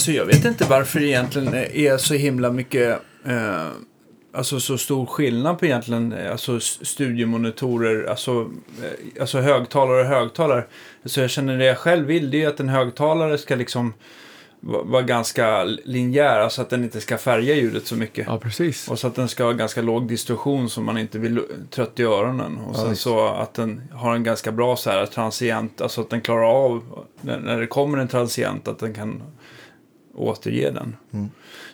Alltså jag vet inte varför det egentligen är så himla mycket, eh, alltså så stor skillnad på egentligen, eh, alltså s- studiomonitorer, alltså, eh, alltså högtalare och högtalare. Så jag känner det jag själv vill, det är att en högtalare ska liksom va- vara ganska linjär, alltså att den inte ska färga ljudet så mycket. Ja, precis. Och så att den ska ha ganska låg distorsion så man inte blir trött i öronen. Och sen visst. så att den har en ganska bra så här transient, alltså att den klarar av, när det kommer en transient, att den kan återge den.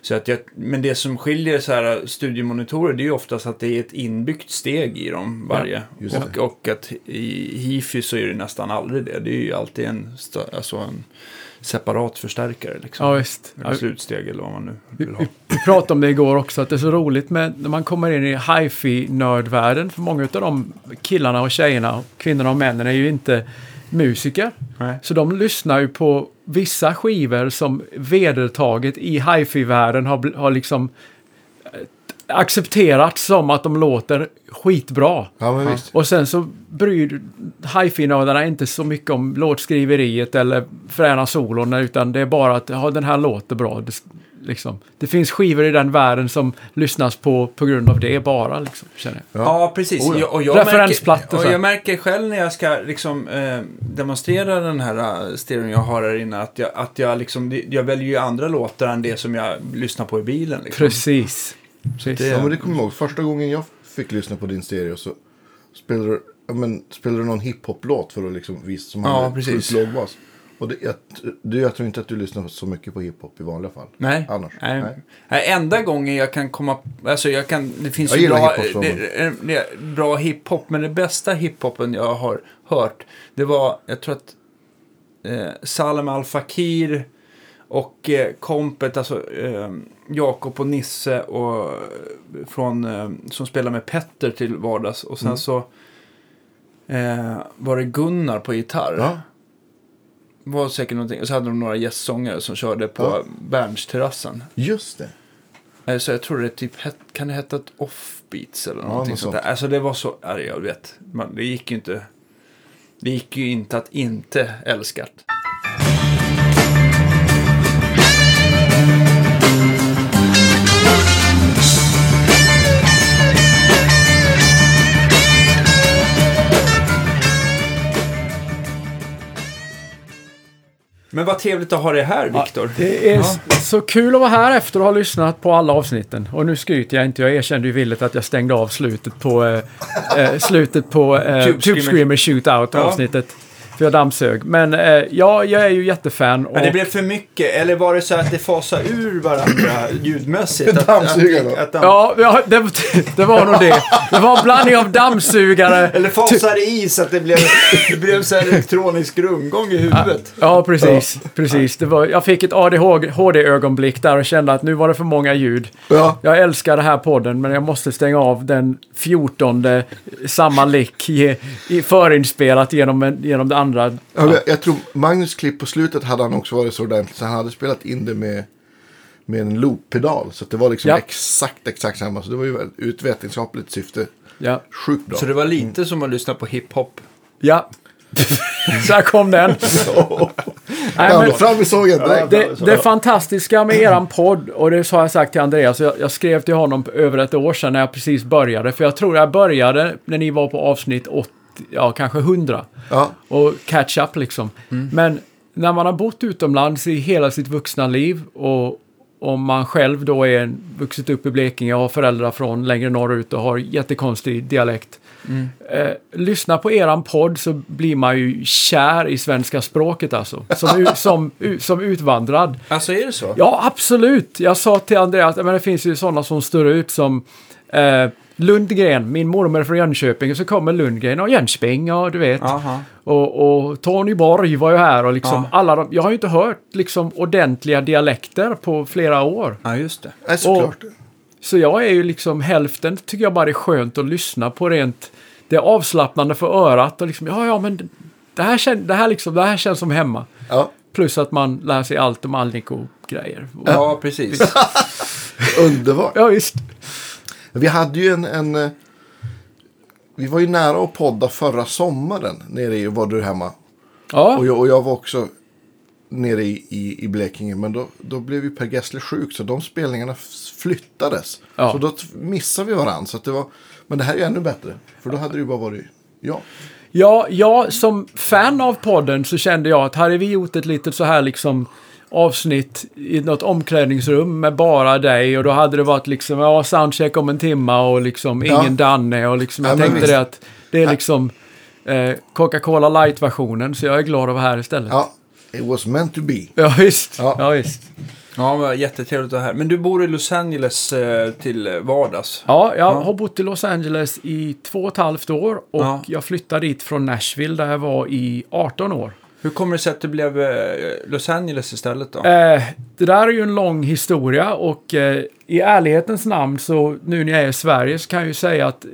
Så att jag, men det som skiljer så här studiemonitorer, det är ju oftast att det är ett inbyggt steg i dem varje. just och, och att i hifi så är det nästan aldrig det. Det är ju alltid en, alltså en separat förstärkare. Liksom. Ja, visst. Eller slutsteg eller vad man nu Vi, vill ha. vi, vi pratade om det igår också, att det är så roligt med när man kommer in i hifi-nördvärlden. För många av de killarna och tjejerna, kvinnorna och männen är ju inte musiker. Nej. Så de lyssnar ju på vissa skivor som vedertaget i hifi-världen har, har liksom eh, accepterats som att de låter skitbra. Ja, men visst. Och sen så bryr hifi-nördarna inte så mycket om låtskriveriet eller fräna solon, utan det är bara att ja, den här låter bra. Det, liksom. det finns skivor i den världen som lyssnas på på grund av det bara, liksom, känner jag. Ja, precis. Oh, ja. Och jag Referensplattor, märker, och jag märker själv när jag ska liksom, eh, demonstrera den här eh, stereon jag har här inne att jag, att jag, liksom, jag väljer ju andra låtar än det som jag lyssnar på i bilen. Liksom. Precis. Precis. Det- Ja, men det kommer jag ihåg. Första gången jag fick lyssna på din stereo så spelade du, ja, men, spelade du någon hiphop-låt för att liksom visa som Ja, hade precis. lågbas. Och det, jag, jag tror inte att du lyssnar så mycket på hiphop i vanliga fall. Nej. Annars. Nej. Nej. Nej. Enda gången jag kan komma... Alltså jag kan... Det finns Jag ju bra, hiphop det, det, bra hiphop, men det bästa hiphopen jag har hört, det var, jag tror att eh, Salem Al Fakir och eh, kompet, alltså eh, Jakob och Nisse och, eh, från, eh, som spelar med Petter till vardags. Och sen Mm. så eh, var det Gunnar på gitarr. Ja, var säkert någonting. Och så hade de några gästsångare som körde på Ja. Berns-terrassen. just det. Eh, Så jag tror det typ kan det heta ett offbeats eller någonting något sånt där. Alltså det var så, ja, jag vet, man, det gick ju inte. Det gick ju inte att inte älska det. Men vad trevligt att ha dig här, Viktor. Det är Ja. så kul att vara här efter att ha lyssnat på alla avsnitten. Och nu skryter jag inte, jag erkände ju villigt att jag stängde av slutet på, eh, eh, slutet på eh, Tube Screamer. Screamer Shootout Ja. För jag dammsög. Men eh, ja, jag är ju jättefan. Och, Men det blev för mycket, eller var det så att det fasade ur varandra ljudmässigt? Att, Dammsugarna. att, att, att, Ja, ja det, det var nog det. Det var en blandning av dammsugare. Eller fasade i så att det blev, det blev så här elektronisk rundgång i huvudet. Ja, precis. precis. Det var, jag fick ett ADHD-ögonblick där och kände att nu var det för många ljud. Ja, Jag älskar den här podden, men jag måste stänga av den 14 samma lick i, i förinspelat genom, en, genom det andra. Jag, jag tror Magnus klipp på slutet hade han också varit så ordentligt så han hade spelat in det med, med en loop-pedal. Så att det var liksom Ja. exakt, exakt samma. Så det var ju ett vetenskapligt syfte Ja. sjukt bra. Så det var lite som att lyssna på hiphop. ja. Så här kom den. Nej, ja, men, fram med sågen direkt. det, det fantastiska med eran podd, och det har jag sagt till Andreas, jag, jag skrev till honom över ett år sedan när jag precis började. För jag tror jag började när ni var på avsnitt 80, ja kanske 100. Ja, och catch up liksom. Men när man har bott utomlands i hela sitt vuxna liv och om man själv då är vuxit upp i Blekinge och har föräldrar från längre norrut och har jättekonstig dialekt. Eh, lyssna på eran podd så blir man ju kär i svenska språket alltså. Som, som, som utvandrad. Alltså är det så? Ja, absolut. Jag sa till Andreas, men det finns ju sådana som står ut som eh, Lundgren, min mormor från Jönköping, och så kommer Lundgren och Jönköping och du vet. Aha. Och, och Tony Borg var ju här och liksom Ja. alla de, Jag har ju inte hört liksom ordentliga dialekter på flera år. Ja, just det. nej, såklart. Så jag är ju liksom hälften tycker jag bara är skönt att lyssna på rent. Det är avslappnande för örat och liksom ja, ja men det här, kän, det här, liksom, det här känns som hemma. Ja, Plus att man lär sig allt om Alnico-grejer. Och- Ja, precis. underbart. Ja, visst. Vi hade ju en, en... eh, Vi var ju nära att podda förra sommaren nere i Var du hemma? Ja, Och jag, och jag var också nere i, i, i Blekinge. Men då, då blev ju Per Gessle sjuk så de spelningarna flyttades. Ja. Så då missade vi varandra. Så det var, men det här är ju ännu bättre. För då hade det ju bara varit ja. Ja, jag som fan av podden så kände jag att hade vi gjort ett litet så här liksom avsnitt i något omklädningsrum med bara dig och då hade det varit liksom, ja, soundcheck om en timma och liksom Ja. ingen Danne och liksom, Ja, jag men tänkte visst. det att det är liksom eh, Coca-Cola light-versionen så jag är glad att vara här istället. ja. It was meant to be. Ja, visst. Ja. Ja, visst. Ja, jättetrevligt att vara här. Men du bor i Los Angeles eh, till vardags? Ja, jag Ja. har bott i Los Angeles i två och ett halvt år och Ja. jag flyttade dit från Nashville där jag var i 18 år. Hur kommer det sig att det blev eh, Los Angeles istället då? Eh, det där är ju en lång historia och eh, i ärlighetens namn så nu när jag är i Sverige så kan jag ju säga att eh,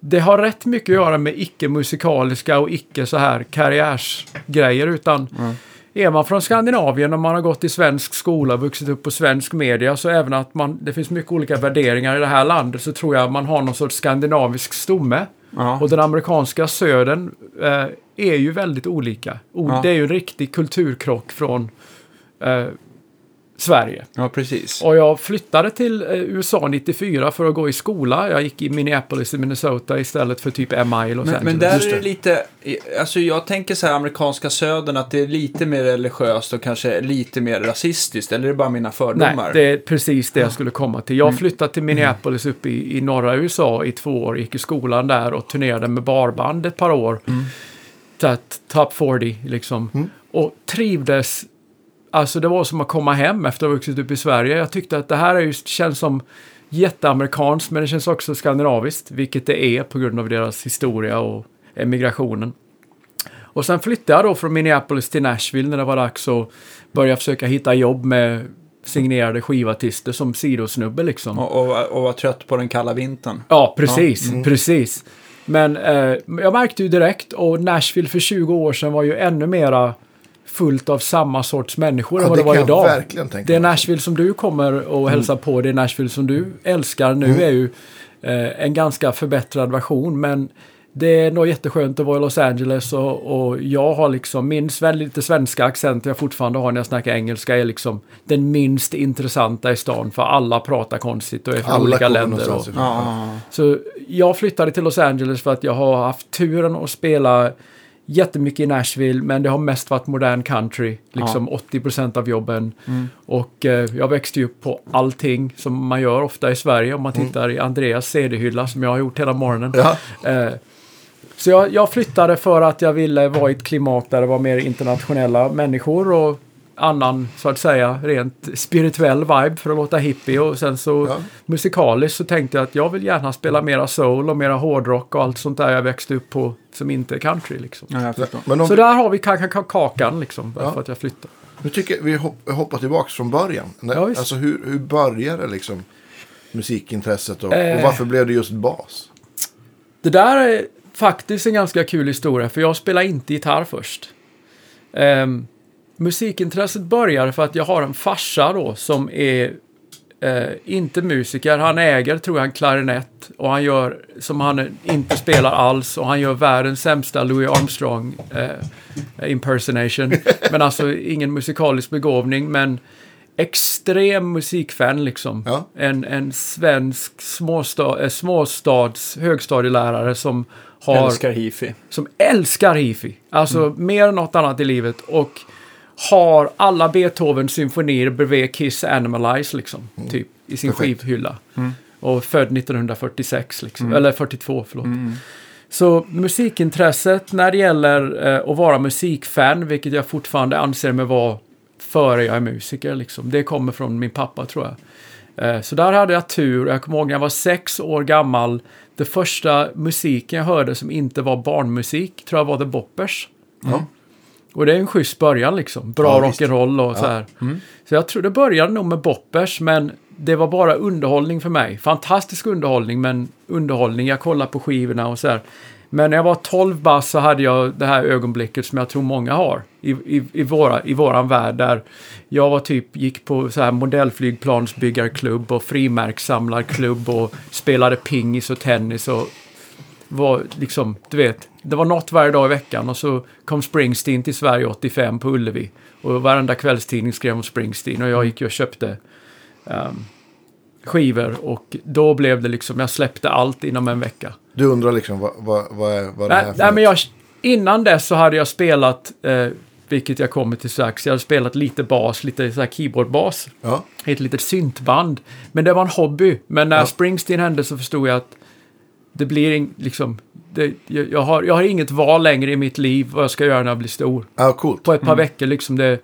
det har rätt mycket att göra med icke-musikaliska och icke så här karriärsgrejer utan är man från Skandinavien och man har gått i svensk skola vuxit upp på svensk media så även att man, det finns mycket olika värderingar i det här landet så tror jag man har någon sorts skandinavisk stomme. Ja. Och den amerikanska södern eh, är ju väldigt olika. O- Ja. Det är ju en riktig kulturkrock från eh, Sverige. ja, precis. Och jag flyttade till eh, USA 94 för att gå i skola. Jag gick i Minneapolis i Minnesota istället för typ MI i Los Men, Angeles. men där är det lite, alltså jag tänker så här amerikanska södern att det är lite mer religiöst och kanske lite mer rasistiskt. Eller är det bara mina Nej, fördomar? det är precis det jag skulle komma till. Jag flyttade till Minneapolis uppe i, i norra USA i två år, gick i skolan där och turnerade med barband ett par år. Så att Top 40 liksom. Och trivdes, alltså det var som att komma hem efter att ha vuxit upp i Sverige. Jag tyckte att det här är ju, känns som jätteamerikanskt men det känns också skandinaviskt, vilket det är på grund av deras historia och emigrationen. Och sen flyttade jag då från Minneapolis till Nashville när det var dags att börja försöka hitta jobb med signerade skivartister som sidosnubbe liksom. Och, och, och var trött på den kalla vintern. Ja, precis, precis. Men eh, jag märkte ju direkt, och Nashville för 20 år sedan var ju ännu mera fullt av samma sorts människor Ja, än vad det det var idag. verkligen tänka det. Nashville som du kommer och hälsar på, det Nashville som du älskar nu är ju eh, en ganska förbättrad version. Men det är nog jätteskönt att vara i Los Angeles och, och jag har liksom min sven, lite svenska accent jag fortfarande har när jag snackar engelska är liksom den minst intressanta i stan för alla pratar konstigt och är från Alla olika länder. Och. Ja, så jag flyttade till Los Angeles för att jag har haft turen att spela jättemycket i Nashville, men det har mest varit modern country, liksom 80% av jobben. Och eh, jag växte ju upp på allting som man gör ofta i Sverige om man tittar i Andreas CD-hylla som jag har gjort hela morgonen. Ja. Eh, så jag, jag flyttade för att jag ville vara i ett klimat där det var mer internationella människor och annan, så att säga, rent spirituell vibe för att låta hippie. Och sen så Ja. musikaliskt så tänkte jag att jag vill gärna spela mera soul och mera hårdrock och allt sånt där jag växte upp på som inte är country liksom. ja. Men om Så där har vi ka- ka- kakan liksom, Ja. för att jag flyttade. nu tycker jag vi hopp, hoppar tillbaka från början. När, Ja, alltså hur, hur började liksom musikintresset och, Eh. och varför blev det just bas? Det där är faktiskt en ganska kul historia, för jag spelar inte gitarr först. Ehm, musikintresset börjar för att jag har en farsa då som är eh, inte musiker. Han äger, tror jag, en klarinett och han gör som han inte spelar alls och han gör världens sämsta Louis Armstrong eh, impersonation. men alltså ingen musikalisk begåvning, men extrem musikfan liksom. Ja. En, en svensk småsta, eh, småstads högstadielärare som har Älskar hifi. som älskar hifi. Alltså Mm. mer än något annat i livet. Och har alla Beethovens symfonier bredvid Kiss Animalize liksom. Typ i sin Mm. Perfekt. skivhylla. Mm. Och född 1946 liksom. Eller 42 förlåt. Så musikintresset när det gäller eh, att vara musikfan, vilket jag fortfarande anser mig vara före jag är musiker. Liksom. Det kommer från min pappa tror jag. Eh, så där hade jag tur. Jag kommer ihåg när jag var sex år gammal. Det första musiken jag hörde som inte var barnmusik tror jag var The Boppers. Ja. Och det är en schysst början liksom. Bra Ja, rock'n'roll och Ja. så här. Så jag tror det började nog med Boppers, men det var bara underhållning för mig. Fantastisk underhållning, men underhållning. Jag kollade på skivorna och så här. Men när jag var 12 bast så hade jag det här ögonblicket som jag tror många har i, i, i, våra, i våran värld. Där jag var typ, gick på så här modellflygplansbyggarklubb och frimärkssamlarklubb och spelade pingis och tennis och var liksom, du vet, det var något varje dag i veckan och så kom Springsteen till Sverige 85 på Ullevi. Och varenda kvällstidning skrev om Springsteen och jag gick och köpte um, skivor och då blev det liksom, jag släppte allt inom en vecka. Du undrar liksom vad, vad, vad, är, vad det här Nej, för nej men jag, innan dess så hade jag spelat, eh, vilket jag kommer till strax, jag hade spelat lite bas, lite så här keyboardbas Ja, ett litet syntband. Men det var en hobby. Men när Ja. Springsteen hände så förstod jag att det blir in, liksom, det, jag, jag, har, jag har inget val längre i mitt liv vad jag ska göra när jag blir stor. ja coolt. På ett par veckor liksom det...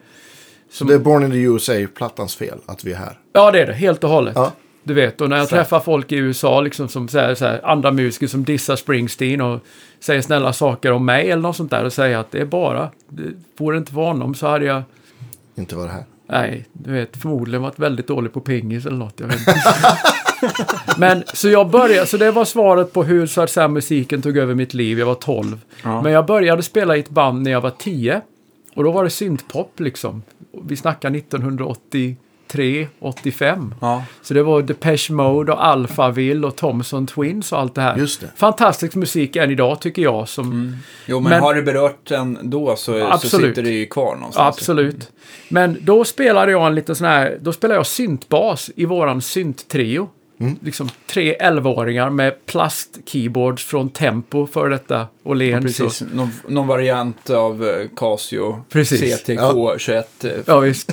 Så det är Born in the USA-plattans fel att vi är här. Ja, det är det. Helt och hållet. Ja. Du vet, och när jag Så träffar folk i USA, liksom som säger så här, andra musiker som dissar Springsteen och säger snälla saker om mig eller något sånt där och säger att det är bara, det, vore det inte för honom så hade jag, Inte vara här. nej, du vet, förmodligen varit väldigt dålig på pingis eller något. Jag vet inte. Men så jag började, så det var svaret på hur så att säga, musiken tog över mitt liv. Jag var 12. Ja. Men jag började spela i ett band när jag var 10. Och då var det syntpop liksom. Vi snackar 1983, 85. Ja. Så det var Depeche Mode och Alphaville och Thomson Twins och allt det här. Just det. Fantastisk musik än idag tycker jag. Som, Jo, men, Men- har det berört en då så, så sitter det ju kvar någonstans. Absolut. Men då spelade jag en liten sån här, då spelade jag syntbas i våran synttrio. Mm. Liksom tre 11-åringar med plastkeyboards från Tempo för detta Åhléns. Precis, någon, någon variant av eh, Casio Precis. CTK21. eh, Ja, visst.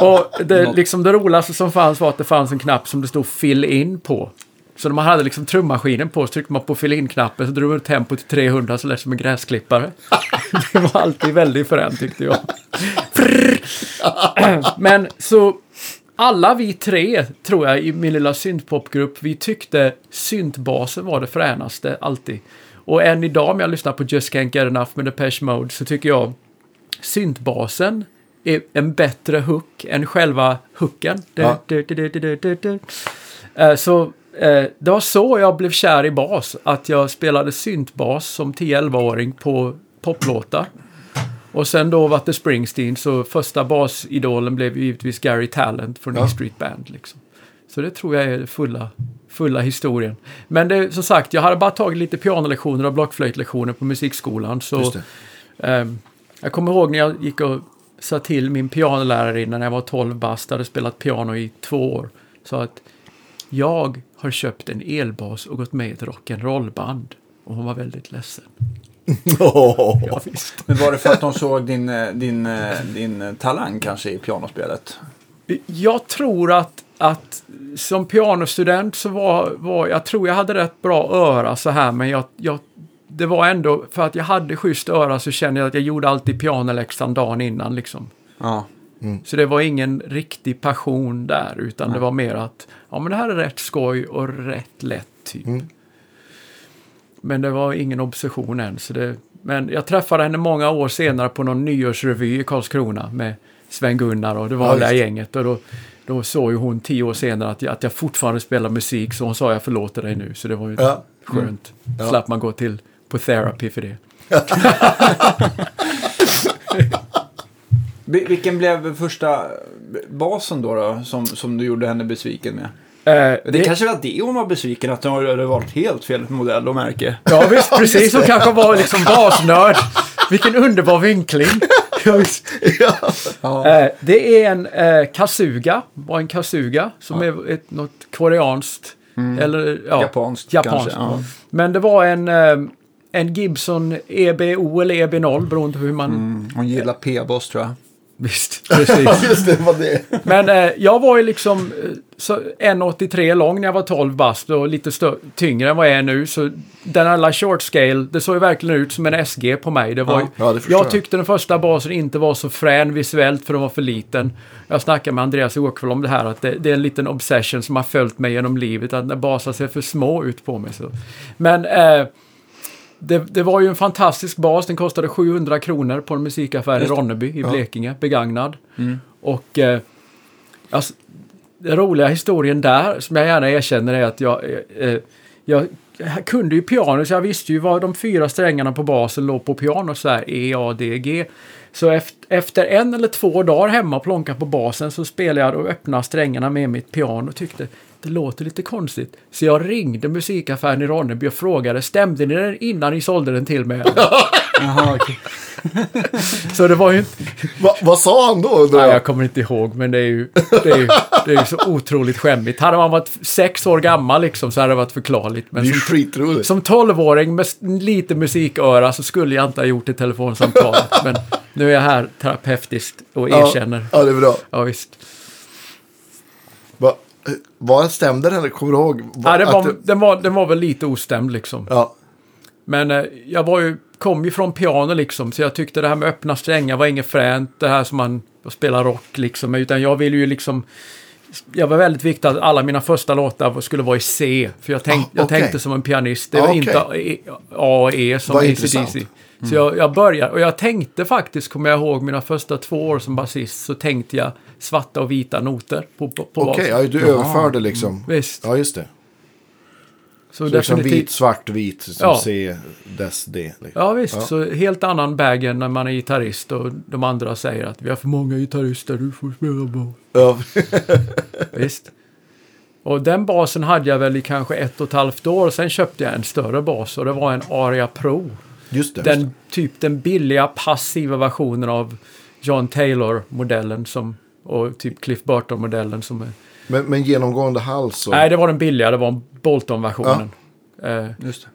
Och det, liksom det roligaste som fanns var att det fanns en knapp som det stod fill in på. Så när man hade liksom trummaskinen på så tryckte man på fill in-knappen så drog man tempo till 300 så lät det som en gräsklippare. det var alltid väldigt fränt tyckte jag. Men så alla vi tre, tror jag, i min lilla syntpopgrupp, vi tyckte syntbasen var det fränaste alltid. Och än idag om jag lyssnar på Just Can't Get Enough med Depeche Mode så tycker jag syntbasen är en bättre hook än själva hooken. Ja. Så det var så jag blev kär i bas, att jag spelade syntbas som 10-11-åring på poplåtar. Och sen då var det Springsteen, så första basidolen blev ju givetvis Gary Talent från Ja. E Street Band. Liksom. Så det tror jag är det fulla, fulla historien. Men det, som sagt, jag hade bara tagit lite pianolektioner och blockflöjtlektioner på musikskolan. Så. Ehm, jag kommer ihåg när jag gick och sa till min pianolärarinna när jag var 12 bast, hade spelat piano i två år. Sa att jag har köpt en elbas och gått med i ett rock'n'roll-band. Och hon var väldigt ledsen. Ja, visst. Men var det för att de såg din, eh, din, eh, din eh, talang kanske i pianospelet? Jag tror att, att som pianostudent så var, var jag tror jag hade rätt bra öra så här men jag, jag det var ändå för att jag hade schysst öra så kände jag att jag gjorde alltid pianoläxan dagen innan liksom. Ja. Så det var ingen riktig passion där, utan det var mer att ja, men det här är rätt skoj och rätt lätt typ. Mm. Men det var ingen obsession än. Så det, men jag träffade henne många år senare på någon nyårsrevy i Karlskrona med Sven-Gunnar och det var Ja, det där gänget. Och då, då såg ju hon tio år senare att jag, att jag fortfarande spelar musik, så hon sa jag förlåter dig nu. Så det var ju Ja. skönt. Ja. Slapp man gå till på therapy för det. Vil- Vilken blev första basen då, då som, som du gjorde henne besviken med? Eh, Det, kanske var det hon var besviken, att hon hade valt helt fel modell och märke. Ja visst, precis. Hon kanske var liksom basnörd. Vilken underbar vinkling. Ja. Ja. Eh, det är en eh, kasuga, var en kasuga, som är ett, något koreanskt. Eller ja, Japanskt, japanskt. kanske. Ja. Men det var en, eh, en Gibson EBO eller EB0 beroende på hur man... Mm, hon gillar P-boss tror jag. Visst, precis. Just det, var det. Men eh, jag var ju liksom eh, så 1,83 lång när jag var 12 bast och lite tyngre än vad jag är nu. Så den alla short scale, det såg ju verkligen ut som en SG på mig. Det var ju, ja, det jag tyckte den första basen inte var så frän visuellt för den var för liten. Jag snackade med Andreas igår kväll om det här att det, det är en liten obsession som har följt mig genom livet. Att när basar ser för små ut på mig. Så. Men eh, det, det var ju en fantastisk bas. Den kostade 700 kronor på en musikaffär i. Ronneby i. Blekinge, begagnad. Och eh, alltså, den roliga historien där, som jag gärna erkänner, är att jag, eh, eh, jag, kunde ju piano så jag visste ju vad de fyra strängarna på basen låg på piano så här E, A, D, G. Så efter, en eller två dagar hemma och plonka på basen så spelade jag och öppnade strängarna med mitt piano och tyckte det låter lite konstigt. Så jag ringde musikaffären i Ronneby och frågade stämde ni den innan ni sålde den till mig? Jaha, så det var ju inte... Va, vad sa han då? Nej, jag? kommer inte ihåg, men det är ju, det är ju, det är ju så otroligt skämmigt. Hade man varit sex år gammal liksom så hade det varit förklarligt. Det Men är ju som, skitroligt. som tolvåring med lite musiköra så skulle jag inte ha gjort ett telefonsamtal. men nu är jag här terapeutiskt och Ja, erkänner. ja, det är bra. Ja, visst. Va, vad stämde den? Kommer du ihåg? Ja, den, var, det- den, var, den var väl lite ostämd liksom. ja. Men eh, jag var ju, kom ju från piano liksom, så jag tyckte det här med öppna strängar var inget fränt. Det här som man spelar rock liksom. Utan jag ville ju liksom... Jag var väldigt viktigt att alla mina första låtar skulle vara i C. För jag, tänk, Ah, jag okej. tänkte som en pianist. Det Ah, var okej. inte E- A och E som AC/DC. intressant. Så jag, jag började, och jag tänkte faktiskt, kommer jag ihåg, mina första två år som basist, så tänkte jag svarta och vita noter på, på, på Okej, basen. ja, du överförde liksom. Visst. Ja, just det. Så, Så liksom vit, svart, vit, som Ja. C, dess, D. Liksom. Ja visst, Ja. så helt annan bag än när man är gitarrist och de andra säger att vi har för många gitarrister, du får spela bas. Ja. Visst. Och den basen hade jag väl i kanske ett och ett halvt år. Sen köpte jag en större bas och det var en Aria Pro. Just det. Den typ den billiga passiva versionen av John Taylor-modellen som och typ Cliff Burton-modellen som är... Men, men genomgående hals och... Nej, det var den billiga, det var Bolton-versionen. Eh, Just det.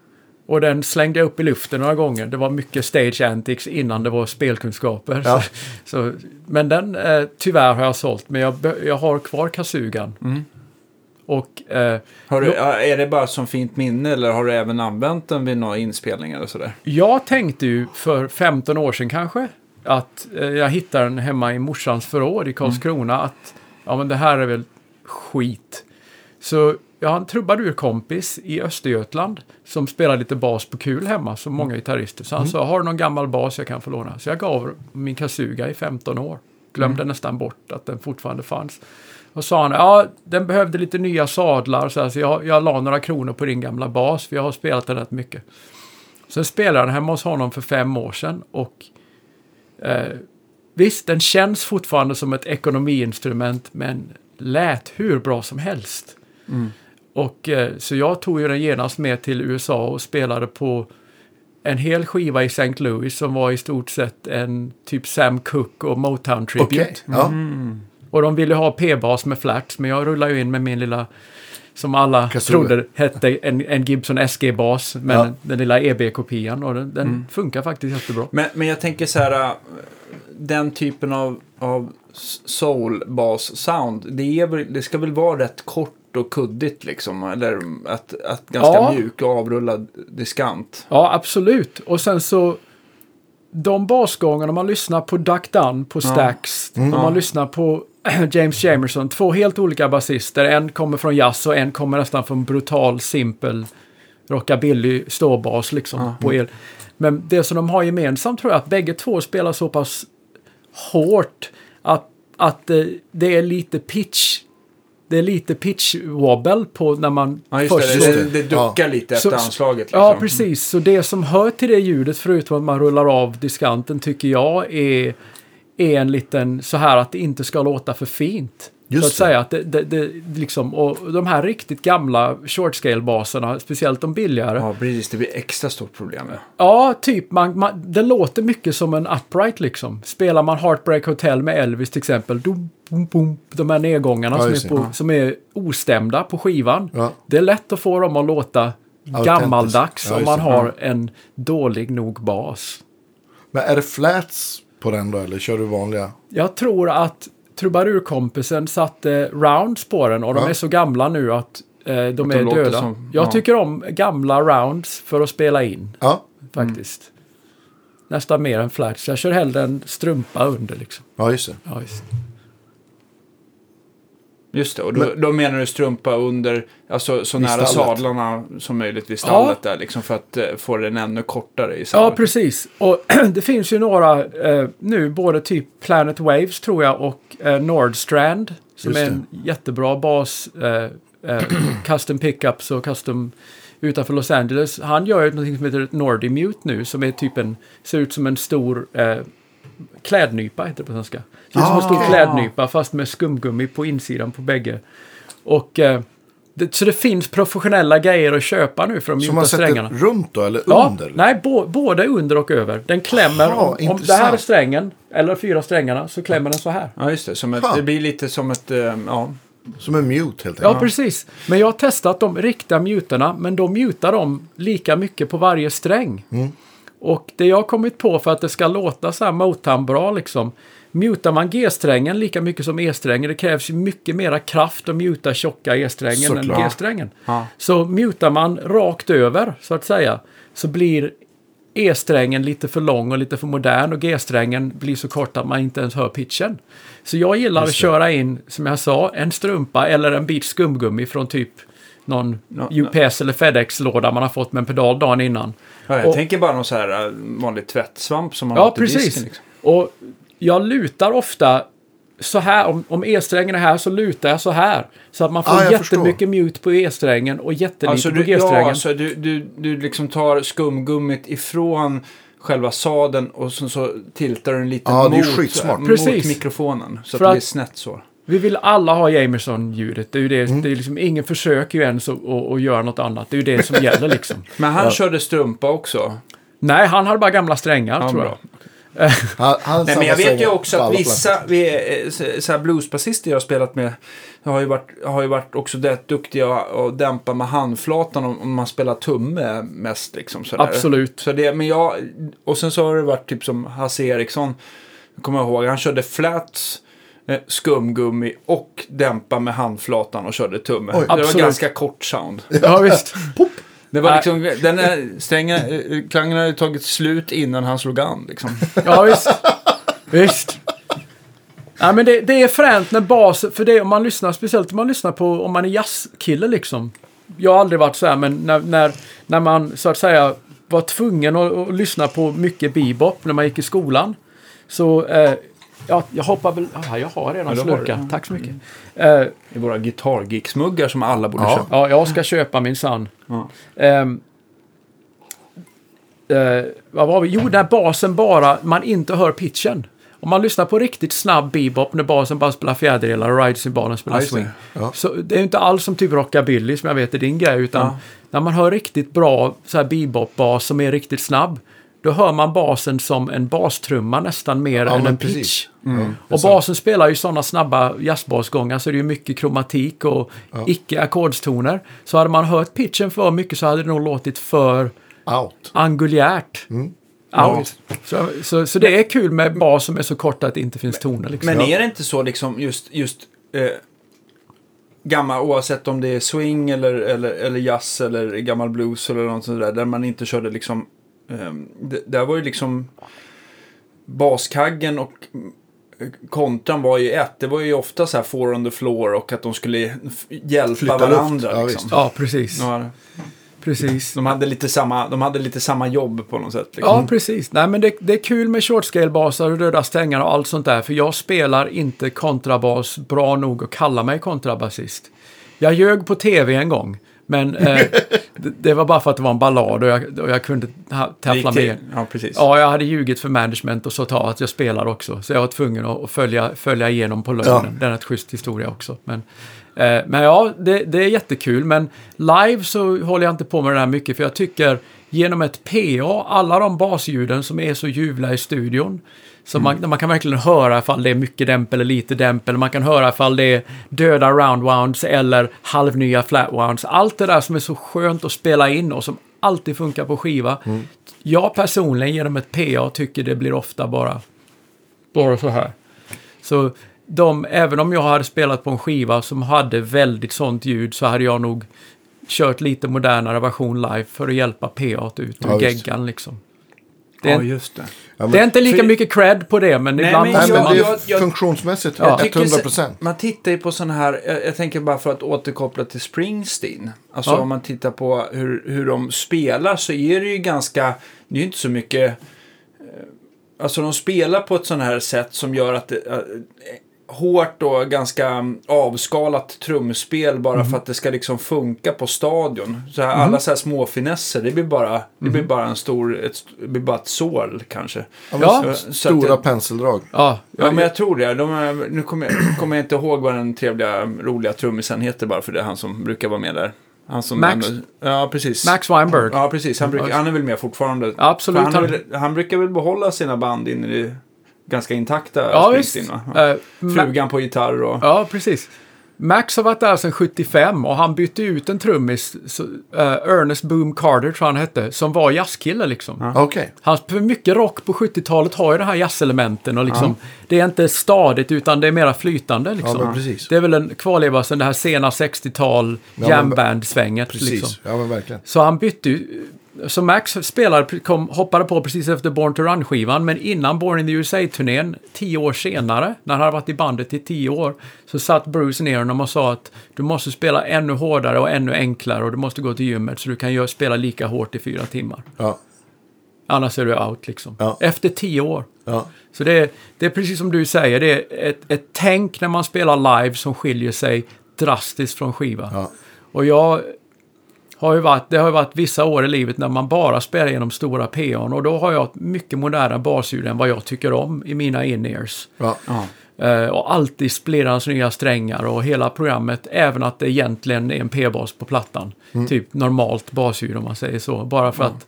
Och den slängde jag upp i luften några gånger. Det var mycket stage antics innan det var spelkunskaper. Ja. Så, så, men den, eh, tyvärr har jag sålt. Men jag, jag har kvar Kasugan. Mm. Och eh, Har du, ja, är det bara som fint minne eller har du även använt den vid några inspelningar eller sådär? jag tänkte ju för 15 år sedan kanske att eh, jag hittade den hemma i morsans förråd i Karlskrona. Att ja, men det här är väl skit. Så jag har en trubadurkompis i Östergötland som spelar lite bas på kul hemma som många gitarrister. Så han sa, har du någon gammal bas jag kan få låna? Så jag gav min Kasuga i 15 år. Glömde nästan bort att den fortfarande fanns. Och sa han, ja den behövde lite nya sadlar så, här, så jag, jag la några kronor på din gamla bas för jag har spelat den rätt mycket. Sen spelade den hemma hos honom för fem år sedan och eh, visst, den känns fortfarande som ett ekonomiinstrument men lät hur bra som helst. Och eh, så jag tog ju den genast med till USA och spelade på en hel skiva i St. Louis som var i stort sett en typ Sam Cooke och Motown tribute. Okej. Ja. Och de ville ha P-bas med flats, men jag rullade ju in med min lilla, som alla Kazoo. trodde hette en, en Gibson SG-bas, men Ja. den, lilla EB-kopian den, den funkar faktiskt jättebra. Men, men jag tänker så här, äh, den typen av, av soul-bas-sound, det, är det ska väl vara rätt kort och kuddigt liksom? Eller att, att ganska Ja. mjuk och avrullad diskant. Ja, absolut. Och sen så, de basgångarna, om man lyssnar på Duck Dunn på Stax, om man lyssnar på James Jamerson, två helt olika basister. En kommer från jazz och en kommer nästan från brutal, simpel rockabilly ståbas liksom på el. Men det som de har gemensamt tror jag att bägge två spelar så pass hårt att, att eh, det är lite pitch. Det är lite pitch wobble på när man Ja, just först det. Det, det duckar lite Så- efter anslaget. Liksom. Ja, precis. Så det som hör till det ljudet, förutom att man rullar av diskanten, tycker jag är, är en liten så här att det inte ska låta för fint. Just så att det. säga att det, det, det liksom, och de här riktigt gamla short scale-baserna, speciellt de billigare. Ja, Ja, precis. Det blir extra stort problem. Ja. typ, man, man, det låter mycket som en upright liksom. Spelar man Heartbreak Hotel med Elvis till exempel, dum, bum, bum, de här nedgångarna Ja, som, är på, som är ostämda på skivan. Ja. Det är lätt att få dem att låta gammaldags Ja, om man har en dålig nog bas. Men är det flats på den då eller kör du vanliga? Jag tror att trubadurkompisen satte rounds på den och de Ja. är så gamla nu att eh, de Att de är låter döda. som- Jag ja. tycker om gamla rounds för att spela in Ja. faktiskt. Nästan mer än flats. Jag kör hellre en strumpa under liksom. Ja, just det. Ja, just. Just det. Och då, då menar du strumpa under, alltså så nära stallet. sadlarna som möjligt vid stallet där. Liksom för att eh, få den ännu kortare i Ja, soundet. precis. Och det finns ju några eh, nu, både typ Planet Waves tror jag och eh, Nordstrand. Som Just är det. en jättebra bas. Eh, eh, custom pickups och custom utanför Los Angeles. Han gör ju något som heter ett Nordi Mute nu som är typ en, ser ut som en stor eh, klädnypa heter det på svenska. Det är som en stor okej. klädnypa fast med skumgummi på insidan på bägge. Och eh, det, så det finns professionella grejer att köpa nu för de Som man mjuka sätter strängarna. runt då, eller Ja, under? nej, bo, både under och över. Den klämmer, Jaha, om, om det här är strängen, eller fyra strängarna, så klämmer den så här. Ja, just det. Som ett, det blir lite som ett... eh, Ja. Som en mute helt Ja, enkelt. precis. Men jag har testat de riktiga mutarna, men då mutar de lika mycket på varje sträng. Och det jag har kommit på för att det ska låta så här Motown bra liksom. Mutar man G-strängen lika mycket som E-strängen, det krävs ju mycket mera kraft att muta tjocka E-strängen än. G-strängen. Ja. Så mutar man rakt över, så att säga, så blir E-strängen lite för lång och lite för modern och G-strängen blir så kort att man inte ens hör pitchen. Så jag gillar att köra in, som jag sa, en strumpa eller en bit skumgummi från typ någon Ja, UPS eller FedEx-låda man har fått med en pedal dagen innan. Ja, jag Och- tänker bara någon så här eh, vanlig tvättsvamp som man Ja, har till precis. disken. Liksom. Och jag lutar ofta så här, om, om E-strängen är här så lutar jag så här. Så att man får Ah, jättemycket mute på E-strängen och jättelite Alltså på du, G-strängen. ja, alltså du, du, du liksom tar skumgummit ifrån själva sadeln och så, så tiltar du den lite är mot, mot mikrofonen. Så För att det blir snett så. Vi vill alla ha Jameson-ljudet. Det är ju det, Mm. det är liksom, ingen försöker ju ens att, att, att göra något annat. Det är ju det som gäller liksom. Men han körde strumpa också. Nej, han hade bara gamla strängar Ja, tror jag. Han, han Nej, men jag vet ju också att vissa vi, eh, så- så här bluesbasister jag har spelat med har ju varit, har ju varit också rätt duktiga att dämpa med handflatan om, om man spelar tumme mest. Liksom, sådär. Absolut. Så det, men jag, och sen så har det varit typ som Hasse Eriksson, jag kommer ihåg, han körde flats, eh, skumgummi och dämpa med handflatan och körde tumme. Oj. det var Absolut. ganska kort sound. Ja, visst. Det var Nej. liksom, den här strängen, eh, klangen hade tagit slut innan han slog an. Liksom. Ja, visst. visst. Nej, men det, det är fränt när bas, för det om man lyssnar, speciellt om man lyssnar på, om man är jazzkille liksom. Jag har aldrig varit så här, men när, när, när man så att säga var tvungen att, att lyssna på mycket bebop när man gick i skolan. Så, eh, ja, jag hoppar väl, ja, jag har redan Ja, har slurkat. det. Tack så mycket. Eh, I våra gitarrgigsmuggar som alla borde Ja. köpa. Ja, jag ska köpa min sann. Ja. Ehm, eh, vad var vi? Jo, där basen bara, man inte hör pitchen. Om man lyssnar på riktigt snabb bebop när basen bara spelar fjäderdelar och ridecymbalen spelar Ja, swing. Ja. Så det är inte alls som typ rockabilly som jag vet är din grej, utan Ja. när man hör riktigt bra bebop-bas som är riktigt snabb, då hör man basen som en bastrumma nästan mer Ja, än en precis. pitch. Ja, det är Och basen spelar ju sådana snabba jazzbasgångar så det är ju mycket kromatik och icke-ackordstoner. Så hade man hört pitchen för mycket så hade det nog låtit för Out. anguljärt. Mm. Out. Så, så, så det är kul med bas som är så kort att det inte finns toner. Liksom. Men Ja. är det inte så liksom just, just eh, gammal, oavsett om det är swing eller, eller, eller jazz eller gammal blues eller något sånt där, där man inte körde liksom, det, där var ju liksom baskaggen och eh, kontran var ju ett. Det var ju ofta så här four on the floor och att de skulle hjälpa Flytta varandra. Ja, liksom. Ja, precis. Ja, precis. de, hade lite samma, de hade lite samma jobb på något sätt. Liksom. Ja, precis. Nej, men det, det är kul med short scale-basar och röda strängar och allt sånt där. För jag spelar inte kontrabas bra nog att kalla mig kontrabasist. Jag ljög på tv en gång. Men eh, det, det var bara för att det var en ballad och jag, och jag kunde taffla med. Ja, precis. Ja, jag hade ljugit för management och så ta att jag spelar också. Så jag var tvungen att följa, följa igenom på lögnen. Ja. Det är en rätt schysst historia också. Men, eh, men ja, det, det är jättekul. Men live så håller jag inte på med det här mycket. För jag tycker genom ett PA, alla de basljuden som är så ljuvliga i studion. Så man, man kan verkligen höra ifall det är mycket dämp eller lite dämp. Eller man kan höra ifall det är döda round wounds eller halvnya flat wounds. Allt det där som är så skönt att spela in och som alltid funkar på skiva. Jag personligen genom ett PA tycker det blir ofta bara, bara så här. Så de, även om jag hade spelat på en skiva som hade väldigt sånt ljud så hade jag nog kört lite modernare version live för att hjälpa PA ut ur Ja, geggan liksom. Det är, Ja, just det. Ja, men, det är inte lika för- mycket cred på det, men Nej, ibland men men man... det är jag- jag- funktionsmässigt Ja. tycker 100 så- procent. Man tittar ju på sådana här, jag, jag tänker bara för att återkoppla till Springsteen. Alltså Ja. om man tittar på hur, hur de spelar så är det ju ganska, det är ju inte så mycket, eh, alltså de spelar på ett sådant här sätt som gör att det, eh, hårt och ganska avskalat trumspel bara Mhm. för att det ska liksom funka på stadion. Så här, Alla så här små finesser, det blir bara, det Mhm. blir bara en stor, ett, det blir bara ett sål kanske. Ja, Så att Stora jag- penseldrag. Ja, Ja, men jag tror det. De är, nu kommer jag, kommer jag inte ihåg vad den trevliga, roliga trummisen heter bara för det är han som brukar vara med där. Han som Max? ändå- ja, precis. Max Weinberg. Ja, precis. Han, brukar, han är väl med fortfarande. Absolut. Han, Han- han brukar väl behålla sina band in i ganska intakta Ja. Springsteen, va? Eh, Ma- Frugan på gitarr och... Ja, precis. Max har varit där sedan 75 och han bytte ut en trummis, så, eh, Ernest Boom Carter tror han hette, som var jazzkille liksom. Okej. Han, för mycket rock på 70-talet har ju de här jazzelementen och liksom, det är inte stadigt utan det är mera flytande liksom. Ja. Det är väl en kvarleva sedan det här sena 60-tal men- jamband-svänget. Liksom. Ja, men verkligen. Så han bytte ju- så Max spelade, kom, hoppade på precis efter Born to Run-skivan, men innan Born in the USA-turnén, tio år senare, när han hade varit i bandet i tio år, så satt Bruce ner honom och sa att du måste spela ännu hårdare och ännu enklare och du måste gå till gymmet så du kan göra, spela lika hårt i fyra timmar. Ja. Annars är du out liksom. Ja. Efter tio år. Ja. Så det är, det är precis som du säger, det är ett, ett tänk när man spelar live som skiljer sig drastiskt från skiva. Ja. Och jag har ju varit, det har ju varit vissa år i livet när man bara spelar genom stora PA'n och då har jag ett mycket modernare basljud än vad jag tycker om i mina in-ears. Ja. Ja. Eh, och alltid splirrans nya strängar och hela programmet, även att det egentligen är en P-bas på plattan. Typ normalt basljud om man säger så. Bara för att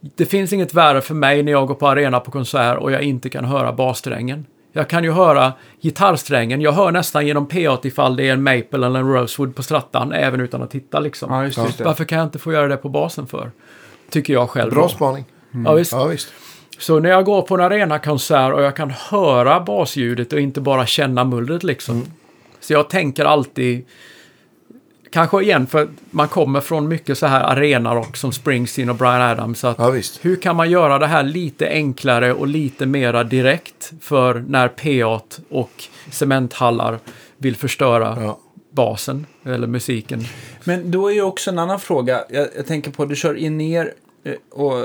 det finns inget värre för mig när jag går på arena på konsert och jag inte kan höra bassträngen. Jag kan ju höra gitarrsträngen, jag hör nästan genom P8 ifall det är en Maple eller en Rosewood på strattan, även utan att titta liksom. Ja, just, just. Varför kan jag inte få göra det på basen för? Tycker jag själv. Bra spaning. Ja, visst. Ja, visst. Så när jag går på en arenakonsert och jag kan höra basljudet och inte bara känna mullret liksom. Så jag tänker alltid, kanske igen för att man kommer från mycket så här arenarock som Springsteen och Brian Adams. Så att Ja, visst. hur kan man göra det här lite enklare och lite mera direkt för när P8 och cementhallar vill förstöra Ja. basen eller musiken? Men då är ju också en annan fråga. Jag, jag tänker på, du kör in ner eh, och,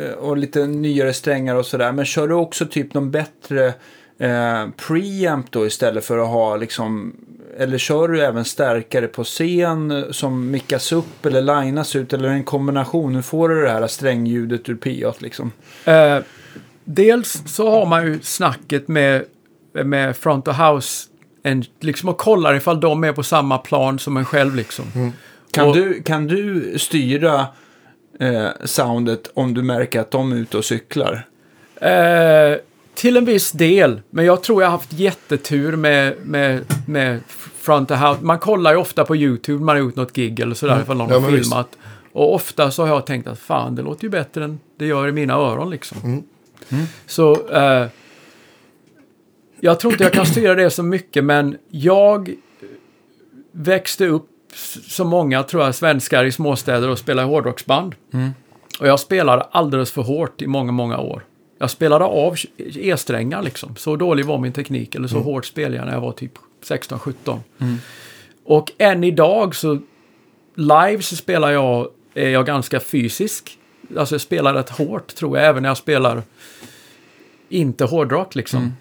eh, och lite nyare strängar och sådär. Men kör du också typ någon bättre eh, preamp då istället för att ha liksom... Eller kör du även stärkare på scen som mickas upp eller linas ut? Eller en kombination? Hur får du det här strängljudet ur P8 liksom? Eh, dels så har man ju snacket med, med front of house en, liksom och kollar ifall de är på samma plan som en själv liksom. Kan, Och- du, kan du styra eh, soundet om du märker att de är ute och cyklar? Eh, till en viss del, men jag tror jag har haft jättetur med, med, med front of house. Man kollar ju ofta på YouTube man har gjort något gig eller sådär ifall någon Ja, har men visst. filmat. Och ofta så har jag tänkt att fan, det låter ju bättre än det gör i mina öron liksom. Så eh, jag tror inte jag kan styra det så mycket, men jag växte upp som många, tror jag, svenskar i småstäder och spelade hårdrocksband. Och jag spelade alldeles för hårt i många, många år. Jag spelade av E-strängar liksom. Så dålig var min teknik, eller så hårt spelade jag när jag var typ 16-17. Och än idag så live så spelar jag, är jag ganska fysisk. Alltså jag spelar rätt hårt tror jag, även när jag spelar inte hårdrock liksom.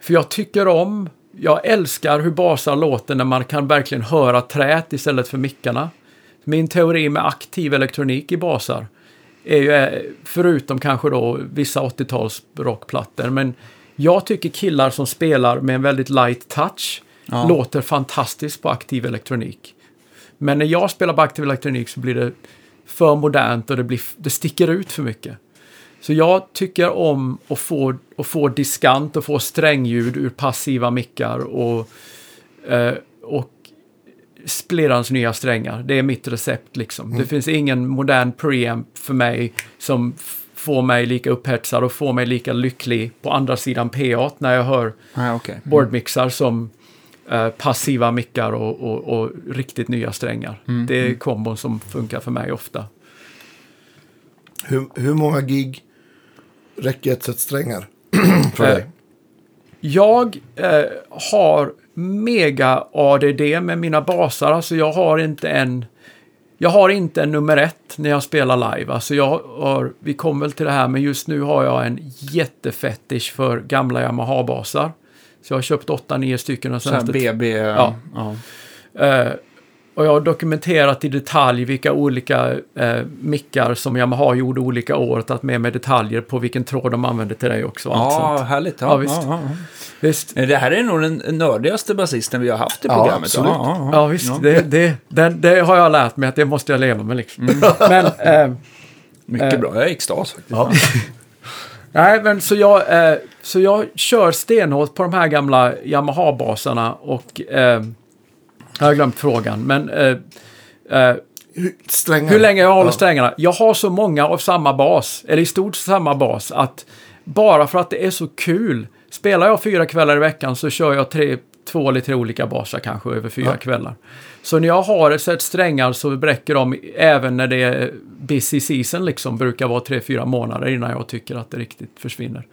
För jag tycker om, jag älskar hur basar låter när man kan verkligen höra trät istället för mickarna. Min teori med aktiv elektronik i basar är ju, eh, förutom kanske då vissa 80-tals rockplattor, men jag tycker killar som spelar med en väldigt light touch Ja. låter fantastiskt på aktiv elektronik. Men när jag spelar på aktiv elektronik så blir det för modernt och det, blir, det sticker ut för mycket. Så jag tycker om att få, att få diskant och få strängljud ur passiva mickar och, eh, och splirrans nya strängar. Det är mitt recept liksom. Det finns ingen modern preamp för mig som får mig lika upphetsad och får mig lika lycklig på andra sidan P8 när jag hör Nej, okej. boardmixar som eh, passiva mickar och, och, och riktigt nya strängar. Det är kombon som funkar för mig ofta. Hur, hur många gig räcker ett set strängar för Eh, dig? Jag eh, har mega ADD med mina basar. Alltså jag har inte en... Jag har inte en nummer ett när jag spelar live. Alltså jag har, vi kommer väl till det här, men just nu har jag en jättefetish för gamla Yamaha-basar. Så jag har köpt 8-9 stycken här senaste BB... Ja. ja. Eh, och jag har dokumenterat i detalj vilka olika eh, mickar som Yamaha gjorde olika år. Tagit med mig detaljer på vilken tråd de använde till dig också. Ja, sånt. härligt. Ja, Ja, visst. Ja, ja, ja. Visst. Det här är nog den nördigaste basisten vi har haft i Ja, programmet. absolut. Ja, visst. Det, det, det, det har jag lärt mig att det måste jag leva med. Liksom. Men, eh, Mycket Eh. bra. Jag är i extas faktiskt. Ja. nej, men så jag, eh, så jag kör stenhårt på de här gamla Yamaha-basarna och eh, jag har glömt frågan. Men eh, eh, Hur- Strängar. Hur länge jag håller Ja. strängarna? Jag har så många av samma bas, eller i stort samma bas, att bara för att det är så kul. Spelar jag fyra kvällar i veckan så kör jag tre, två eller tre olika basar kanske över fyra Ja. kvällar. Så när jag har ett set strängar så räcker de även när det är busy season liksom, brukar vara tre, fyra månader innan jag tycker att det riktigt försvinner.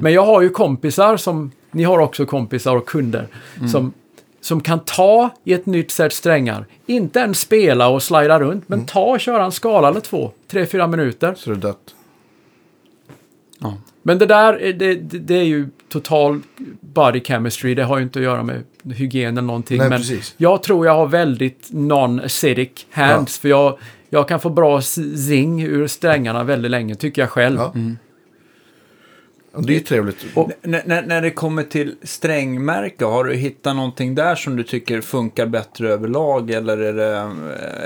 Men jag har ju kompisar som, ni har också kompisar och kunder, som som kan ta i ett nytt set strängar, inte ens spela och slida runt, men ta och köra en skala eller två, tre, fyra minuter. Så det är dött. Ja. Men det där, är- det, det, är ju total body chemistry, det har ju inte att göra med hygien eller någonting. Nej, men precis. jag tror jag har väldigt non-acidic hands, för jag, jag kan få bra zing ur strängarna väldigt länge, tycker jag själv. Ja. Ja, Det är ju trevligt. Och- när, när det kommer till strängmärke, har du hittat någonting där som du tycker funkar bättre överlag? Eller, är det,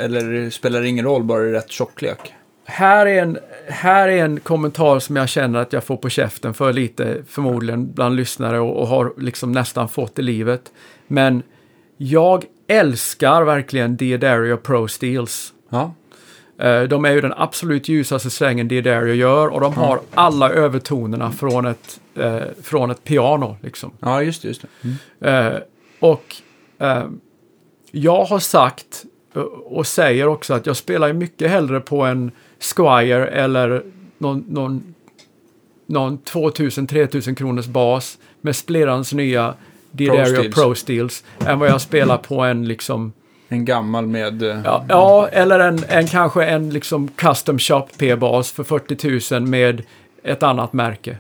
eller spelar det ingen roll, bara det är rätt tjocklek? Här är, en, här är en kommentar som jag känner att jag får på käften för lite, förmodligen bland lyssnare och, och har liksom nästan fått i livet. Men jag älskar verkligen Diodario Pro Steels. Ja. Eh, De är ju den absolut ljusaste strängen Diodario gör och de har alla övertonerna från ett, eh, från ett piano. Liksom. Ja, just det. Just det. Eh, och eh, jag har sagt eh, och säger också att jag spelar mycket hellre på en Squire eller någon, någon, någon 2000-3000 kronors bas med Splirans nya Diodario Steels. Pro Steels än vad jag spelar på en liksom En gammal med... eh, Ja, ja eller en, en kanske en liksom custom shop P-bas för 40 000 med ett annat märke.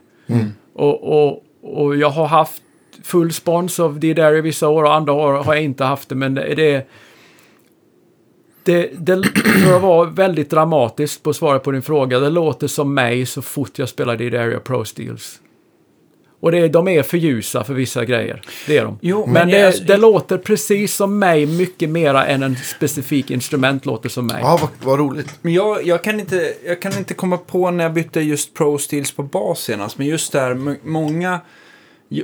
Och, och, och jag har haft full spons av det där i vissa år och andra år har jag inte haft det. Men det, det, det, det för att vara väldigt dramatiskt på svaret på din fråga. Det låter som mig så fort jag spelar Didaria Pro Steels. Och det, de är för ljusa för vissa grejer. Det är de. Jo, men men det, jag- det låter precis som mig mycket mera än en specifik instrument låter som mig. Ja, vad, vad roligt. Men jag, jag, kan inte, jag kan inte komma på när jag bytte just Pro Steels på bas senast. Men just där, många...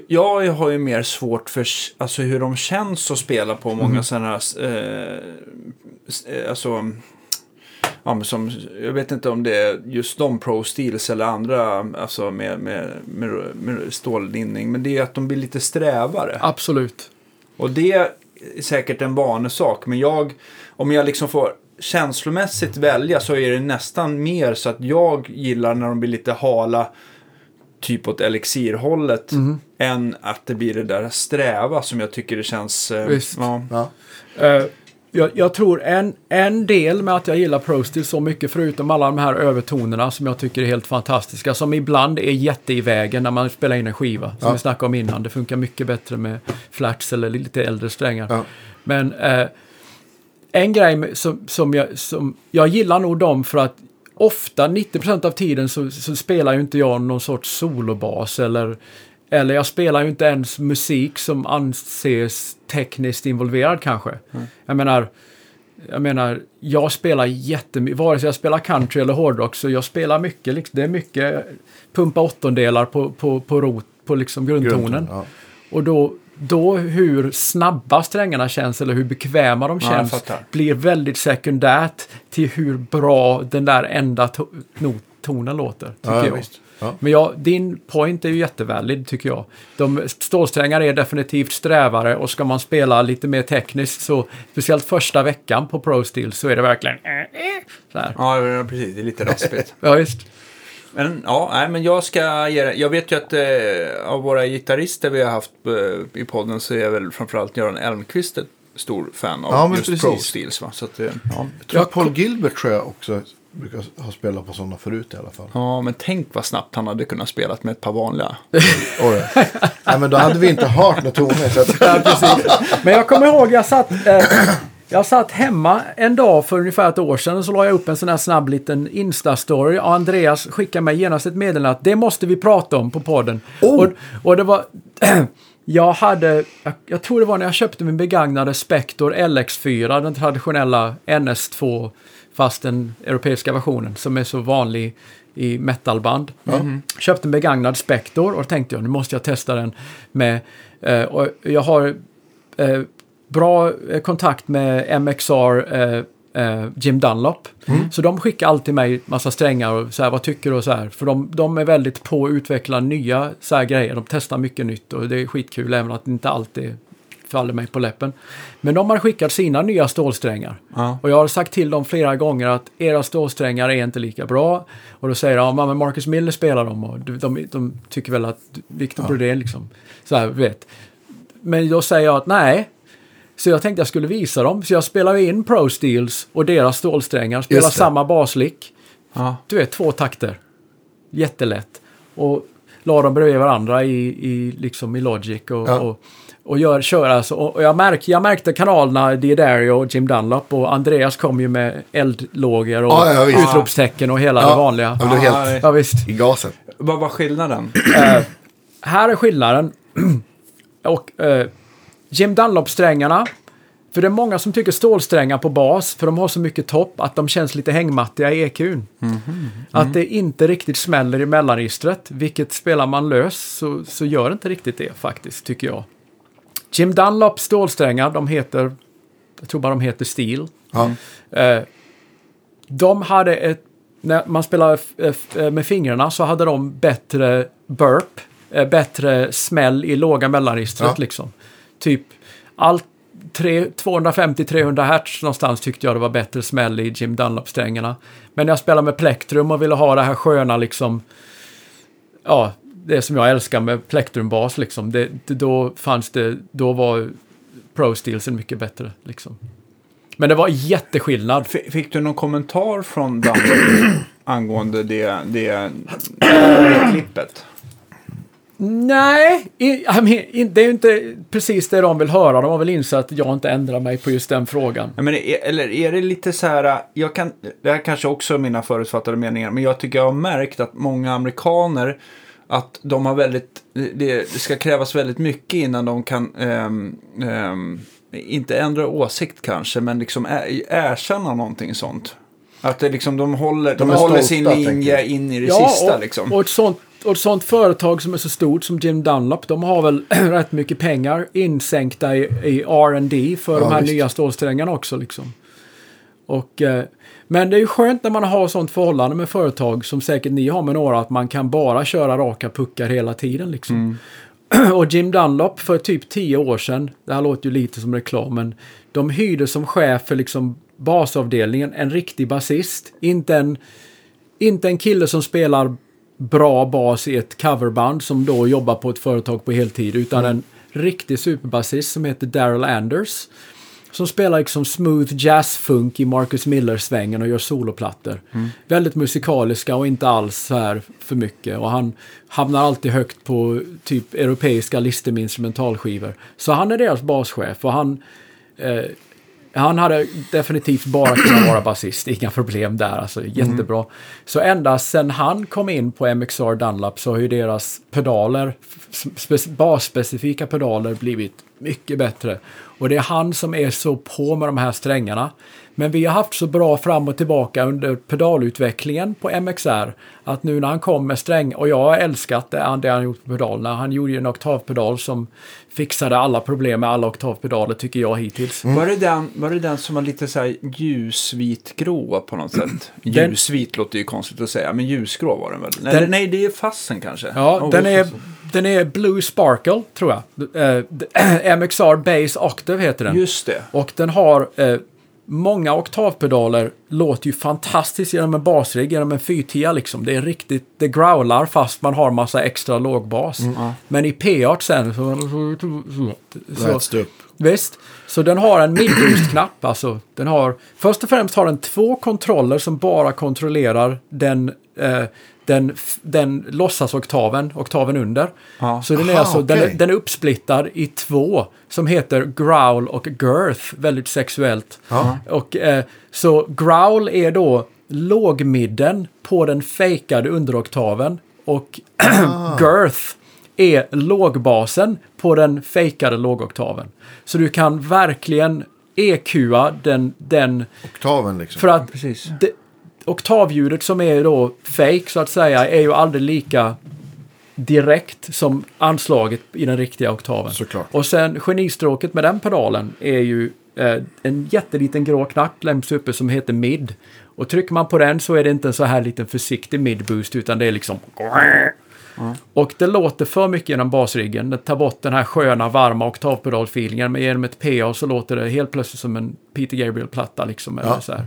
jag- har ju mer svårt för alltså, hur de känns att spela på många sådana här... Eh, eh, alltså... Ja, men som, jag vet inte om det är just de Pro Steels eller andra alltså med, med, med, med stållinning. Men det är att de blir lite strävare. Absolut. Och det är säkert en vanesak, men jag, om jag liksom får känslomässigt välja så är det nästan mer så att jag gillar när de blir lite hala, typ åt elixirhållet, än att det blir det där sträva som jag tycker det känns... eh, Visst. Ja. Ja. Eh, jag, jag tror en, en del med att jag gillar Pro Steel så mycket, förutom alla de här övertonerna som jag tycker är helt fantastiska, som ibland är jätte i vägen när man spelar in en skiva, som Ja. vi snackade om innan. Det funkar mycket bättre med flats eller lite äldre strängar. Ja. Men eh, en grej som, som, jag, som jag gillar nog dem för att ofta, 90% av tiden, så, så spelar ju inte jag någon sorts solobas eller eller jag spelar ju inte ens musik som anses tekniskt involverad kanske. Jag menar, jag menar, jag spelar jättemycket, vare sig jag spelar country eller hårdrock, så jag spelar mycket, liksom, det är mycket pumpa åttondelar på, på, på rot, på liksom grundtonen. Grundton, ja. Och då, då hur snabba strängarna känns eller hur bekväma de Ja, känns fattar. blir väldigt sekundärt till hur bra den där enda to not- tonen låter. Tycker Ja, jag. visst. Ja. Men ja, din point är ju jättevalid tycker jag. De stålsträngar är definitivt strävare och ska man spela lite mer tekniskt så speciellt första veckan på Pro Steel så är det verkligen eh, eh, så här. ja, precis. Det är lite raspigt. Ja, visst. Men ja, nej, men jag ska ge det. Jag vet ju att eh, av våra gitarrister vi har haft eh, i podden så är väl framförallt Göran Elmqvist ett stor fan av Ja, just precis. Pro Steels. Va? Så att, eh, ja. Jag tror Jag Paul Gilbert tror jag också brukar ha spelat på sådana förut i alla fall. Ja, men tänk vad snabbt han hade kunnat spela med ett par vanliga. Oj. Nej, men då hade vi inte hört några toner. Så att, Men jag kommer ihåg, jag satt, eh, jag satt hemma en dag för ungefär ett år sedan och så la jag upp en sån här snabb liten Insta-story och Andreas skickade mig genast ett meddelande att det måste vi prata om på podden. Oh! Och, och det var... Jag hade, jag, jag tror det var när jag köpte min begagnade Spector LX4, den traditionella NS2, fast den europeiska versionen som är så vanlig i metalband. Köpte en begagnad Spector och tänkte jag nu måste jag testa den med, eh, och jag har eh, bra eh, kontakt med MXR eh, eh, Jim Dunlop. Så de skickar alltid mig massa strängar och så här, vad tycker du och så här. För de, de är väldigt på att utveckla nya så här grejer. De testar mycket nytt och det är skitkul även att det inte alltid faller mig på läppen. Men de har skickat sina nya stålsträngar. Ja. Och jag har sagt till dem flera gånger att era stålsträngar är inte lika bra. Och då säger de, ja men Marcus Miller spelar dem och de, de, de tycker väl att Victor Brodén liksom, så här, vet. Men då säger jag att nej. Så jag tänkte jag skulle visa dem. Så jag spelar in Pro Steels och deras stålsträngar. Spelar samma baslick. Ja. Du vet, två takter. Jättelätt. Och la dem bredvid varandra i, i, liksom i Logic och, Ja. och, och gör, kör alltså. Och jag, märk, jag märkte kanalerna Diodario och Jim Dunlop och Andreas kom ju med eldlågor och Ja, ja, utropstecken och hela det Ja. vanliga. Jag blev Ja, helt Ja, visst. i gasen. Vad var skillnaden? Eh, här är skillnaden. och eh, Jim Dunlop-strängarna. För det är många som tycker stålsträngar på bas, för de har så mycket topp att de känns lite hängmattiga i EQn. Att det inte riktigt smäller i mellanregistret, vilket spelar man lös så, så gör inte riktigt det faktiskt, tycker jag. Jim Dunlop stålsträngar, de heter, jag tror bara de heter Steel. Ja. Eh, de hade ett, när man spelar f- f- eh, med fingrarna så hade de bättre burp, eh, bättre smäll i låga mellanregistret Ja. liksom. Typ allt tre- 250-300 hertz någonstans tyckte jag det var bättre smäll i Jim Dunlop-strängarna. Men när jag spelade med plektrum och ville ha det här sköna liksom, ja, det som jag älskar med plektrumbas liksom, det, det, då fanns det, då var Pro Steelsen mycket bättre liksom. Men det var jätteskillnad. F- Fick du någon kommentar från Dunlop angående det, det, det klippet? Nej, i, I mean, det är ju inte precis det de vill höra. De har väl insett att jag inte ändrar mig på just den frågan. Ja, men är, eller är det lite så här, jag kan, det här kanske också är mina förutfattade meningar, men jag tycker jag har märkt att många amerikaner, att de har väldigt, det, det ska krävas väldigt mycket innan de kan, ehm, ehm, inte ändra åsikt kanske, men liksom erkänna någonting sånt. Att det liksom, de håller, de De håller stolta, sin linje in i det sista och, liksom. och, ett sånt, och ett sånt företag som är så stort som Jim Dunlop, de har väl rätt mycket pengar insänkta i, i R&D för Ja, de här visst. nya stålsträngarna också. Liksom. Och, eh, men det är ju skönt när man har sånt förhållande med företag som säkert ni har med några, att man kan bara köra raka puckar hela tiden. Liksom. Och Jim Dunlop för typ tio år sedan, det här låter ju lite som reklam, men de hyrde som chef för liksom basavdelningen en riktig basist. Inte en, inte en kille som spelar bra bas i ett coverband som då jobbar på ett företag på heltid, utan en riktig superbasist som heter Daryl Anders. Som spelar liksom smooth jazzfunk i Marcus Miller-svängen och gör soloplattor. Väldigt musikaliska och inte alls här för mycket. Och han hamnar alltid högt på typ europeiska listor med instrumentalskivor. Så han är deras baschef och han... Eh, han hade definitivt bara kunnat vara basist, inga problem där, alltså jättebra. Så ända sedan han kom in på MXR Dunlop så har ju deras pedaler, spe- basspecifika pedaler blivit mycket bättre. Och det är han som är så på med de här strängarna. Men vi har haft så bra fram och tillbaka under pedalutvecklingen på MXR att nu när han kom med sträng, och jag har älskat det, han- det han gjort på pedalerna. Han gjorde ju en oktavpedal som fixade alla problem med alla oktavpedaler tycker jag hittills. Var, det den, var det den som var lite så här ljusvitgrå på något sätt? Den- Ljusvit låter ju konstigt att säga, men ljusgrå var den väl? Den- nej, det är fassen kanske. Ja, Oh, den, är, den är Blue Sparkle, tror jag. D- MXR Base Octave heter den. Just det. Och den har eh, många oktavpedaler låter ju fantastiskt genom en basrigg, genom en 410 liksom. Det är riktigt, det growlar fast man har massa extra lågbas. Men i P8 sen så... så upp. Visst, så den har en midboost-knapp. Alltså, den har, först och främst har den två kontroller som bara kontrollerar den, eh, den, den låtsasoktaven, oktaven under. Ja. Så den är, Aha, alltså, den, är, okej. den är uppsplittad i två som heter growl och girth, väldigt sexuellt. Ja. Och, eh, så growl är då lågmidden på den fejkade underoktaven och Ah. girth är lågbasen på den fejkade lågoktaven. Så du kan verkligen EQa den, den Oktaven liksom. för att Precis. Det, oktavljudet som är då fake så att säga är ju aldrig lika direkt som anslaget i den riktiga oktaven. Såklart. Och sen genistråket med den pedalen är ju eh, en jätteliten grå knapp längst uppe som heter mid. Och trycker man på den så är det inte en så här liten försiktig mid-boost utan det är liksom... Och det låter för mycket genom basriggen. Det tar bort den här sköna, varma oktavpedalfeelingen. Men genom ett PA så låter det helt plötsligt som en Peter Gabriel-platta liksom. Eller Ja. så här.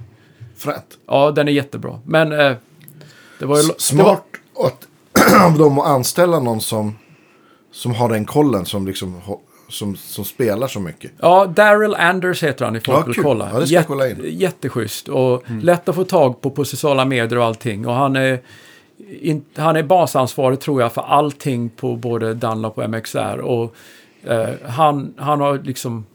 Fränt. Ja, den är jättebra. Men eh, det var ju... S- det var, Smart att, av dem att anställa någon som, som har den kollen som, liksom, som, som spelar så mycket. ja, Daryl Anders heter han i folk Ja, vill kul. kolla. Ja, det ska jag kolla in. Jätteschysst och lätt att få tag på på sociala medier och allting. Och han är, in, han är basansvarig tror jag för allting på både Dunlop och MXR. Och eh, han, han har liksom...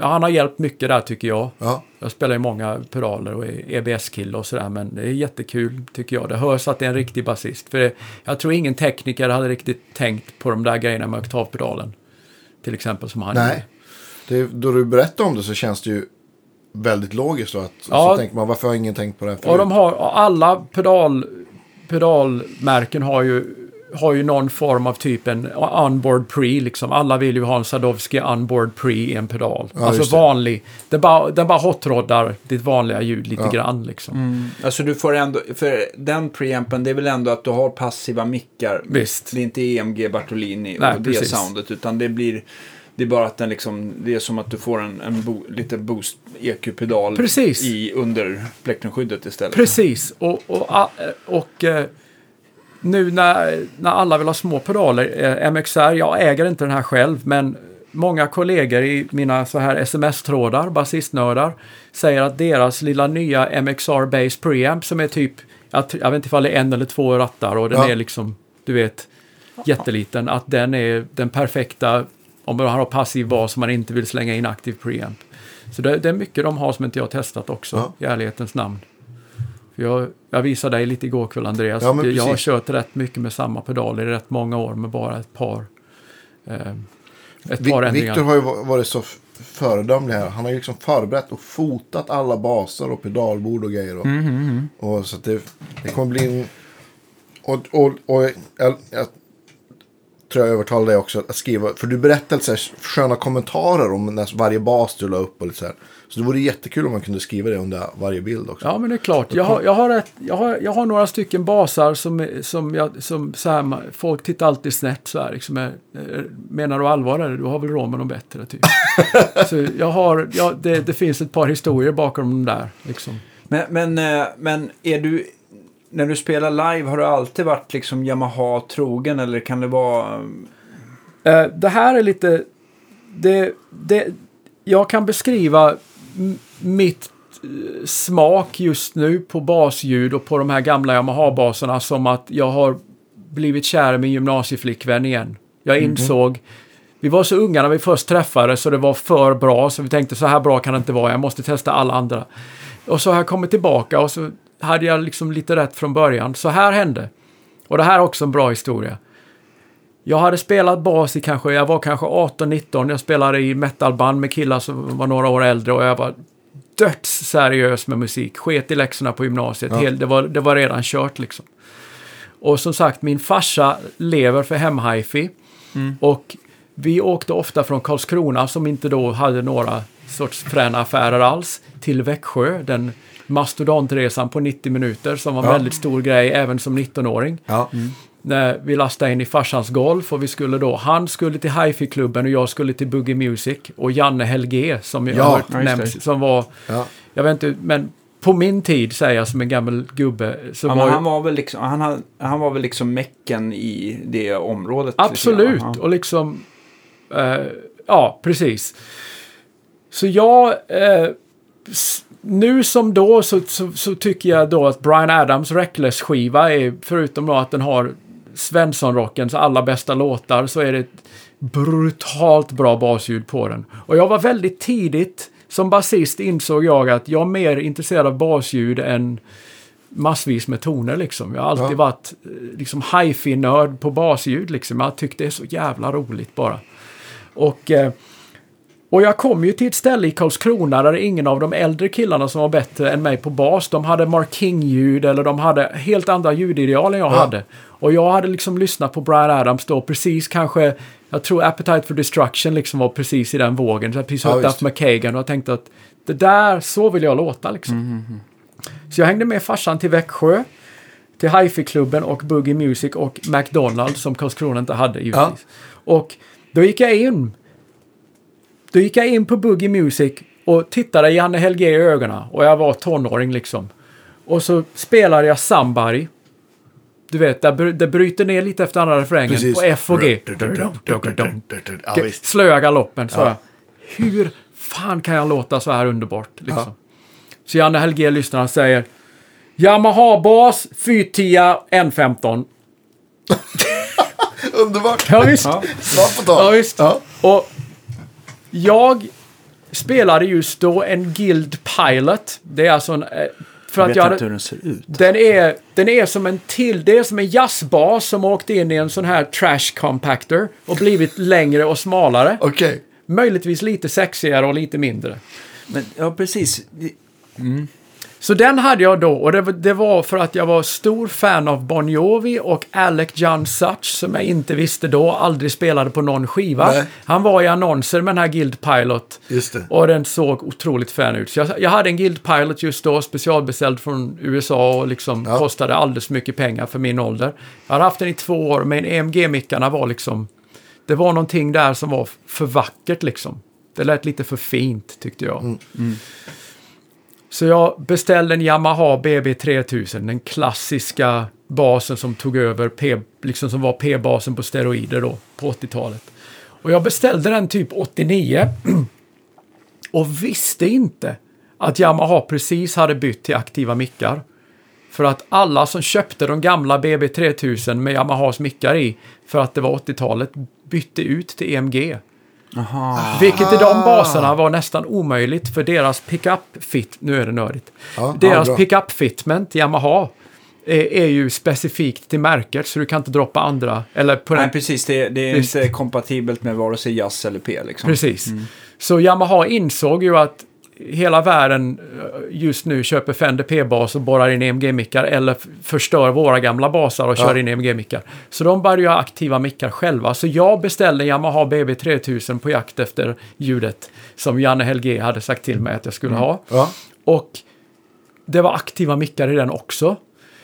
Ja, han har hjälpt mycket där tycker jag. Ja, Jag spelar ju många pedaler och EBS-kille och sådär, men det är jättekul tycker jag. Det hörs att det är en riktig basist. För det, jag tror ingen tekniker hade riktigt tänkt på de där grejerna med oktavpedalen. Till exempel som han nej. Det, då du berättar om det så känns det ju väldigt logiskt. Då, att, Ja. Så tänker man, varför har ingen tänkt på det här förut? Och de har, alla pedal, pedalmärken har ju, har ju någon form av typ en onboard pre liksom. Alla vill ju ha en Sadowski onboard pre i en pedal. Ja, alltså vanlig. Det bara, den bara hotroddar ditt vanliga ljud lite Ja. grann liksom. Mm. Alltså du får ändå, för den preampen det är väl ändå att du har passiva mickar. Visst. Det är inte EMG Bartolini Nej, och det precis. soundet utan det blir det är bara att den liksom, det är som att du får en, en bo, lite boost EQ-pedal Precis. i under plektrumskyddet istället. Precis, och, och, och eh, nu när, när alla vill ha små pedaler, eh, MXR, jag äger inte den här själv, men många kollegor i mina så här sms-trådar, basistnördar, säger att deras lilla nya MXR Base Preamp som är typ, jag, jag vet inte ifall det är en eller två rattar och den Ja. är liksom, du vet, jätteliten, att den är den perfekta om man har passiv bas som man inte vill slänga in aktiv preamp. Så det, det är mycket de har som inte jag har testat också, Ja. i ärlighetens namn. Jag, jag visade dig lite igår kväll Andreas. Ja, jag har kört rätt mycket med samma pedaler i rätt många år med bara ett par, eh, ett Vi- par ändringar. Victor har ju va- varit så föredömlig här. Han har ju liksom förberett och fotat alla baser och pedalbord och grejer. Och, Mm, och så att det, det kommer bli en... Och, och, och jag, jag tror jag övertalade dig också att skriva. För du berättade så här sköna kommentarer om när varje bas du la upp och lite så här. Så det vore jättekul om man kunde skriva det under varje bild också. Ja, men det är klart. Jag har, jag har, ett, jag har, jag har några stycken basar som, som, jag, som så här, folk tittar alltid snett så här. Liksom, är, är- menar du allvar? Eller? Du har väl råd med något bättre? Typ. så jag har, ja, det, det finns ett par historier bakom de där. Liksom. Men, men, eh, men är du, när du spelar live, har du alltid varit liksom Yamaha-trogen eller kan det vara... Eh, det här är lite... Det, det, jag kan beskriva mitt eh, smak just nu på basljud och på de här gamla Yamaha-baserna som att jag har blivit kär i min gymnasieflickvän igen. Jag insåg... Vi var så unga när vi först träffades så det var för bra så vi tänkte så här bra kan det inte vara, jag måste testa alla andra. Och så har jag kommit tillbaka och så hade jag liksom lite rätt från början. Så här hände. Och det här är också en bra historia. Jag hade spelat bas i kanske, jag var kanske 18-19. Jag spelade i metalband med killar som var några år äldre och jag var dödsseriös med musik. Sket i läxorna på gymnasiet. Ja. Det, var, det var redan kört liksom. Och som sagt, min farsa lever för hemhifi. Och vi åkte ofta från Karlskrona, som inte då hade några sorts fräna affärer alls, till Växjö. Den mastodontresan på 90 minuter som var en Ja. väldigt stor grej även som 19-åring Ja. När vi lastade in i farsans golf och vi skulle då, han skulle till hifi-klubben och jag skulle till Boogie Music och Janne Helge som jag Ja, har hört nämns, som var Ja. Jag vet inte, men på min tid, säger jag som en gammal gubbe, så Ja, var han, var väl liksom, han, han var väl liksom mecken i det området. lite Absolut, och liksom... eh, ja, precis. Så jag... eh, nu som då så, så, så tycker jag då att Brian Adams Reckless-skiva är, förutom då att den har Svensson-rockens allra bästa låtar, så är det ett brutalt bra basljud på den. Och jag var väldigt tidigt, som basist insåg jag att jag är mer intresserad av basljud än massvis med toner liksom. Jag har alltid Ja. varit eh, liksom hi-fi-nörd på basljud liksom. Jag har tyckt det är så jävla roligt bara. Och, eh, och jag kom ju till ett ställe i Karlskrona där ingen av de äldre killarna som var bättre än mig på bas, de hade Mark King-ljud eller de hade helt andra ljudideal än jag Ja. hade. Och jag hade liksom lyssnat på Brian Adams då precis kanske, jag tror Appetite for Destruction liksom var precis i den vågen. Så jag precis Ja, hört visst. Duff McKagan och jag tänkte att det där, så vill jag låta liksom. Så jag hängde med farsan till Växjö, till Hifi-klubben och Boogie Music och McDonalds som Karlskrona inte hade givetvis. Och då gick jag in. Då gick jag in på Boogie Music och tittade Janne Helge i ögonen och jag var tonåring liksom. Och så spelade jag Somebody. Du vet, det, det bryter ner lite efter andra refrängen Precis. på F och G. Ja. Slöa galoppen, så Ja. jag. Hur fan kan jag låta så här underbart? Liksom. Så Janne Helge lyssnar och säger Yamaha bas 410 N15. Underbart! Ja, visst. Ja. Svar på tal. Ja, visst. Ja. Och jag spelade just då en Guild Pilot. Det är alltså en... eh, För Jag att vet jag inte hur den ser ut. den, är, den är som en till... Det är som en jazzbas som åkte in i en sån här trash compactor och blivit längre och smalare. Okej. Möjligtvis lite sexigare och lite mindre. Men, ja, precis. Det- Så den hade jag då och det, var- det var för att jag var stor fan av Bon Jovi och Alec John Such som jag inte visste då, aldrig spelade på någon skiva. Nej. Han var i annonser med den här Guild Pilot. Och den såg otroligt fan ut. Så jag, jag hade en Guild Pilot just då, specialbeställd från USA och liksom Ja. kostade alldeles mycket pengar för min ålder. Jag hade haft den i två år, men EMG-mickarna var liksom... Det var någonting där som var för vackert liksom. Det lät lite för fint tyckte jag. Mm. Så jag beställde en Yamaha BB3000, den klassiska basen som tog över, P, liksom som var P-basen på steroider då, på 80-talet. Och jag beställde den typ 89 och visste inte att Yamaha precis hade bytt till aktiva mickar. För att alla som köpte de gamla BB3000 med Yamahas mickar i, för att det var 80-talet, bytte ut till EMG. Aha. Vilket i de baserna var nästan omöjligt för deras pickup fit, nu är det nördigt, Ja, deras ja, pickup fitment, Yamaha, är, är ju specifikt till märket så du kan inte droppa andra. Eller på den Nej, precis. Det, det är Visst. inte kompatibelt med vare sig jazz eller P. Liksom. Precis. Så Yamaha insåg ju att hela världen eh, just nu köper Fender P-bas och borrar in EMG-mickar eller förstör våra gamla basar och kör Ja. in EMG-mickar. Så de började göra aktiva mickar själva. Så jag beställde en Yamaha BB3000 på jakt efter ljudet som Janne Helge hade sagt till mig att jag skulle ha. Ja. Och det var aktiva mickar i den också.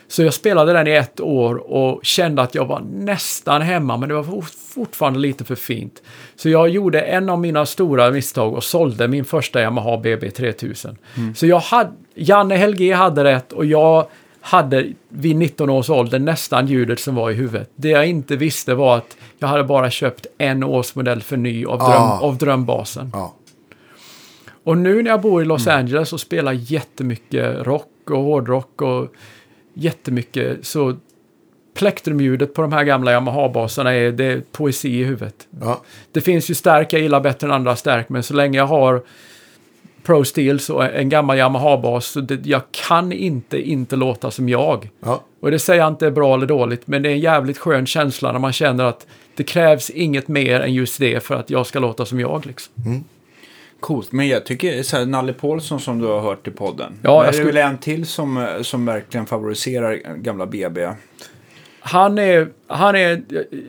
Så jag spelade den i ett år och kände att jag var nästan hemma, men det var for- fortfarande lite för fint. Så jag gjorde en av mina stora misstag och sålde min första Yamaha BB3000. Så jag hade, Janne Helge hade rätt och jag hade vid 19 års ålder nästan ljudet som var i huvudet. Det jag inte visste var att jag hade bara köpt en årsmodell för ny av, dröm, Ah. av drömbasen. Ja. Och nu när jag bor i Los Angeles och spelar jättemycket rock och hårdrock och jättemycket så plektrumljudet på de här gamla Yamaha-basarna är, det är poesi i huvudet. Ja. Det finns ju stärk jag gillar bättre än andra stärk, men så länge jag har Pro Steels och en gammal Yamaha-bas så det, jag kan inte inte låta som jag. Ja. Och det säger jag inte är bra eller dåligt, men det är en jävligt skön känsla när man känner att det krävs inget mer än just det för att jag ska låta som jag. Liksom. Coolt, men jag tycker så här, Nalle Paulsson som du har hört i podden. Ja, Ja, jag är det skulle- väl en till som, som verkligen favoriserar gamla BB? han är, han, är,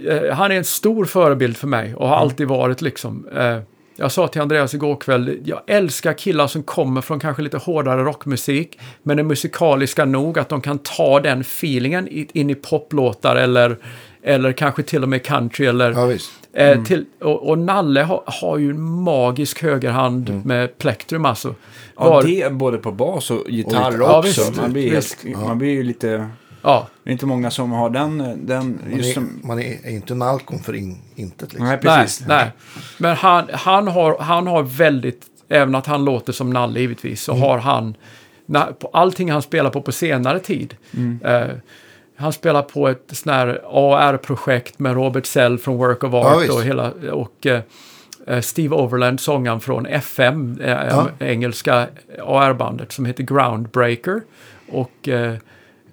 eh, han är en stor förebild för mig och har alltid varit liksom. Eh, jag sa till Andreas igår kväll, jag älskar killar som kommer från kanske lite hårdare rockmusik, men är musikaliska nog att de kan ta den feelingen in i poplåtar eller, eller kanske till och med country eller Ja, visst. Eh, till, och, och Nalle har, har ju en magisk högerhand Mm. med plektrum alltså. Ja, Var- det är både på bas och gitarr gitarr. Ja, också. visst, man, blir visst. helt, man blir ju lite... ja, Det är inte många som har den... den Man just är, som, man är, är inte Nalcon för in, intet liksom. nej, precis. Nej, nej. Men han, han, har, han har väldigt, även att han låter som Nalle givetvis, så Mm. har han, när, på allting han spelar på på senare tid. Mm. Eh, han spelar på ett sån här AR-projekt med Robert Sell från Work of Ja, Art visst. och, hela, och eh, eh, Steve Overland, sångaren från FM, eh, Ja. engelska AR-bandet som heter Groundbreaker. Och eh,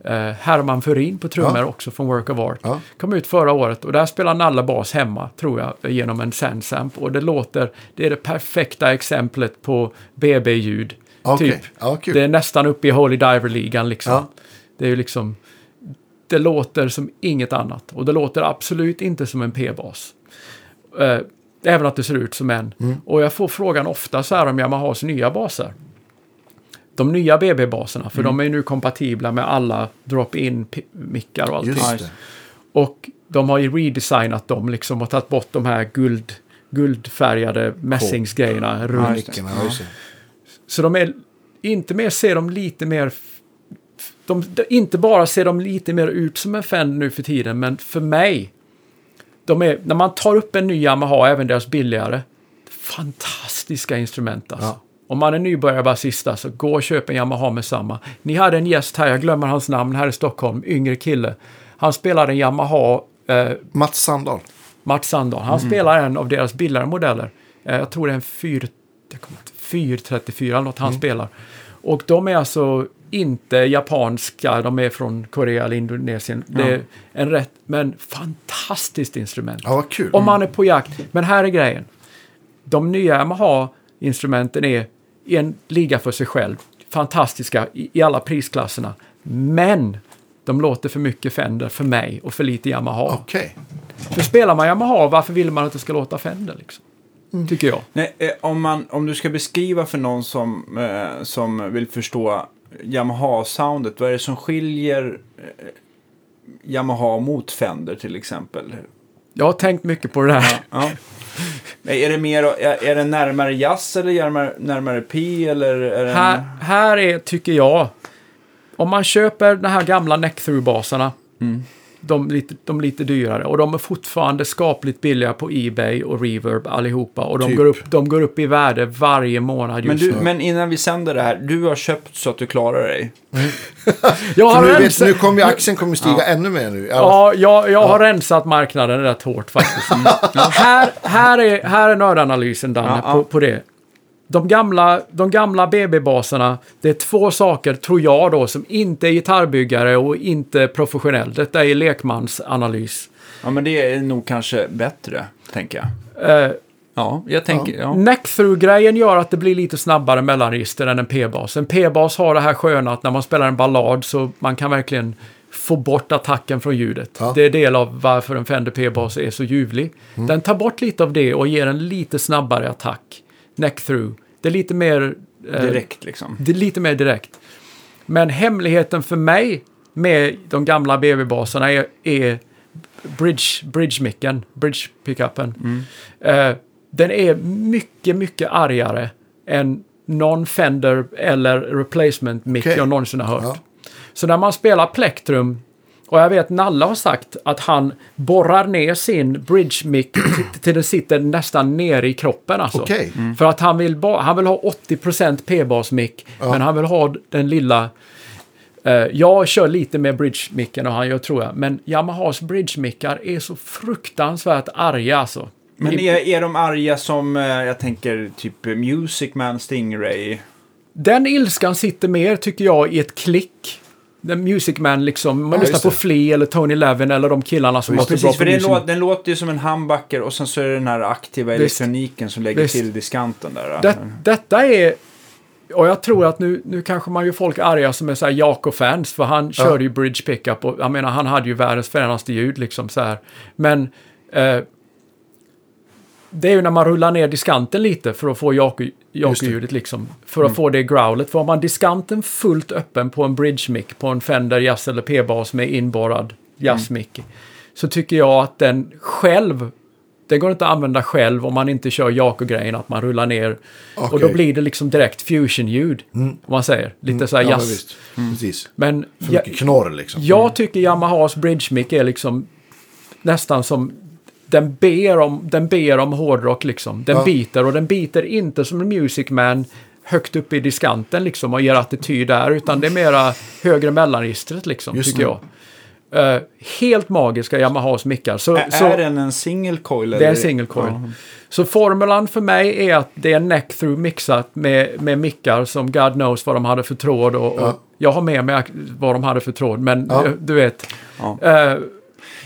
eh, Herman Furin på trummor Ja. också från Work of Art. Ja. Kom ut förra året och där spelar Nalle bas hemma, tror jag, genom en Sandsamp. Och det låter, det är det perfekta exemplet på BB-ljud. Okej, Typ. ja. Det är nästan uppe i Holy Diver-ligan liksom. Ja. Det är ju liksom, det låter som inget annat. Och det låter absolut inte som en P-bas. Eh, även att det ser ut som en. Mm. Och jag får frågan ofta så här om Yamahas nya baser. De nya BB-baserna, för Mm. de är nu kompatibla med alla drop-in pi- mickar och allting. Och de har ju redesignat dem liksom och tagit bort de här guld, guldfärgade mässingsgrejerna ja. Så de är inte mer, ser de lite mer... De, de, inte bara ser de lite mer ut som en Fender nu för tiden, men för mig, de är, när man tar upp en ny Yamaha, även deras billigare, fantastiska instrument alltså. Ja. Om man är nybörjarbasista så gå och köp en Yamaha med samma. Ni hade en gäst här, jag glömmer hans namn, här i Stockholm, yngre kille. Han spelar en Yamaha eh, Mats Sandahl. Mats Sandahl. Han spelar en av deras billigare modeller. Eh, jag tror det är en 4, jag kommer inte- 434 eller något han spelar. Och de är alltså inte japanska, de är från Korea eller Indonesien. Det är en rätt, men fantastiskt instrument. Ja, vad kul. Om man är på jakt. Men här är grejen. De nya Yamaha-instrumenten är i en liga för sig själv. Fantastiska i, i alla prisklasserna. Men de låter för mycket Fender för mig och för lite Yamaha. Okej. För spelar man Yamaha, varför vill man att det ska låta Fender? Liksom? Tycker jag. Nej, eh, om, man, om du ska beskriva för någon som, eh, som vill förstå Yamaha-soundet, vad är det som skiljer eh, Yamaha mot Fender till exempel? Jag har tänkt mycket på det här. Ja. Är det mer, är, det närmare jazz eller närmare, närmare P eller? Är det en- Här, här är, tycker jag, om man köper de här gamla neck-through-basarna, de, lite, de lite dyrare, och de är fortfarande skapligt billiga på Ebay och Reverb allihopa, och de, Typ. går, upp, de går upp i värde varje månad men, just du, nu. men innan vi sänder det här, du har köpt så att du klarar dig. Jag För har nu, vet, rensat, nu kommer ju aktien kommer stiga ännu mer nu. Ja. ja, jag, jag har rensat marknaden rätt hårt faktiskt. här, här, är, här är nördanalysen, Danne, Ja, ja. På, på det. De gamla, de gamla BB-baserna, det är två saker, tror jag då, som inte är gitarrbyggare och inte professionell. Detta är lekmansanalys. Ja, men det är nog kanske bättre, tänker jag. Eh, Ja, jag tänker, ja. Neck-through-grejen gör att det blir lite snabbare mellanregister än en P-bas. En P-bas har det här sköna att när man spelar en ballad så man kan verkligen få bort attacken från ljudet. Ja. Det är del av varför en Fender P-bas är så ljuvlig. Den tar bort lite av det och ger en lite snabbare attack. Neck-through. Det är lite mer... eh, Direkt liksom. Det är lite mer direkt. Men hemligheten för mig med de gamla BB-basarna är, är bridge, bridge-micken, bridge-pickupen. Eh, den är mycket, mycket argare än någon Fender eller replacement-mick Okej. jag någonsin har hört. Ja. Så när man spelar plektrum, och jag vet Nalle har sagt att han borrar ner sin bridge-mick till- till den sitter nästan nere i kroppen alltså. Okej. För att han vill, han vill ha 80% P-bas-mick, men han vill ha den lilla... Eh, jag kör lite med bridge-micken och han gör tror jag, men Yamahas bridge-mickar är så fruktansvärt arga alltså. Men är, är de arga som, eh, jag tänker, typ Music Man Stingray? Den ilskan sitter mer, tycker jag, i ett klick. Den Music Man liksom, man Ja, lyssnar på. Flea eller Tony Levin eller de killarna som Ja, bra precis, på för Music lå, den låter ju som en humbucker och sen så är det den här aktiva Visst. elektroniken som lägger Visst. till diskanten där. Det, detta är... Och jag tror att nu, nu kanske man gör folk arga som är så här Jakob-fans, för han körde ju bridge pickup och jag menar han hade ju världens fränaste ljud liksom så här. Men eh, det är ju när man rullar ner diskanten lite för att få Jako-ljudet liksom. För att få det growlet. För har man diskanten fullt öppen på en bridge mic på en Fender Jazz eller P-bas med inborrad jazz mic så tycker jag att den själv, den går inte att använda själv om man inte kör Jaco-grejen, att man rullar ner. Och då blir det liksom direkt fusion-ljud, om man säger. Lite så här Ja, men jazz. Precis. Men För mycket knorr liksom. jag tycker Yamahas bridge mic är liksom nästan som den ber om, den ber om hårdrock liksom. Den Ja. biter och den biter inte som en Music Man högt upp i diskanten liksom och ger attityd där utan det är mera högre mellanregistret liksom Just tycker det. jag. Eh, helt magiska Yamahas mickar. Så, Ä- så, Är den en single coil? det är en single coil. Ja. Så formulan för mig är att det är neck through mixat med, med mickar som God knows vad de hade för tråd. Och, och Ja. Jag har med mig vad de hade för tråd, men Ja. eh, du vet. Eh,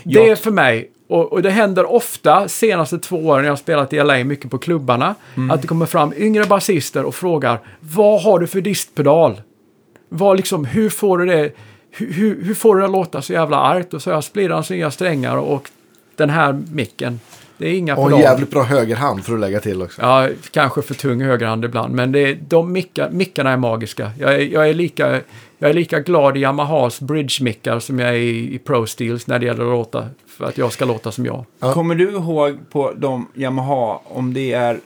det är för mig, och, och det händer ofta senaste två åren, jag har spelat i LA mycket på klubbarna, Mm. att det kommer fram yngre basister och frågar vad har du för distpedal? Vad liksom, hur får du det, hur, hur, hur får du det att låta så jävla argt? Och så jag splittrans nya strängar och den här micken. Det är inga Och en pedal. jävligt bra högerhand för att lägga till också. Ja, kanske för tung högerhand ibland, men det, är- de micka, mickarna är magiska. Jag är, jag, är lika, jag är lika glad i Yamahas bridge-mickar som jag är i, i Pro Steels när det gäller att låta, för att jag ska låta som jag. Ja. Kommer du ihåg på de Yamaha om det är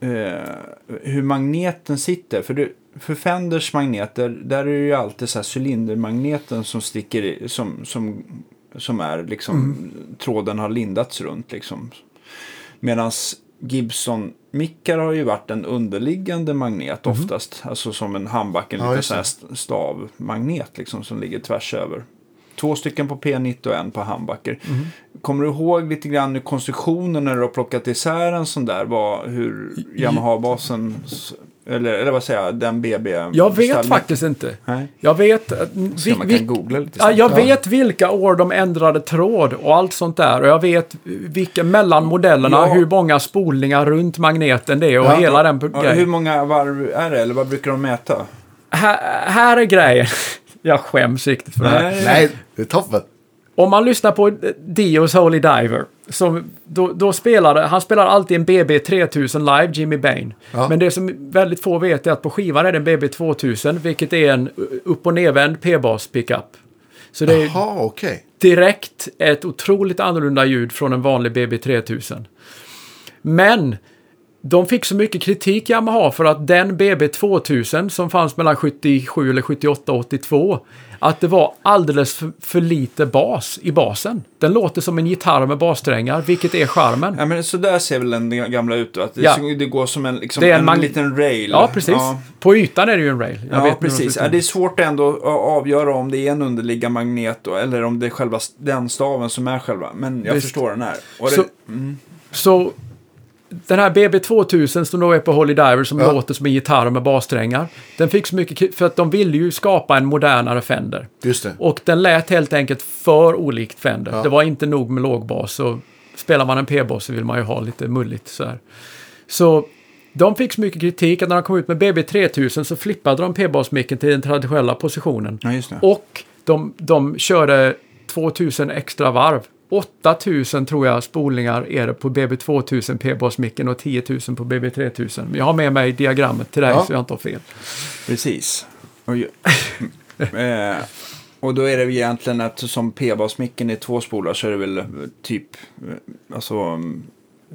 eh, hur magneten sitter? För, du, för Fenders magneter, där är det ju alltid så här cylindermagneten som sticker i, som, som, som är liksom, tråden har lindats runt liksom. Medan Gibson-mickar har ju varit en underliggande magnet oftast. Alltså som en handbacken, Ja, lite just sån här det. st- stavmagnet liksom som ligger tvärs över. Två stycken på P90 och en på handbacker. Kommer du ihåg lite grann hur konstruktionen när du har plockat isär en sån där var hur Yamaha-basen, eller, eller vad säger jag, den BB? Jag vet beställningen- faktiskt inte. Nej. Jag vet, att- Så man vi- kan googla lite snabbt. jag vet vilka år de ändrade tråd och allt sånt där. Och jag vet vilka mellan modellerna, Ja. hur många spolningar runt magneten det är och Ja. hela den Ja, hur många varv är det, eller vad brukar de mäta? Här, här är grejen. Jag skäms riktigt för det här. Nej, det är toppen. Om man lyssnar på Dios Holy Diver, som, då, då spelade, han spelar alltid en BB 3000 live, Jimmy Bain. Ja. Men det som väldigt få vet är att på skivan är det en BB 2000, vilket är en upp och nedvänd P-bas pickup. Så det är okej. direkt ett otroligt annorlunda ljud från en vanlig BB 3000. Men de fick så mycket kritik Yamaha för att den BB 2000 som fanns mellan 77 eller 78 och 82 att det var alldeles för, för lite bas i basen. Den låter som en gitarr med bassträngar, vilket är charmen. Ja, men så där ser väl den gamla ut. Att det, Ja. det går som en, liksom, Det är en en, liten rail. Ja, precis. Ja. På ytan är det ju en rail. Jag Ja, precis. Ja, det är svårt ändå att avgöra om det är en underliggande magnet eller om det är själva den staven som är själva. Men jag Visst. förstår den här. Och det, Så- Så den här BB 2000 som då är på Holy Diver som Ja. låter som en gitarr med bassträngar. Den fick så mycket för att de ville ju skapa en modernare Fender. Just det. Och den lät helt enkelt för olikt Fender. Ja. Det var inte nog med lågbas. Så spelar man en P-bas så vill man ju ha lite mulligt så här. Så de fick så mycket kritik att när de kom ut med BB 3000 så flippade de P-basmicken till den traditionella positionen. Ja. Och de, de körde 2000 extra varv. 8000 tror jag spolningar är det på BB2000 P-basmicken och 10 000 på BB3000. Men jag har med mig diagrammet till dig Ja. så jag inte har fel. Precis. Och, ju- eh, och då är det egentligen att som P-basmicken är två spolar så är det väl eh, typ eh, alltså mm,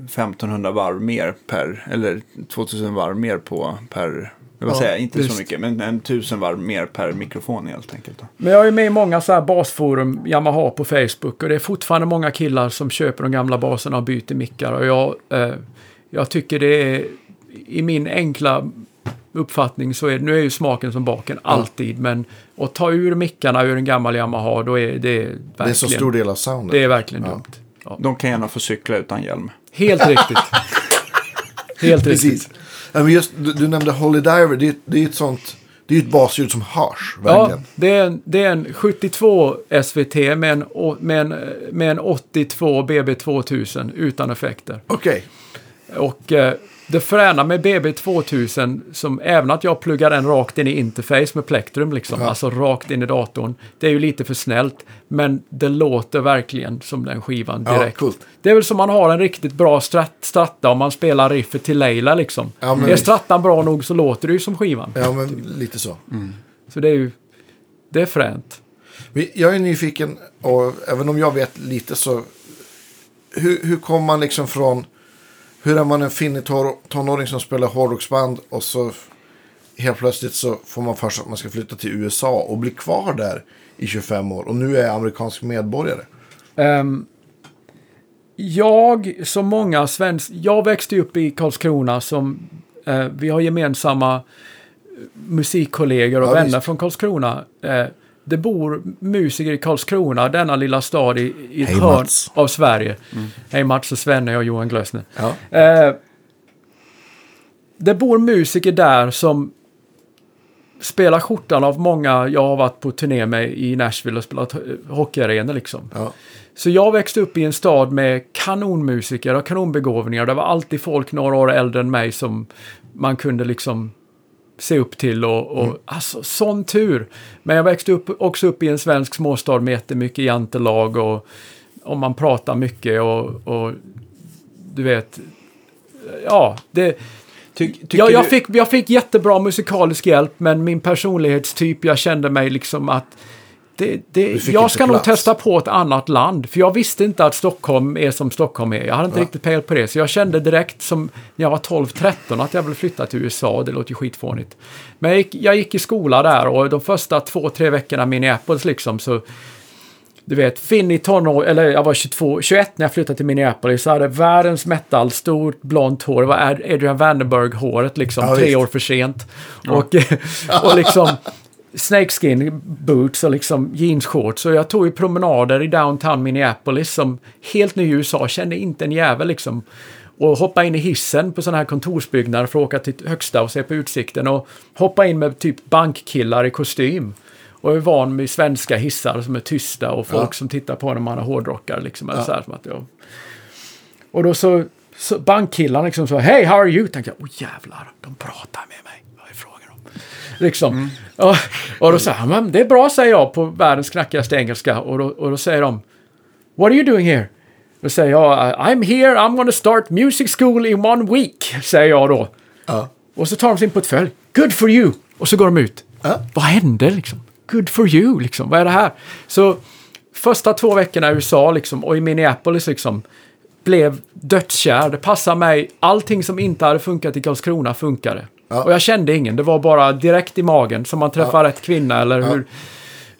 1500 varv mer per, eller 2000 varv mer på per, vad Ja, säger jag, inte visst. så mycket, men en 1000 varv mer per mikrofon helt enkelt. Då. Men jag är med i många så här basforum, Yamaha på Facebook och det är fortfarande många killar som köper de gamla baserna och byter mickar och jag, eh, jag tycker det är i min enkla uppfattning så är nu är ju smaken som baken alltid men att ta ur mickarna ur en gammal Yamaha då är det verkligen, Det är så stor del av soundet. det är verkligen Ja. dumt. Ja. De kan gärna få cykla utan hjälm. Helt riktigt. Helt Precis. riktigt. Ja, men just, du, du nämnde Holy Diver. Det, är- det är ett sånt... Det är ju ett basljud som hörs, Ja, det är, en, det är en 72 SVT med en, med en, med en 82 BB 2000 utan effekter. Okej. Och eh, det fräna med BB 2000, som även att jag pluggar den rakt in i interface med plektrum, liksom, Ja. alltså rakt in i datorn, det är ju lite för snällt. Men det låter verkligen som den skivan Ja, direkt. coolt. Det är väl som man har en riktigt bra strat, stratta om man spelar riffet till Leila liksom. Ja, men är strattan bra nog så låter det ju som skivan. Ja, men lite så. Så det är ju, det är fränt. Jag är nyfiken, och även om jag vet lite så... Hur, hur kommer man liksom från... Hur är man en finnig tonåring som spelar hårdrocksband och så helt plötsligt så får man för sig att man ska flytta till USA och bli kvar där i 25 år. Och nu är jag amerikansk medborgare. Ehm, jag, som många svenskar, jag växte upp i Karlskrona som, eh, vi har gemensamma eh, musikkollegor och Ja, vänner visst. från Karlskrona. Eh, det bor musiker i Karlskrona, denna lilla stad i, i ett Hej, hörn Mats. av Sverige. Hej Mats och Svenne och Johan Glössner. Ja. Eh, det bor musiker där som spelar skjortan av många jag har varit på turné med i Nashville och spelat hockeyarenor liksom. Ja. Så jag växte upp i en stad med kanonmusiker och kanonbegåvningar. Det var alltid folk några år äldre än mig som man kunde liksom se upp till och, och alltså sån tur. Men jag växte upp, också upp i en svensk småstad med jättemycket jantelag och, och man pratar mycket och, och du vet, ja, det, Ty, jag, jag, fick, jag fick jättebra musikalisk hjälp, men min personlighetstyp, jag kände mig liksom att det, det, jag ska nog testa på ett annat land. För jag visste inte att Stockholm är som Stockholm är. Jag hade inte Ja. riktigt pejl på det. Så jag kände direkt som när jag var 12-13 att jag ville flytta till USA. Det låter ju skitfånigt. Men jag gick, jag gick i skola där och de första två, tre veckorna i Minneapolis liksom så du vet, Finn i tonår, eller jag var 22, 21 när jag flyttade till Minneapolis, så hade världens metal, stort blont hår, det var Ad- Adrian Vandenberg-håret liksom, Ja, tre visst. år för sent. Och, och liksom snakeskin boots och liksom jeansshorts. Så jag tog ju promenader i downtown Minneapolis som helt ny i USA, kände inte en jävel liksom. Och hoppa in i hissen på sådana här kontorsbyggnader för att åka till högsta och se på utsikten. Och hoppa in med typ bankkillar i kostym. Och är van med svenska hissar som är tysta och folk Ja. som tittar på när man har hårdrockare. Liksom, eller Ja. så här, som att jag... Och då så, så bankkillarna liksom så, hej, how are you? Tänkte jag, åh jävlar, de pratar med mig. Vad är frågan om? Liksom. Och, och då säger han, det är bra, säger jag på världens knackigaste engelska. Och då, och då säger de, what are you doing here? Då säger jag, I'm here, I'm gonna start music school in one week, säger jag då. Ja. Och så tar de sin portfölj. Good for you! Och så går de ut. Ja. Vad hände liksom? Good for you, liksom. Vad är det här? Så första två veckorna i USA liksom, och i Minneapolis liksom, blev dödskär. Det passade mig. Allting som inte hade funkat i Karlskrona funkade. Ja. Och jag kände ingen. Det var bara direkt i magen som man träffar rätt kvinna eller hur.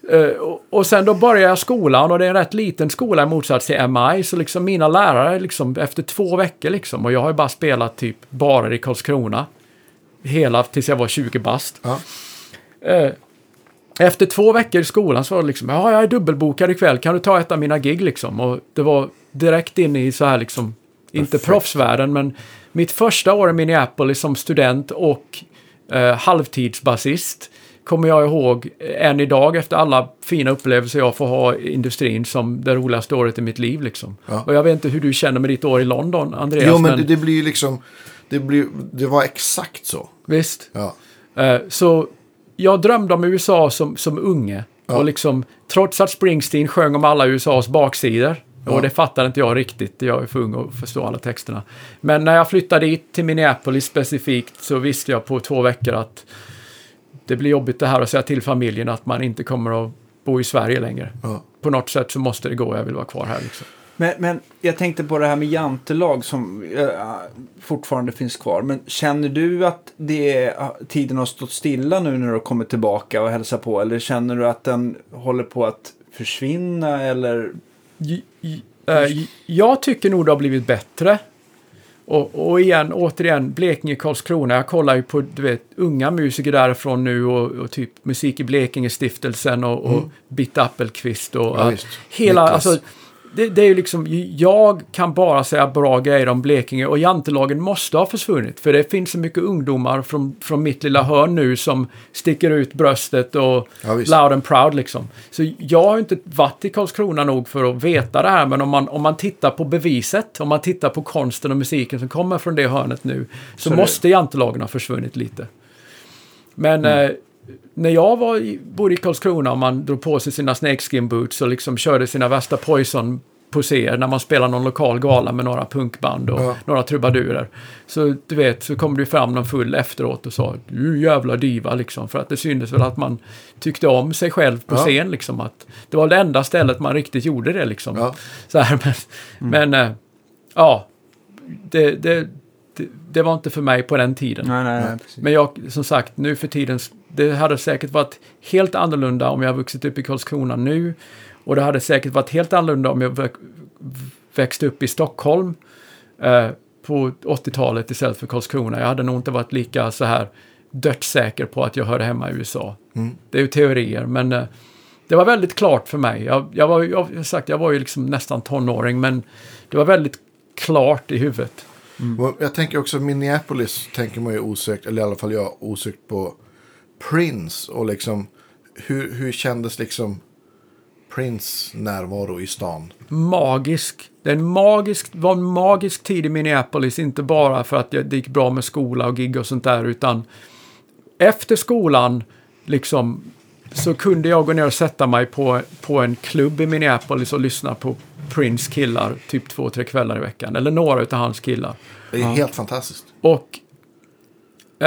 Eh, och, sen då började jag skolan och det är en rätt liten skola i motsats till MI. Så liksom mina lärare liksom efter två veckor liksom. Och jag har ju bara spelat typ bara i Karlskrona. Hela tills jag var 20 bast. Ja. Eh, efter två veckor i skolan så var det liksom, ja, jag är dubbelbokad ikväll, kan du ta ett av mina gig liksom? Och det var direkt in i så här liksom, inte proffsvärlden, men mitt första år i Minneapolis som student och eh, halvtidsbasist kommer jag ihåg än idag efter alla fina upplevelser jag får ha i industrin som det roligaste året i mitt liv liksom. Ja. Och jag vet inte hur du känner med ditt år i London, Andreas, Jo, men men det, blir liksom... Det, blir, det var exakt så. visst. Ja. Eh, Så jag drömde om USA som, som unge. Ja. Och liksom, trots att Springsteen sjöng om alla USAs baksidor. Ja. Och det fattade inte jag riktigt. Jag är för ung att förstå alla texterna. Men när jag flyttade dit till Minneapolis specifikt så visste jag på två veckor att det blir jobbigt det här att säga till familjen att man inte kommer att bo i Sverige längre. Ja. På något sätt så måste det gå. Jag vill vara kvar här liksom. Men, men jag tänkte på det här med jantelag som eh, fortfarande finns kvar. Men känner du att det, tiden har stått stilla nu när du har kommit tillbaka och hälsar på? Eller känner du att den håller på att försvinna? Eller? Eh, jag tycker nog det har blivit bättre. Och, och igen, återigen, Blekinge, Karlskrona. Jag kollar ju på du vet, unga musiker därifrån nu och, och typ Musik i Blekinge-stiftelsen och, och Bitt Appelqvist och Ja, visst. hela, Niklas. alltså, det, det är ju liksom, jag kan bara säga bra grejer om Blekinge och jantelagen måste ha försvunnit. För det finns så mycket ungdomar från, från mitt lilla hörn nu som sticker ut bröstet och Ja, visst. loud and proud liksom. Så jag har inte varit i Karlskrona nog för att veta det här, men om man, om man tittar på beviset, om man tittar på konsten och musiken som kommer från det hörnet nu, så, Så det- måste jantelagen ha försvunnit lite. Men eh, när jag var i, bodde i Karlskrona och man drog på sig sina snakeskin boots och liksom körde sina värsta poison på scen när man spelar någon lokal gala med några punkband och Ja. några trubadurer. Så du vet, så kom det fram någon full efteråt och sa du jävla diva liksom. För att det syntes väl att man tyckte om sig själv på Ja. scen liksom. Att det var det enda stället man riktigt gjorde det liksom. Ja. Så här, men, men eh, ja, det, det, det, det var inte för mig på den tiden. Nej, nej, nej. Precis. Men jag, som sagt, nu för tiden, det hade säkert varit helt annorlunda om jag vuxit upp i Karlskrona nu. Och det hade säkert varit helt annorlunda om jag väx, växte upp i Stockholm eh, på 80-talet istället för Karlskrona. Jag hade nog inte varit lika så här dödssäker på att jag hörde hemma i USA. Mm. Det är ju teorier, men eh, det var väldigt klart för mig. Jag, jag var, ju- jag, sagt, jag var ju liksom nästan tonåring, men det var väldigt klart i huvudet. Och Jag tänker också Minneapolis tänker man ju osökt, eller i alla fall jag, osökt på Prince. Och liksom, hur, hur kändes liksom Prince närvaro i stan? magisk. Det en magisk, var en magisk tid i Minneapolis, inte bara för att jag- det gick bra med skola och gig och sånt där, utan efter skolan liksom så kunde jag gå ner och sätta mig på, på en klubb i Minneapolis och lyssna på Prince killar typ två, tre kvällar i veckan. Eller några utav hans killar. Det är helt fantastiskt. Och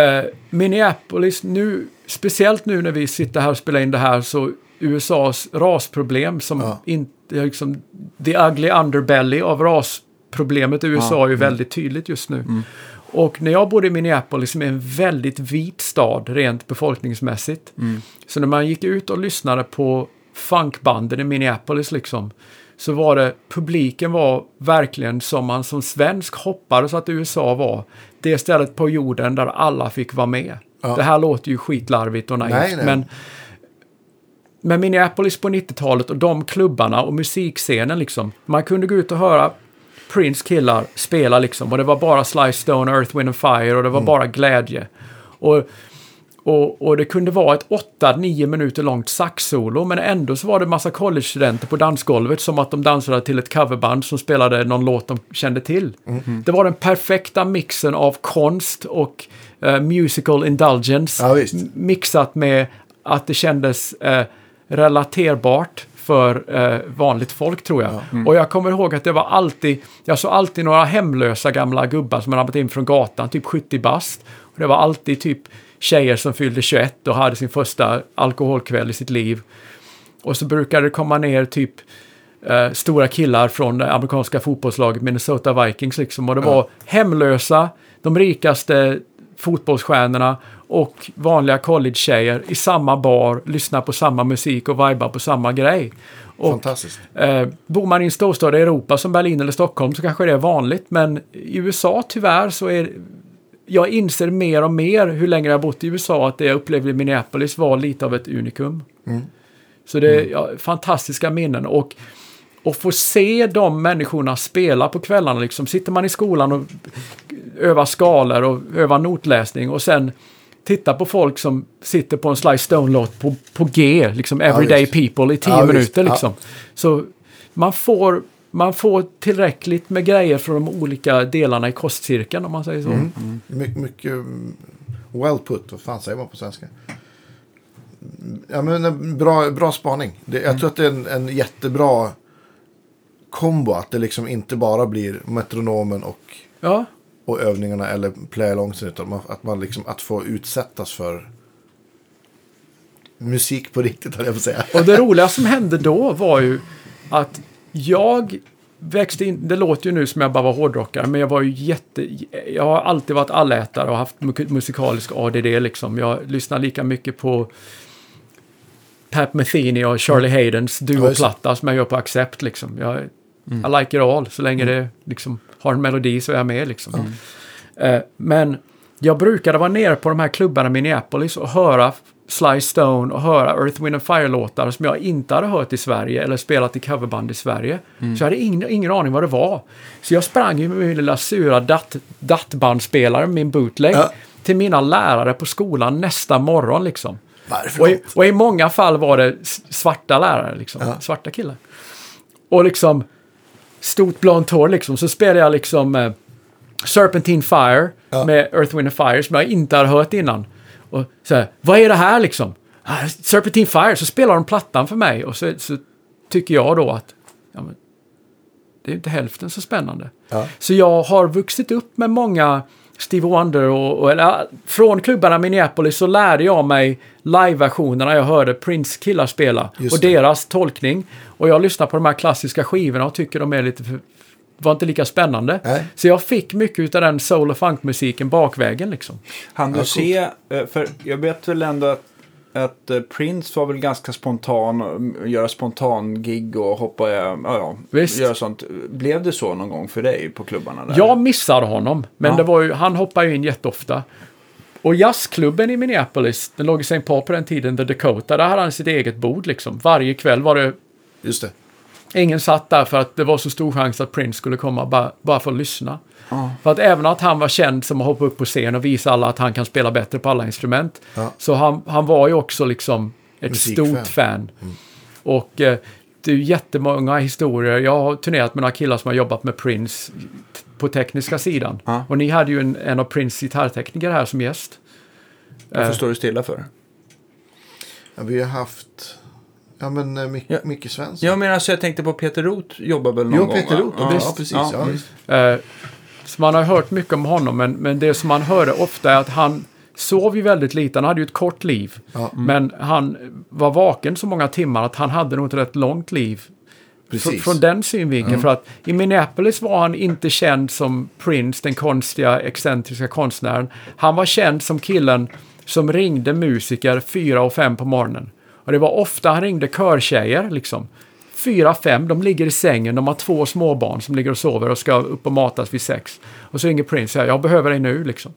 eh, Minneapolis nu, speciellt nu när vi sitter här och spelar in det här, så USAs rasproblem som Ja. inte, liksom, the ugly underbelly av rasproblemet i USA Ja, är ju väldigt tydligt just nu. Och när jag bodde i Minneapolis, som är en väldigt vit stad rent befolkningsmässigt, så när man gick ut och lyssnade på funkbanden i Minneapolis liksom, så var det, publiken var verkligen som man som svensk hoppades att USA var det stället på jorden där alla fick vara med. Ja. Det här låter ju skitlarvigt och naivt, Nej, nej. men med Minneapolis på 90-talet och de klubbarna och musikscenen liksom. Man kunde gå ut och höra Prince killar spela liksom och det var bara Sly Stone, Earth, Wind and Fire och det var bara glädje. Och, och, och det kunde vara ett 8-9 minuter långt saxsolo men ändå så var det massa collegestudenter på dansgolvet som att de dansade till ett coverband som spelade någon låt de kände till. Det var den perfekta mixen av konst och eh, musical indulgence Ja, mixat med att det kändes eh, relaterbart för eh, vanligt folk tror jag. Och jag kommer ihåg att det var alltid, jag såg alltid några hemlösa gamla gubbar som hade ramlat in från gatan, typ 70 bast. Och det var alltid typ tjejer som fyllde 21 och hade sin första alkoholkväll i sitt liv. Och så brukade det komma ner typ eh, stora killar från det amerikanska fotbollslaget Minnesota Vikings liksom. Och det var hemlösa, de rikaste fotbollsstjärnorna och vanliga college-tjejer i samma bar, lyssnar på samma musik och vibar på samma grej. Och Fantastiskt. Eh, bor man i en storstad i Europa som Berlin eller Stockholm så kanske det är vanligt, men i USA tyvärr så är jag inser mer och mer hur länge jag har bott i USA att det jag upplevde i Minneapolis var lite av ett unikum. Så det är ja, fantastiska minnen och och få se de människorna spela på kvällarna. Liksom. Sitter man i skolan och övar skalor och övar notläsning och sen titta på folk som sitter på en Sly Stone-låt på, på G, liksom Everyday visst. People i tio Ja, minuter. Ja. Liksom. Så man får, man får tillräckligt med grejer från de olika delarna i kostcirkeln om man säger så. My, mycket mm, well put, vad fan säger man på svenska? Ja, men en bra, bra spaning. Det, jag tror att det är en, en jättebra kombo. Att det liksom inte bara blir metronomen och, Ja, och övningarna eller play-alongsen. Utan man, att man liksom att få utsättas för musik på riktigt, höll jag på säga. Och det roliga som hände då var ju att jag växte in, det låter ju nu som jag bara var hårdrockare, men jag var ju jätte, jag har alltid varit allätare och haft mu- musikalisk ADD liksom. Jag lyssnar lika mycket på Pat Metheny och Charlie Haydens duoplatta som jag gör på Accept liksom. Jag, I like it all, så länge det liksom har en melodi så är jag med liksom. Eh, men jag brukade vara nere på de här klubbarna i Minneapolis och höra Sly Stone och höra Earth, Wind Fire-låtar som jag inte hade hört i Sverige eller spelat i coverband i Sverige. Så jag hade ingen, ingen aning vad det var. Så jag sprang ju med min lilla sura dat, DAT-bandspelare, min bootleg, Ja. till mina lärare på skolan nästa morgon liksom. Och i, och i många fall var det svarta lärare, liksom. Ja. Svarta killar. Och liksom, stort blont hår liksom. Så spelade jag liksom eh, Serpentine Fire Ja. med Earth, Wind Fire som jag inte hade hört innan. Och så här, vad är det här liksom? Ah, Serpentine Fire, så spelar de plattan för mig. Och så, så tycker jag då att, ja, men, det är inte hälften så spännande. Ja. Så jag har vuxit upp med många Stevie Wonder och, och eller, från klubbarna Minneapolis så lärde jag mig live-versionerna jag hörde Prince killar spela Just och det. deras tolkning. Och jag lyssnar på de här klassiska skivorna och tycker de är lite för, var inte lika spännande. Nej. Så jag fick mycket av den soul och funkmusiken bakvägen liksom. Han du Ja, se, eh, för jag vet väl ändå att, att eh, Prince var väl ganska spontan, och göra spontan gig och hoppa, ja, ja, Visst. göra sånt. Blev det så någon gång för dig på klubbarna där? Jag missade honom, men Ja. det var ju, han hoppade ju in jätteofta. Och jazzklubben i Minneapolis, den låg i St. Paul på den tiden, The Dakota, där hade han sitt eget bord liksom. Varje kväll var det Just det. Ingen satt där för att det var så stor chans att Prince skulle komma bara, bara för att lyssna. Ja. För att även att han var känd som att hoppa upp på scen och visa alla att han kan spela bättre på alla instrument. Ja. Så han, han var ju också liksom ett Musikfan. stort fan. Och eh, det är jättemånga historier. Jag har turnerat med några killar som har jobbat med Prince på tekniska sidan. Ja. Och ni hade ju en, en av Prince gitarrtekniker här som gäst. Varför Eh. står du stilla för? Ja, vi har haft... Ja, men uh, Mic Ja. Micke Svensson. Ja, men alltså jag tänkte på Peter Roth jobbar väl någon jo, gång? Peter va? Roth. Ja, visst. precis. Ja. Ja, visst. Eh, så man har hört mycket om honom, men, men det som man hörde ofta är att han sov ju väldigt lite. Han hade ju ett kort liv. Ja. Men han var vaken så många timmar att han hade nog ett rätt långt liv. Fr- Precis. Från den synvinkeln. För att i Minneapolis var han inte känd som Prince, den konstiga, excentriska konstnären. Han var känd som killen som ringde musiker fyra och fem på morgonen. Och det var ofta han ringde körtjejer, liksom. Fyra, fem, de ligger i sängen, de har två småbarn som ligger och sover och ska upp och matas vid sex. Och så ringer Prince och säger, jag behöver dig nu, liksom.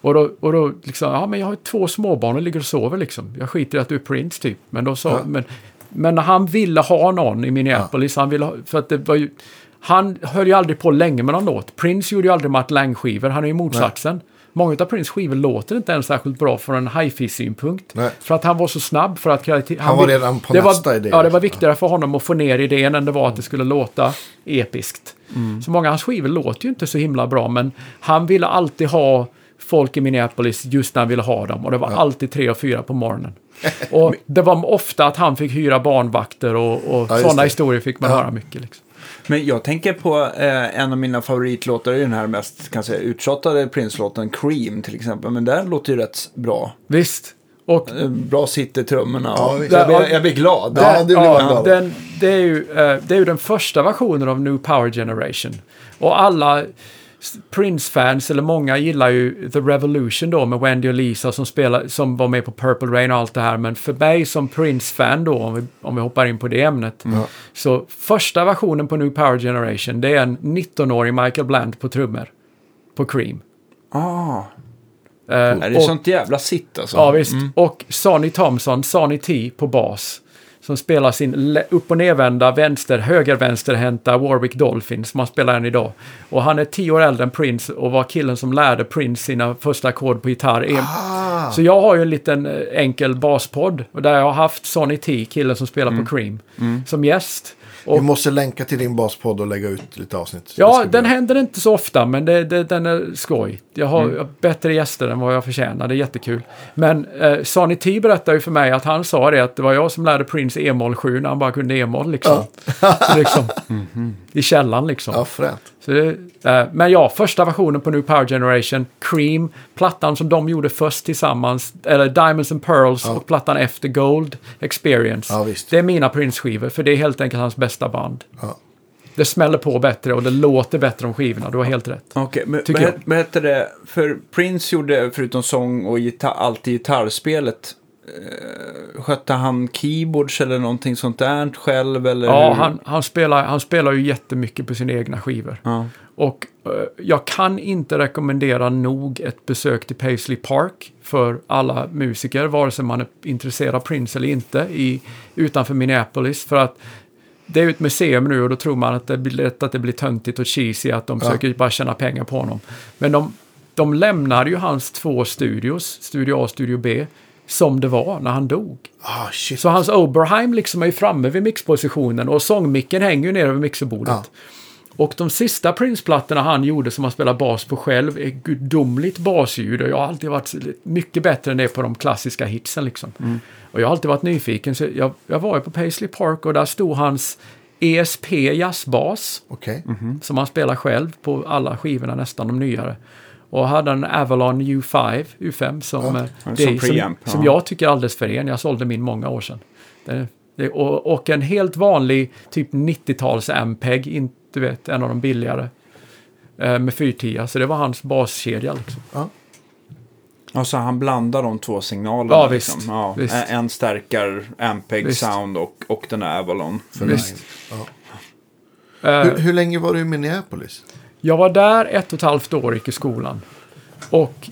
Och då, och då liksom, ja men jag har två småbarn och ligger och sover liksom. Jag skiter i att du är Prince typ. Men då sa, Ja. men, men han ville ha någon i Minneapolis, han ville ha, för att det var ju, han höll ju aldrig på länge med någon låt. Prince gjorde ju aldrig Matt Lang-skivor, han är ju motsatsen. Många av Prince skivor låter inte ens särskilt bra från en hi-fi-synpunkt. För att han var så snabb för att... Han, Han var redan på det nästa var, idé, Ja, det var liksom. viktigare för honom att få ner idén än det var att det skulle låta episkt. Mm. Så många av hans skivor låter ju inte så himla bra, men han ville alltid ha folk i Minneapolis just när han ville ha dem. Och det var alltid tre och fyra på morgonen. Och det var ofta att han fick hyra barnvakter och, och Ja, sådana historier fick man Ja. höra mycket. Liksom. Men jag tänker på eh, en av mina favoritlåtar, är den här mest kan jag säga, uttjatade Prince-låten, Cream till exempel. Men den låter ju rätt bra. Visst. Och Eh, Bra sitter trummorna. Ja, jag, blir, jag blir glad. Ja, det blir man glad den, det, är ju, eh, det är ju den första versionen av New Power Generation. Och alla Prince-fans, eller många, gillar ju The Revolution då med Wendy och Lisa som, spelar, som var med på Purple Rain och allt det här. Men för mig som Prince-fan då, om vi, om vi hoppar in på det ämnet, så första versionen på New Power Generation, det är en 19-årig Michael Bland på trummor. På Cream. Ah, Eh, är det och- sånt jävla sitt alltså? Ja, visst. Och Sonny Thompson, Sonny T på bas. Som spelar sin upp och nervända vänster, höger-vänsterhänta Warwick Dolphin som han spelar än idag. Och han är tio år äldre än Prince och var killen som lärde Prince sina första ackord på gitarr. Ah, Så jag har ju en liten eh, enkel baspodd och där jag har haft Sonny T, killen som spelar på Cream, som gäst. Vi Och, måste länka till din baspodd och lägga ut lite avsnitt. Ja, vi den göra. händer inte så ofta, men det, det, den är skoj. Jag har har bättre gäster än vad jag förtjänar, det är jättekul. Men eh, Sonny T berättade ju för mig att han sa det att det var jag som lärde Prince E-moll 7 när han bara kunde E-moll liksom. Så liksom I källan liksom. Ja, fränt. Så det, eh, men ja, första versionen på New Power Generation, Cream, plattan som de gjorde först tillsammans, eller Diamonds and Pearls och plattan efter Gold Experience. Ja, visst. Det är mina Prince-skivor, för det är helt enkelt hans bästa band. Ja. Det smäller på bättre och det låter bättre om skivorna, du har helt rätt. Okej, men jag. het- vad heter det? För Prince gjorde, förutom sång och gitarr, alltid gitarrspelet. Eh, skötte han keyboards eller någonting sånt där själv? Eller Ja, han, han, spelar, han spelar ju jättemycket på sina egna skivor. Ja. Och eh, jag kan inte rekommendera nog ett besök till Paisley Park för alla musiker, vare sig man är intresserad av Prince eller inte, i, utanför Minneapolis. För att det är ju ett museum nu och då tror man att det blir lätt att det blir töntigt och cheesy, att de Ja. försöker bara tjäna pengar på honom. Men de, de lämnade ju hans två studios, Studio A och Studio B, som det var när han dog. Shit. Så hans Oberheim liksom är ju framme vid mixpositionen och sångmicken hänger ju nere vid mixerbordet. Ja. Och de sista Prince-plattorna han gjorde som han spelar bas på själv är gudomligt basljud och jag har alltid varit mycket bättre än det på de klassiska hitsen liksom. Och jag har alltid varit nyfiken så jag, jag var ju på Paisley Park och där stod hans ESP jazzbas Okej. som han spelar själv på alla skivorna, nästan de nyare. Och hade en Avalon U5, U5 som, Ja, eh, som det som, preamp, som ja. jag tycker är alldeles för ren. Jag sålde min många år sedan. Det, det, och, och en helt vanlig typ 90-tals Ampeg, inte vet, en av de billigare. Eh, med 410, så det var hans baskedja liksom. Ja. Alltså han blandar de två signalerna. Ja, liksom. visst, Ja, visst. En, stärkar Visst. Sound och, och den här Avalon. För Visst. Ja. Eh, Hur, hur länge var du i Minneapolis? Jag var där ett och ett halvt år, gick i skolan. Och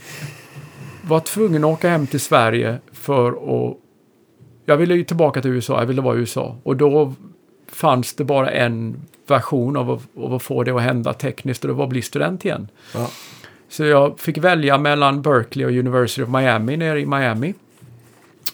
var tvungen att åka hem till Sverige för att... Jag ville ju tillbaka till USA, jag ville vara i USA. Och då fanns det bara en version av att, av att få det att hända tekniskt och det var att bli student igen. Ja. Så jag fick välja mellan Berkeley och University of Miami nere i Miami.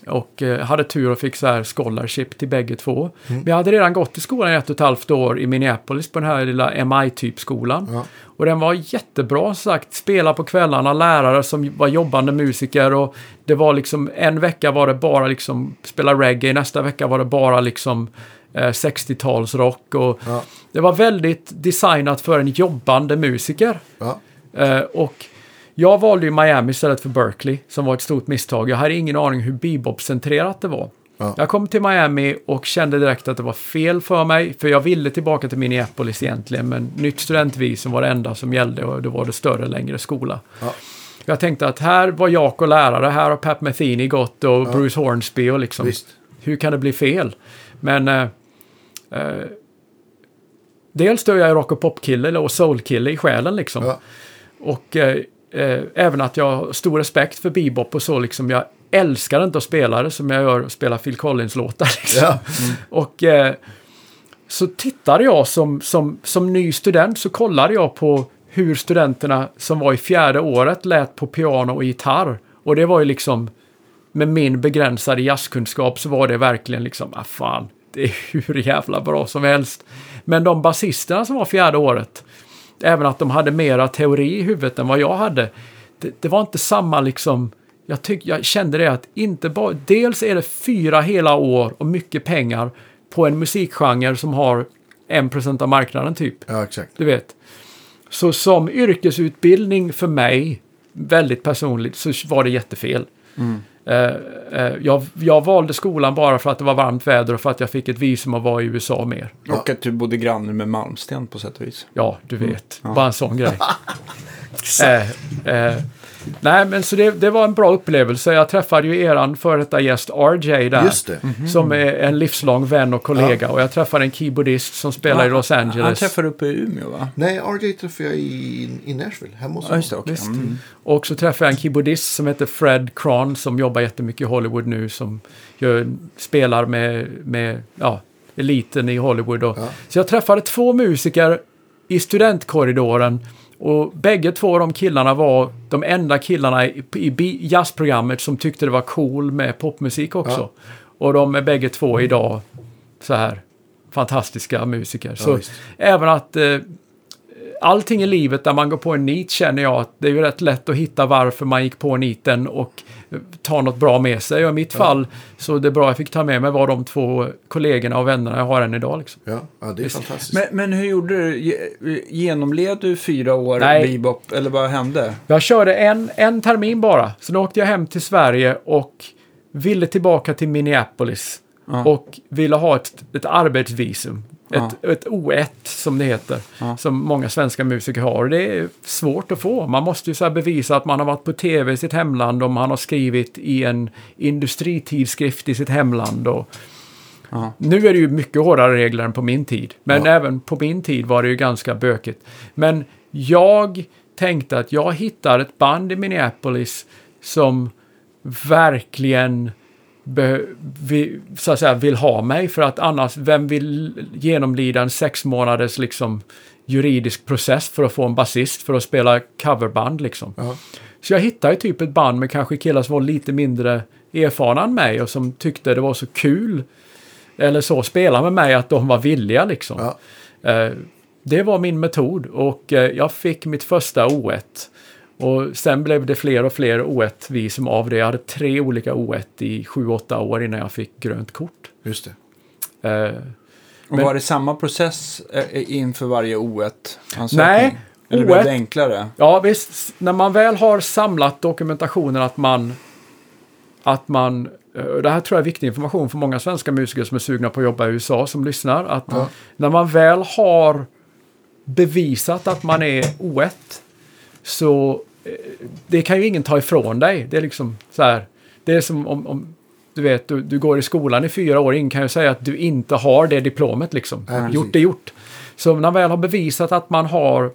Och eh, hade tur och fick så här scholarship till bägge två. Men jag hade redan gått i skolan i ett och ett halvt år i Minneapolis på den här lilla MI-typskolan. Ja. Och den var jättebra sagt. Spela på kvällarna, lärare som var jobbande musiker och det var liksom en vecka var det bara liksom spela reggae, nästa vecka var det bara liksom eh, 60-talsrock och Ja. det var väldigt designat för en jobbande musiker. Ja. Eh, och jag valde ju Miami istället för Berkeley, som var ett stort misstag. Jag hade ingen aning hur bebop-centrerat det var. Ja. Jag kom till Miami och kände direkt att det var fel för mig, för jag ville tillbaka till Minneapolis egentligen, men nytt studentvisum var det enda som gällde och det var det större, längre skola. Ja. Jag tänkte att här var jag och lärare, här har Pat Metheny gått och Bruce Hornsby och liksom, Visst. hur kan det bli fel? Men eh, eh, dels då är jag rock och popkille och soulkille i själen liksom. Ja. Och eh, eh, även att jag har stor respekt för bebop och så liksom. Jag älskar inte att spela det som jag gör att spela Phil Collins-låtar. Liksom. Ja. Och eh, så tittade jag som, som, som ny student så kollade jag på hur studenterna som var i fjärde året lät på piano och gitarr. Och det var ju liksom, med min begränsade jazzkunskap så var det verkligen liksom, ah fan, det är hur jävla bra som helst. Men de basisterna som var fjärde året, även att de hade mera teori i huvudet än vad jag hade, det, det var inte samma liksom, jag, tyck, jag kände det att inte bara, dels är det fyra hela år och mycket pengar på en musikgenre som har 1% av marknaden typ. ja, exakt. Du vet. Så som yrkesutbildning för mig, väldigt personligt, så var det jättefel. Eh, jag, jag valde skolan bara för att det var varmt väder och för att jag fick ett visum att vara i USA mer. Och att du bodde granne med Malmsten på sätt och vis. Ja, du vet. Bara en sån grej. eh, eh, nej, men så det, det var en bra upplevelse. Jag träffade ju eran före detta gäst RJ där. Just det. Som är en livslång vän och kollega. Och jag träffade en keyboardist som spelar i Los Angeles. Han träffade uppe i Umeå va? Nej, RJ träffade jag i, i Nashville, hemma hos Ja, just det. honom. okej. Visst. Mm. Och så träffade jag en keyboardist som heter Fred Kron som jobbar jättemycket i Hollywood nu. Som gör, spelar med, med ja, eliten i Hollywood. Och, Ja. Så jag träffade två musiker i studentkorridoren. Och bägge två av de killarna var de enda killarna i, i jazzprogrammet som tyckte det var cool med popmusik också. Ja. Och de är bägge två idag så här fantastiska musiker. så visst. även att eh, allting i livet där man går på en nit känner jag att det är ju rätt lätt att hitta varför man gick på niten och ta något bra med sig. Och i mitt fall så det bra jag fick ta med mig var de två kollegorna och vännerna jag har än idag. Liksom. Ja, ja, det är fantastiskt. Men, men hur gjorde du? Ge- Genomled du fyra år Nej. bebop? Eller vad hände? Jag körde en, en termin bara. Sen åkte jag hem till Sverige och ville tillbaka till Minneapolis. Ja. Och ville ha ett, ett arbetsvisum. Ja. Ett, ett O1 som det heter. Ja. Som många svenska musiker har. Och det är svårt att få. Man måste ju så bevisa att man har varit på tv i sitt hemland. Om man har skrivit i en industritidskrift i sitt hemland. Och Ja. nu är det ju mycket hårdare regler än på min tid. Men Ja. även på min tid var det ju ganska bökigt. Men jag tänkte att jag hittar ett band i Minneapolis som verkligen vi, så att säga, vill ha mig. För att annars, vem vill genomlida en sex månaders liksom, juridisk process för att få en basist för att spela coverband liksom. Ja. Så jag hittade typ ett band med kanske killar som var lite mindre erfarna än mig och som tyckte det var så kul eller så spela med mig att de var villiga liksom. Ja. Eh, det var min metod och eh, jag fick mitt första O1. Och sen blev det fler och fler O1-visum av det. Jag hade tre olika O1 i sju, åtta år innan jag fick grönt kort. Just det. Eh, Och Men- var det samma process eh, inför varje O1-ansökning? Nej, Eller blev O1 det enklare? Ja, visst. När man väl har samlat dokumentationen att man... Att man... eh, Det här tror jag är viktig information för många svenska musiker som är sugna på att jobba i USA som lyssnar. Att när man väl har bevisat att man är O1 så det kan ju ingen ta ifrån dig. Det är liksom så här. Det är som om, om du vet, du, du går i skolan i fyra år. Ingen kan ju säga att du inte har det diplomet liksom. Precis. gjort är gjort. Så när man väl har bevisat att man har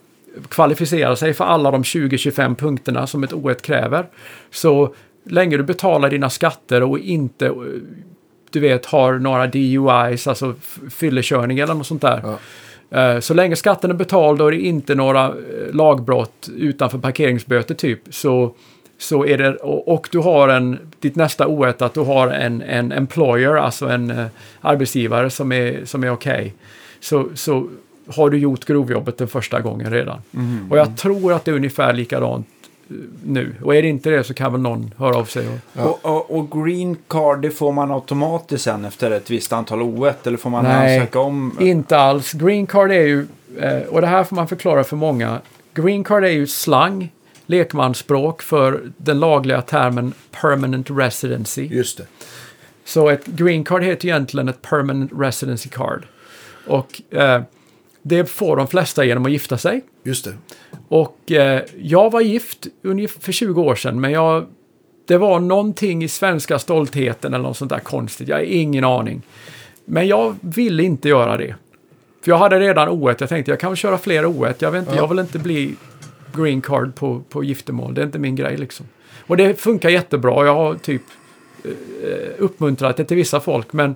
kvalificerat sig för alla de 20-25 punkterna som ett O1 kräver. Så länge du betalar dina skatter och inte, eh, du vet, har några DUIs, alltså fyllekörning eller något sånt där. Ja. Eh, Så länge skatten är betald och det är inte några eh, lagbrott utanför parkeringsböter typ så, så är det, och, du har en, ditt nästa O1 att du har en, en employer, alltså en eh, arbetsgivare som är, som är okej. Så, så har du gjort grovjobbet den första gången redan. Och jag tror att det är ungefär likadant nu. Och är det inte det så kan väl någon höra av sig. Och, Ja. Och, och, och green card, det får man automatiskt sen efter ett visst antal O1? Eller får man Nej. ansöka om? Inte alls. Green card är ju, eh, och det här får man förklara för många. Green card är ju slang, lekmansspråk för den lagliga termen permanent residency. Just det. Så ett green card heter egentligen ett permanent residency card. Och eh, det får de flesta genom att gifta sig. Just det. Och eh, jag var gift ungefär för 20 år sedan, men jag, det var någonting i svenska stoltheten eller något sånt där konstigt. Jag har ingen aning. Men jag ville inte göra det. För jag hade redan O1. Jag tänkte jag kan väl köra fler O1. Jag, vet inte, Ja. jag vill inte bli green card på, på giftermål. Det är inte min grej liksom. Och det funkar jättebra. Jag har typ eh, uppmuntrat det till vissa folk. Men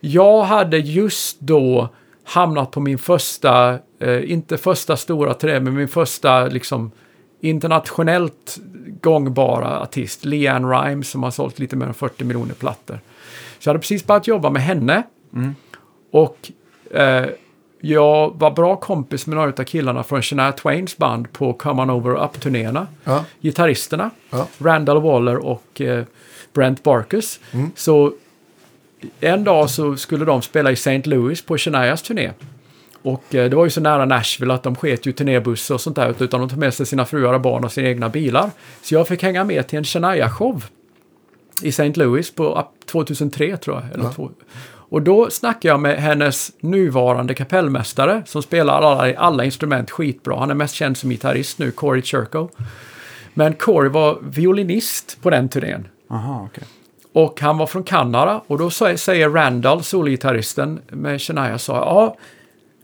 jag hade just då hamnat på min första, eh, inte första stora turné, men min första liksom internationellt gångbara artist, Leanne Rimes, som har sålt lite mer än 40 miljoner plattor. Så jag hade precis börjat jobba med henne. Och eh, jag var bra kompis med några av killarna från Shania Twains band på Come On Over Up-turnéerna. Ja. Gitarristerna, Ja. Randall Waller och eh, Brent Barkus. Så en dag så skulle de spela i St. Louis på Shanias turné. Och eh, det var ju så nära Nashville att de sket ju turnébussar och sånt där utan de tog med sig sina fruar och barn och sina egna bilar. Så jag fick hänga med till en Shania-show i St. Louis på ap- 2003 tror jag. Eller två. Och då snackade jag med hennes nuvarande kapellmästare som spelar alla, alla instrument skitbra. Han är mest känd som gitarrist nu, Corey Churko. Men Corey var violinist på den turnén. Aha, okej. Och han var från Kanada och då säger Randall, solgitarristen med Shania, sa ja,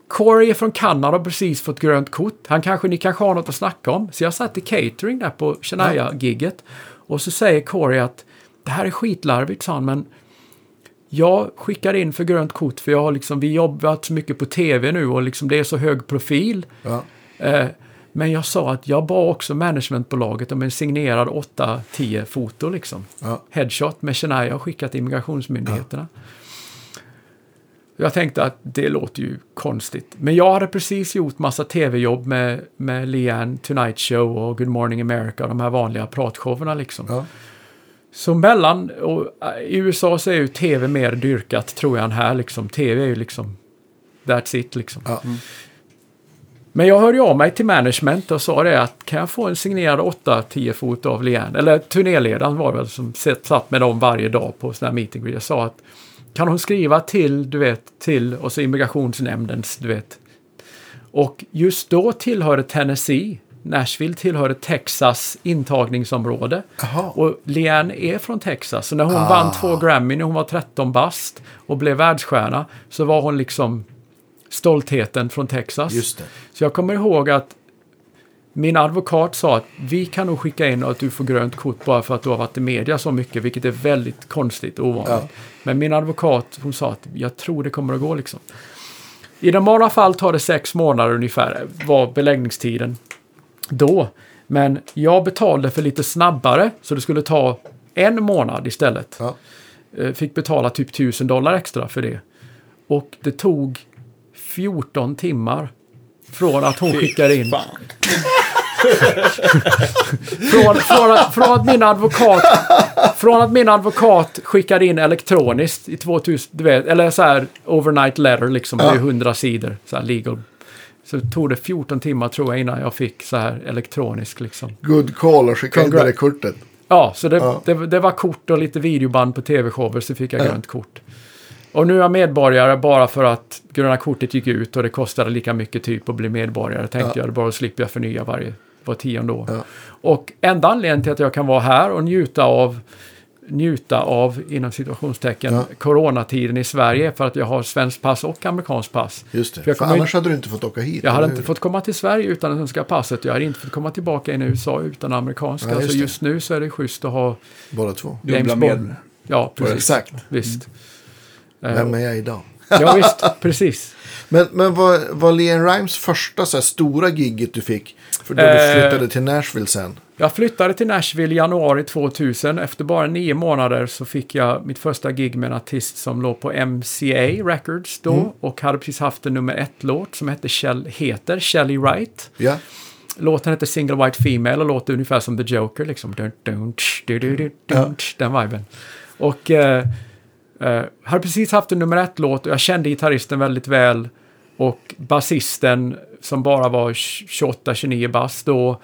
Corey är från Kanada och precis fått grönt kort. Han kanske, ni kanske har något att snacka om. Så jag satt i catering där på Shania-gigget. Och så säger Corey att det här är skitlarvigt, sa han, men jag skickar in för grönt kort för jag har liksom, vi jobbat så mycket på tv nu och liksom det är så hög profil. Ja. Eh, men jag sa att jag bad också managementbolaget om en signerad 8-10 foto liksom. Ja. Headshot med Shania och skickat till immigrationsmyndigheterna. Jag tänkte att det låter ju konstigt. Men jag hade precis gjort massa tv-jobb med, med Leanne, Tonight Show och Good Morning America och de här vanliga pratshowerna liksom. Ja. Så mellan, och äh, i USA så är ju tv mer dyrkat tror jag än här liksom. Tv är ju liksom, that's it liksom. Ja. Men jag hörde av mig till management och sa det att kan jag få en signerad 8-10 fot av Leanne? Eller turnéledaren var det väl som satt med dem varje dag på sådana här meeting. Jag sa att kan hon skriva till, du vet, till och så immigrationsnämndens, du vet. Och just då tillhörde Tennessee, Nashville tillhörde Texas intagningsområde. Jaha. Och Leanne är från Texas. Så när hon Ah. vann två Grammy när hon var 13 bast och blev världsstjärna så var hon liksom stoltheten från Texas. Just det. Så jag kommer ihåg att min advokat sa att vi kan nog skicka in att du får grönt kort bara för att du har varit i media så mycket, vilket är väldigt konstigt och ovanligt. Ja. Men min advokat, hon sa att jag tror det kommer att gå liksom. I normala fall tar det sex månader ungefär, var beläggningstiden då. Men jag betalade för lite snabbare, så det skulle ta en månad istället. Ja. Eh, Fick betala typ 1000 dollar extra för det. Och det tog 14 timmar från att hon skickade in. Från, från, från att min advokat från att min advokat skickade in elektroniskt i 2000, du vet, eller så här overnight letter liksom, det är 100 sidor, så här legal. Så tog det 14 timmar tror jag innan jag fick så här elektroniskt liksom. Good call och skicka in det kortet. Ja, så det, Ja. Det, det var kort och lite videoband på tv-shower så fick jag Ja. grönt kort. Och nu är jag medborgare bara för att gröna kortet gick ut och det kostade lika mycket typ att bli medborgare. Tänkte Ja. jag, bara slipper jag förnya varje var tionde år. Ja. Och enda anledningen till att jag kan vara här och njuta av njuta av, inom situationstecken, Ja. coronatiden i Sverige för att jag har svenskt pass och amerikanskt pass. Just det. För jag För annars hade du inte fått åka hit. Jag hade inte fått komma till Sverige utan det svenska passet. Jag hade inte fått komma tillbaka in i USA utan amerikanska. Ja, just så det. just nu så är det schysst att ha Båda två. Dubbla med. Ja, precis. Exakt. Visst. Eh, Vem är jag idag? Ja, visst. Precis. Men, men vad var Leon Rimes första så här, stora gigget du fick? För då du Eh. flyttade till Nashville sen. Jag flyttade till Nashville i januari 2000. Efter bara nio månader så fick jag mitt första gig med en artist som låg på MCA Records då Mm. och hade precis haft en nummer ett-låt som hette Shell, heter Shelly Wright. Ja. Låten heter Single White Female och låter ungefär som The Joker, liksom. Dun, dun, tsch, du, du, du, dun, Ja. Den viben. Och eh, eh, hade precis haft en nummer ett-låt och jag kände gitarristen väldigt väl. Och basisten som bara var 28-29 bass då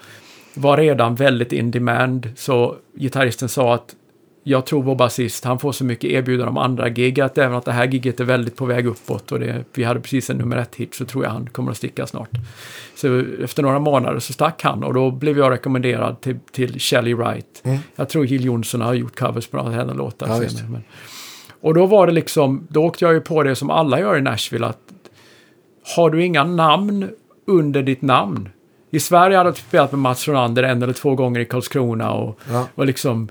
var redan väldigt in demand. Så gitarristen sa att jag tror vår basist, han får så mycket erbjudanden om andra gig att även att det här giget är väldigt på väg uppåt och det, vi hade precis en nummer ett hit så tror jag han kommer att sticka snart. Så efter några månader så stack han och då blev jag rekommenderad till, till Shelly Wright. Mm. Jag tror Jill Johnson har gjort covers på några av hennes låtar. Ja, senare. Och då var det liksom, då åkte jag ju på det som alla gör i Nashville att har du inga namn under ditt namn? I Sverige hade jag spelat med Mats Ronander en eller två gånger i Karlskrona och, Ja. och liksom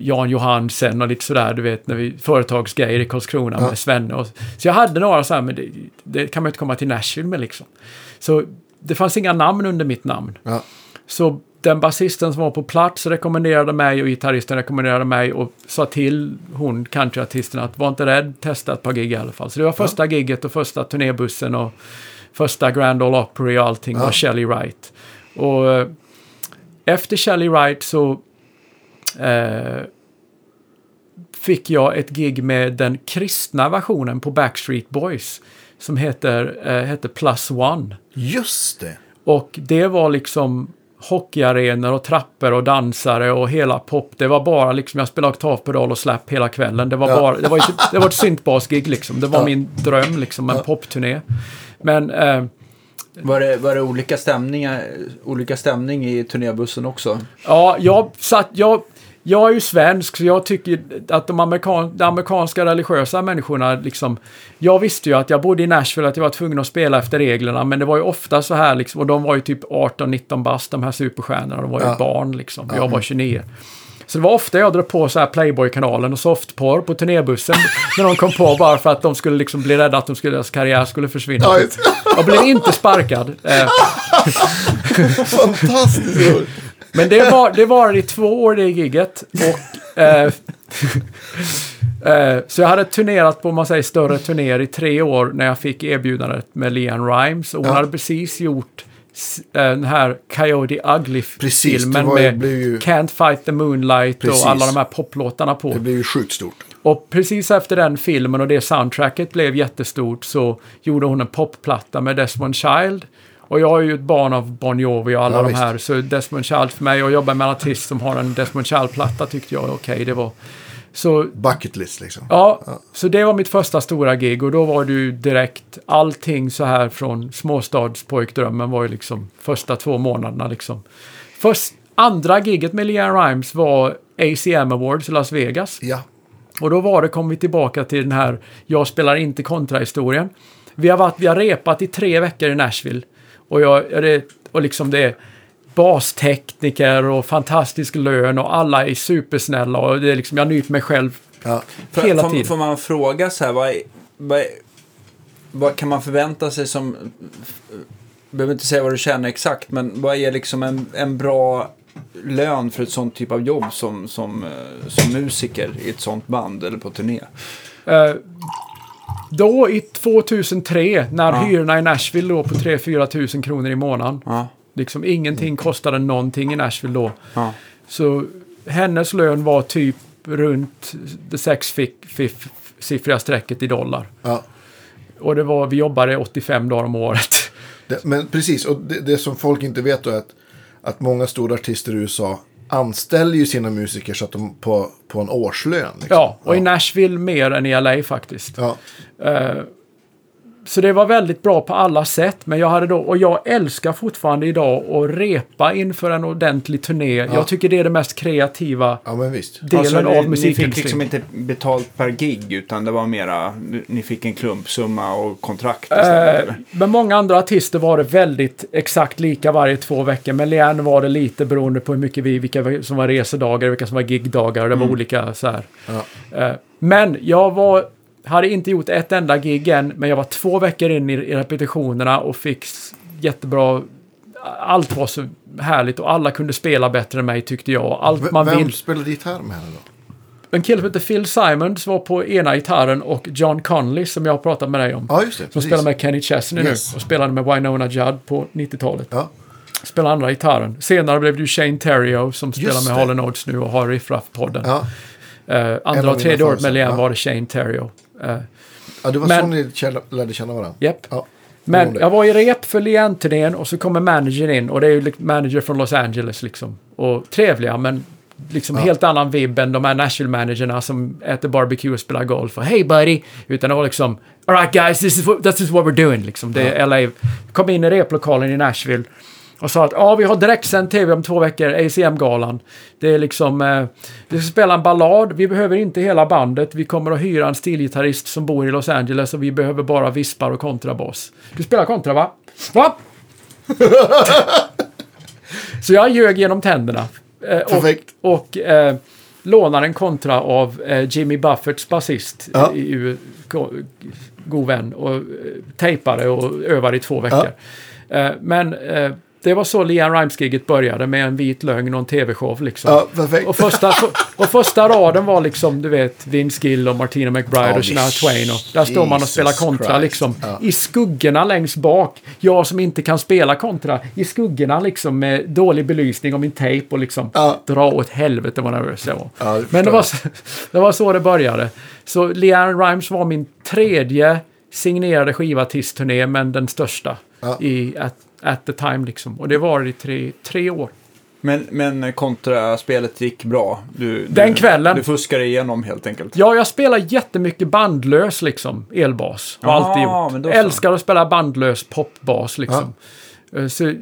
Jan Johansen och lite sådär, du vet, när vi, företagsgrejer i Karlskrona Ja. med Svenne. Och, så jag hade några så här, men det, det kan man inte komma till Nashville med liksom. Så det fanns inga namn under mitt namn. Ja. Så den basisten som var på plats rekommenderade mig och gitarristen rekommenderade mig och sa till hon, countryartisten, att var inte rädd, testa ett par gig i alla fall. Så det var första gigget och första turnébussen och första Grand Ole Opry och allting Ja. var Shelly Wright. Och eh, efter Shelly Wright så eh, fick jag ett gig med den kristna versionen på Backstreet Boys som heter, eh, heter Plus One. Just det. Och det var liksom hockeyarenor och trappor och dansare och hela pop. Det var bara liksom, jag spelade oktavpedal och slap hela kvällen. Det var Ja. bara, det var, ett, det var ett syntbasgig liksom. Det var Ja. min dröm liksom, en Ja. popturné. Men eh, Var det, var det olika, stämningar, olika stämning i turnébussen också? ja, jag satt, jag, jag är ju svensk så jag tycker att de, amerikan, de amerikanska religiösa människorna liksom, jag visste ju att jag bodde i Nashville, att jag var tvungen att spela efter reglerna, men det var ju ofta så här liksom, och de var ju typ 18-19 bast, de här superstjärnorna, de var ju Ja. barn liksom, jag var 29. Så det var ofta jag drog på så här Playboy-kanalen och softporr på turnébussen när de kom på bara för att de skulle liksom bli rädda att de skulle, deras karriär skulle försvinna. Jag blev inte sparkad. Eh, Fantastiskt. Men det var, det var i två år det gigget. Och, eh, eh, så jag hade turnerat på, man säger, större turnéer i tre år när jag fick erbjudandet med Leanne Rimes. Och hon Ja. hade precis gjort eh, den här Coyote Ugly-filmen med ju- Can't Fight the Moonlight Precis. och alla de här poplåtarna på. Det blev ju sjukt stort. Och precis efter den filmen och det soundtracket blev jättestort så gjorde hon en popplatta med Desmond Child. Och jag är ju ett barn av Bon Jovi och alla Ja, de visst. här. Så Desmond Child för mig och jobba med en artist som har en Desmond Child-platta tyckte jag okej, det var... Så Bucket list liksom. Ja, så det var mitt första stora gig och då var det ju direkt allting så här från småstadspojkdrömmen var ju liksom första två månaderna liksom. Först, andra giget med Leanne Rimes var ACM Awards i Las Vegas. Ja. Och då var det, kom vi tillbaka till den här jag spelar inte kontra-historien. Vi har, varit, vi har repat i tre veckor i Nashville. Och, jag, är det, och liksom det är bastekniker och fantastisk lön och alla är supersnälla och det är liksom, jag nyter mig själv ja. Får- hela får, tiden. Får man fråga så här, vad, är- vad, är- vad kan man förvänta sig som... behöver inte säga vad du tjänar exakt, men vad är liksom en, en bra lön för ett sånt typ av jobb som, som, eh, som musiker i ett sånt band eller på turné? Eh, då i 2003, när Ja. hyrorna i Nashville låg på 3-4 tusen kronor i månaden. Ja, Liksom ingenting kostade någonting i Nashville då. ja. Så hennes lön var typ runt det sexsiffriga strecket i dollar. Ja. Och det var, vi jobbade 85 dagar om året. Det, men precis, och det, det som folk inte vet då är att, att många stora artister i USA anställer ju sina musiker så att de på, på en årslön. Liksom. Ja, och i Nashville mer än i LA faktiskt. Ja, Eh, så det var väldigt bra på alla sätt. Men jag hade då, och jag älskar fortfarande idag att repa inför en ordentlig turné. Jag tycker det är det mest kreativa ja, men visst. delen Alltså, av ni, ni fick liksom inte betalt per gig utan det var mera, ni fick en klumpsumma och kontrakt istället. Eh, med många andra artister var det väldigt exakt lika varje två veckor. Men Leanne var det lite beroende på hur mycket vi, vilka som var resedagar, vilka som var gigdagar. Det var olika så här. Ja. Eh, men jag var, hade inte gjort ett enda gig än, men jag var två veckor in i, repetitionerna och fick jättebra... Allt var så härligt och alla kunde spela bättre än mig tyckte jag. Allt V- man Vem vill. spelade gitarr med henne då? En kille som heter Phil Simons var på ena gitarren och John Conley som jag har pratat med dig om. Ja, just det. Som precis. spelar med Kenny Chesney Yes. nu och spelade med Winona Judd på 90-talet. Ja, Spelade andra gitarren. Senare blev det ju Shane Terrio som spelar Just med. Hall Oates nu och har Riff Raff-podden. ja. En andra och tredje året med Leanne favoriter. var det Shane Terrio. Eh, ja det var Men- så ni kände- lärde känna varandra. Japp. Ja. Men jag var i rep för Leanne-turnén och så kommer managern in och det är ju manager från Los Angeles liksom. Och trevliga men liksom Ja. helt annan vibb än de här Nashville-managerna som äter barbecue och spelar golf och Hey buddy! Utan det var liksom Alright guys, this is what, this is what we're doing liksom. Det är LA. Kom in i replokalen i Nashville och sa att ja, vi har direktsänd tv om två veckor, ACM-galan. Det är liksom, eh, vi ska spela en ballad, vi behöver inte hela bandet, vi kommer att hyra en stilgitarrist som bor i Los Angeles och vi behöver bara vispar och kontrabas. Du spelar kontra va? Va? Så jag ljög genom tänderna. Eh, och Perfekt. och eh, lånar en kontra av eh, Jimmy Buffetts basist, Ja. i, i, go, god vän, och eh, tejpade och övade i två veckor. Eh, men eh, det var så Leanne Rimes-giget började med en vit lögn och en tv-show liksom. Ja. Och första, och första raden var liksom, du vet, Vince Gill och Martina McBride Ja, och Shania Twain. Och där står man och spelar kontra Christ. liksom. Ja. I skuggorna längst bak. Jag som inte kan spela kontra. I skuggorna liksom med dålig belysning och min tejp och liksom Ja. dra åt helvete vad nervös jag var. Ja, det Men det var, så, det var så det började. Så Leanne Rimes var min tredje signerade skivartistturné, men den största Ja. i at, at the time liksom. Och det var i tre, tre år. Men, men kontraspelet gick bra. Du, Den du, kvällen. Du fuskade igenom helt enkelt. Ja, jag spelar jättemycket bandlös liksom, elbas. Har alltid gjort. Älskar att spela bandlös popbas liksom. Eh, Så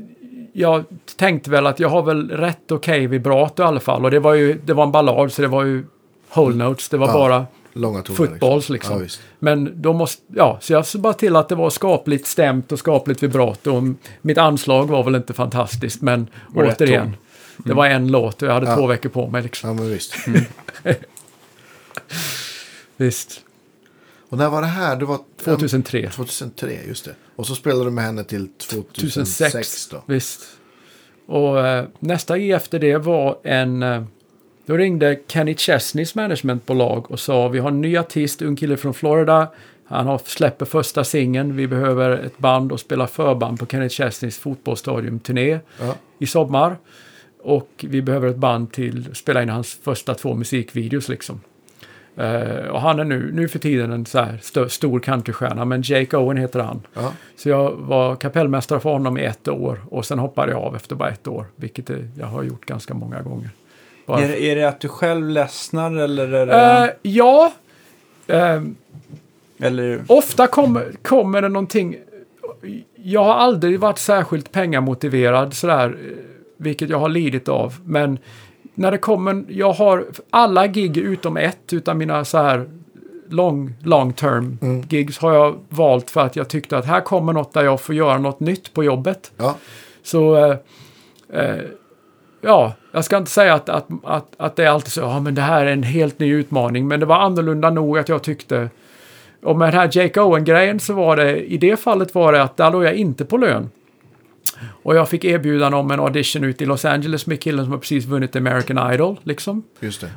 jag tänkte väl att jag har väl rätt okej vibrato i alla fall. Och det var ju, det var en ballad så det var ju whole notes. Det var Ja, bara Långa toner. footballs liksom. Ja. Men då måste, ja, så jag såg bara till att det var skapligt stämt och skapligt vibrato. Och mitt anslag var väl inte fantastiskt, men rätt återigen. ton. Det var en låt och jag hade Ja. två veckor på mig liksom. Ja, men visst. Visst. Och när var det här? Det var 2003. 2003, just det. Och så spelade du med henne till 2006, 2006. då. Visst. Och eh, nästa gig efter det var en... Eh, då ringde Kenny Chesneys managementbolag och sa vi har en ny artist, ung kille från Florida. Han har släpper första singeln. Vi behöver ett band och spela förband på Kenny Chesneys fotbollsstadium-turné Ja. i sommar. Och vi behöver ett band till att spela in hans första två musikvideos liksom. Eh, och han är nu, nu för tiden en så här stö- stor countrystjärna, men Jake Owen heter han. Ja. Så jag var kapellmästare för honom i ett år och sen hoppade jag av efter bara ett år, vilket jag har gjort ganska många gånger. Är, är det att du själv ledsnar eller? Är det, Eh, ja, Ehm, eller ofta kommer, kommer det någonting... Jag har aldrig varit särskilt pengamotiverad sådär, eh, vilket jag har lidit av. Men när det kommer... Jag har alla gig utom ett utav mina så här long, long term Mm. gigs har jag valt för att jag tyckte att här kommer något där jag får göra något nytt på jobbet. Ja. Så, eh, eh, ja, jag ska inte säga att, att, att, att det är alltid så, ja men det här är en helt ny utmaning, men det var annorlunda nog att jag tyckte, och med den här Jake Owen-grejen så var det, i det fallet var det att där låg jag inte på lön. Och jag fick erbjudande om en audition ut i Los Angeles med killen som har precis vunnit American Idol, liksom.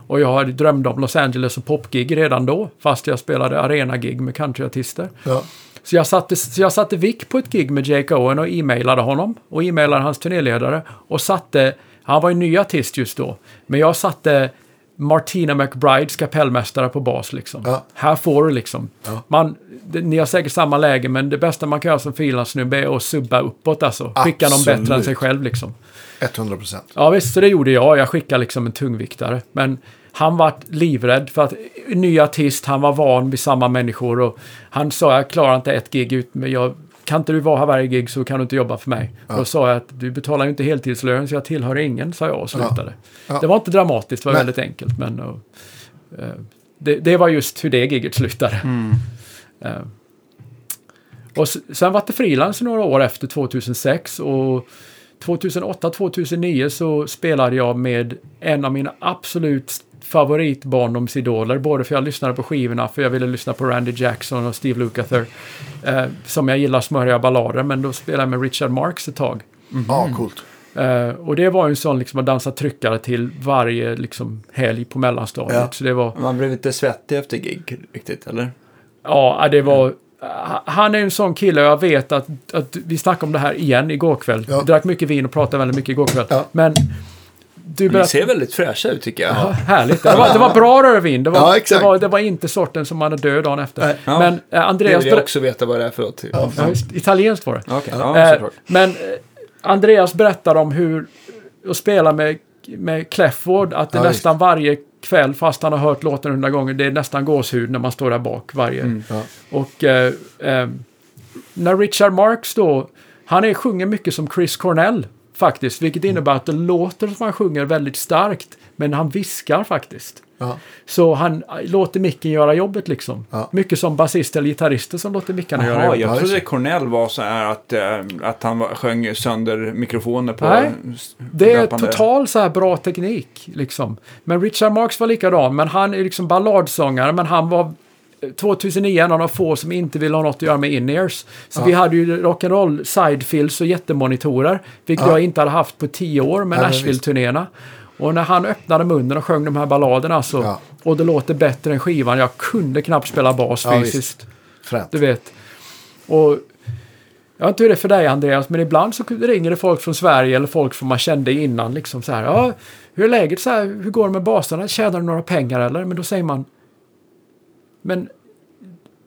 Och jag drömde om Los Angeles och popgig redan då, fast jag spelade arena-gig med countryartister. Ja. Så jag, satte, så jag satte vick på ett gig med Jake Owen och e-mailade honom. Och e-mailade hans turnéledare. Och satte, han var ju ny artist just då. Men jag satte Martina McBrides kapellmästare på bas liksom. Ja. Här får du liksom. Ja. Man, det, ni har säkert samma läge men det bästa man kan göra som frilanssnubbe är att subba uppåt alltså. Skicka någon bättre än Absolut. sig själv liksom. 100 procent. Ja visst, så det gjorde jag. Jag skickade liksom en tungviktare. Men han var livrädd för att ny artist, han var van vid samma människor och han sa jag klarar inte ett gig ut men jag kan inte du vara här varje gig så kan du inte jobba för mig. Då sa jag att du betalar ju inte heltidslön så jag tillhör ingen, sa jag och slutade. Ja. Det var inte dramatiskt, det var Nej. väldigt enkelt. Men, och, eh, det, det var just hur det giget slutade. Eh, och s- sen var det frilans några år efter 2006 och 2008-2009 så spelade jag med en av mina absolut favoritbarndomsidoler. Både för jag lyssnade på skivorna, för jag ville lyssna på Randy Jackson och Steve Lukather. Eh, som jag gillar smöriga ballader, men då spelade jag med Richard Marx ett tag. Ja, coolt. Eh, och det var ju en sån liksom att dansa tryckare till varje liksom, helg på mellanstadiet. Ja. Så det var... Man blev inte svettig efter gig riktigt, eller? Ja, det var... Han är en sån kille och jag vet att, att vi snackade om det här igen igår kväll. Ja. Vi drack mycket vin och pratade väldigt mycket igår kväll. Ja. Men du Ni berättade... ser väldigt fräscha ut tycker jag. Ja, härligt. Det var, det var bra rödvin. Det var, Ja, det, var, det var inte sorten som man är död dagen efter. Ja. Men eh, Det Andreas... vill jag också veta vad det är för något. Ja. Ja, italienskt var det. Ja, Eh, men eh, Andreas berättar om hur att spela med, med Clefford, att det Ja, nästan varje kväll, fast han har hört låten hundra gånger, det är nästan gåshud när man står där bak varje. Mm. Ja. Och eh, eh, när Richard Marx då, han är, sjunger mycket som Chris Cornell faktiskt, vilket Mm. innebär att det låter som han sjunger väldigt starkt, men han viskar faktiskt. Ja. Så han eh, låter micken göra jobbet liksom. Ja. Mycket som basist eller gitarrister som låter mickarna göra jobbet. jag Ja, trodde Cornell var så här att, eh, att han var, sjöng sönder mikrofoner på Nej, Det är löpande. total så här bra teknik. Liksom. Men Richard Marx var likadan. Men han är liksom balladsångare. Men han var 2009 en av de få som inte ville ha något att göra med in-ears. Så Ja. vi hade ju rock'n'roll sidefills och jättemonitorer. Vilket Ja. jag inte hade haft på tio år med Nashville-turnéerna. Och när han öppnade munnen och sjöng de här balladerna så, Ja. och det låter bättre än skivan. Jag kunde knappt spela bas Ja, fysiskt. Du vet. Och jag vet inte hur det är för dig Andreas, men ibland så ringer det folk från Sverige eller folk som man kände innan. Liksom så här, ja, hur är läget? Så här, hur går det med basarna? Tjänar du några pengar eller? Men då säger man, men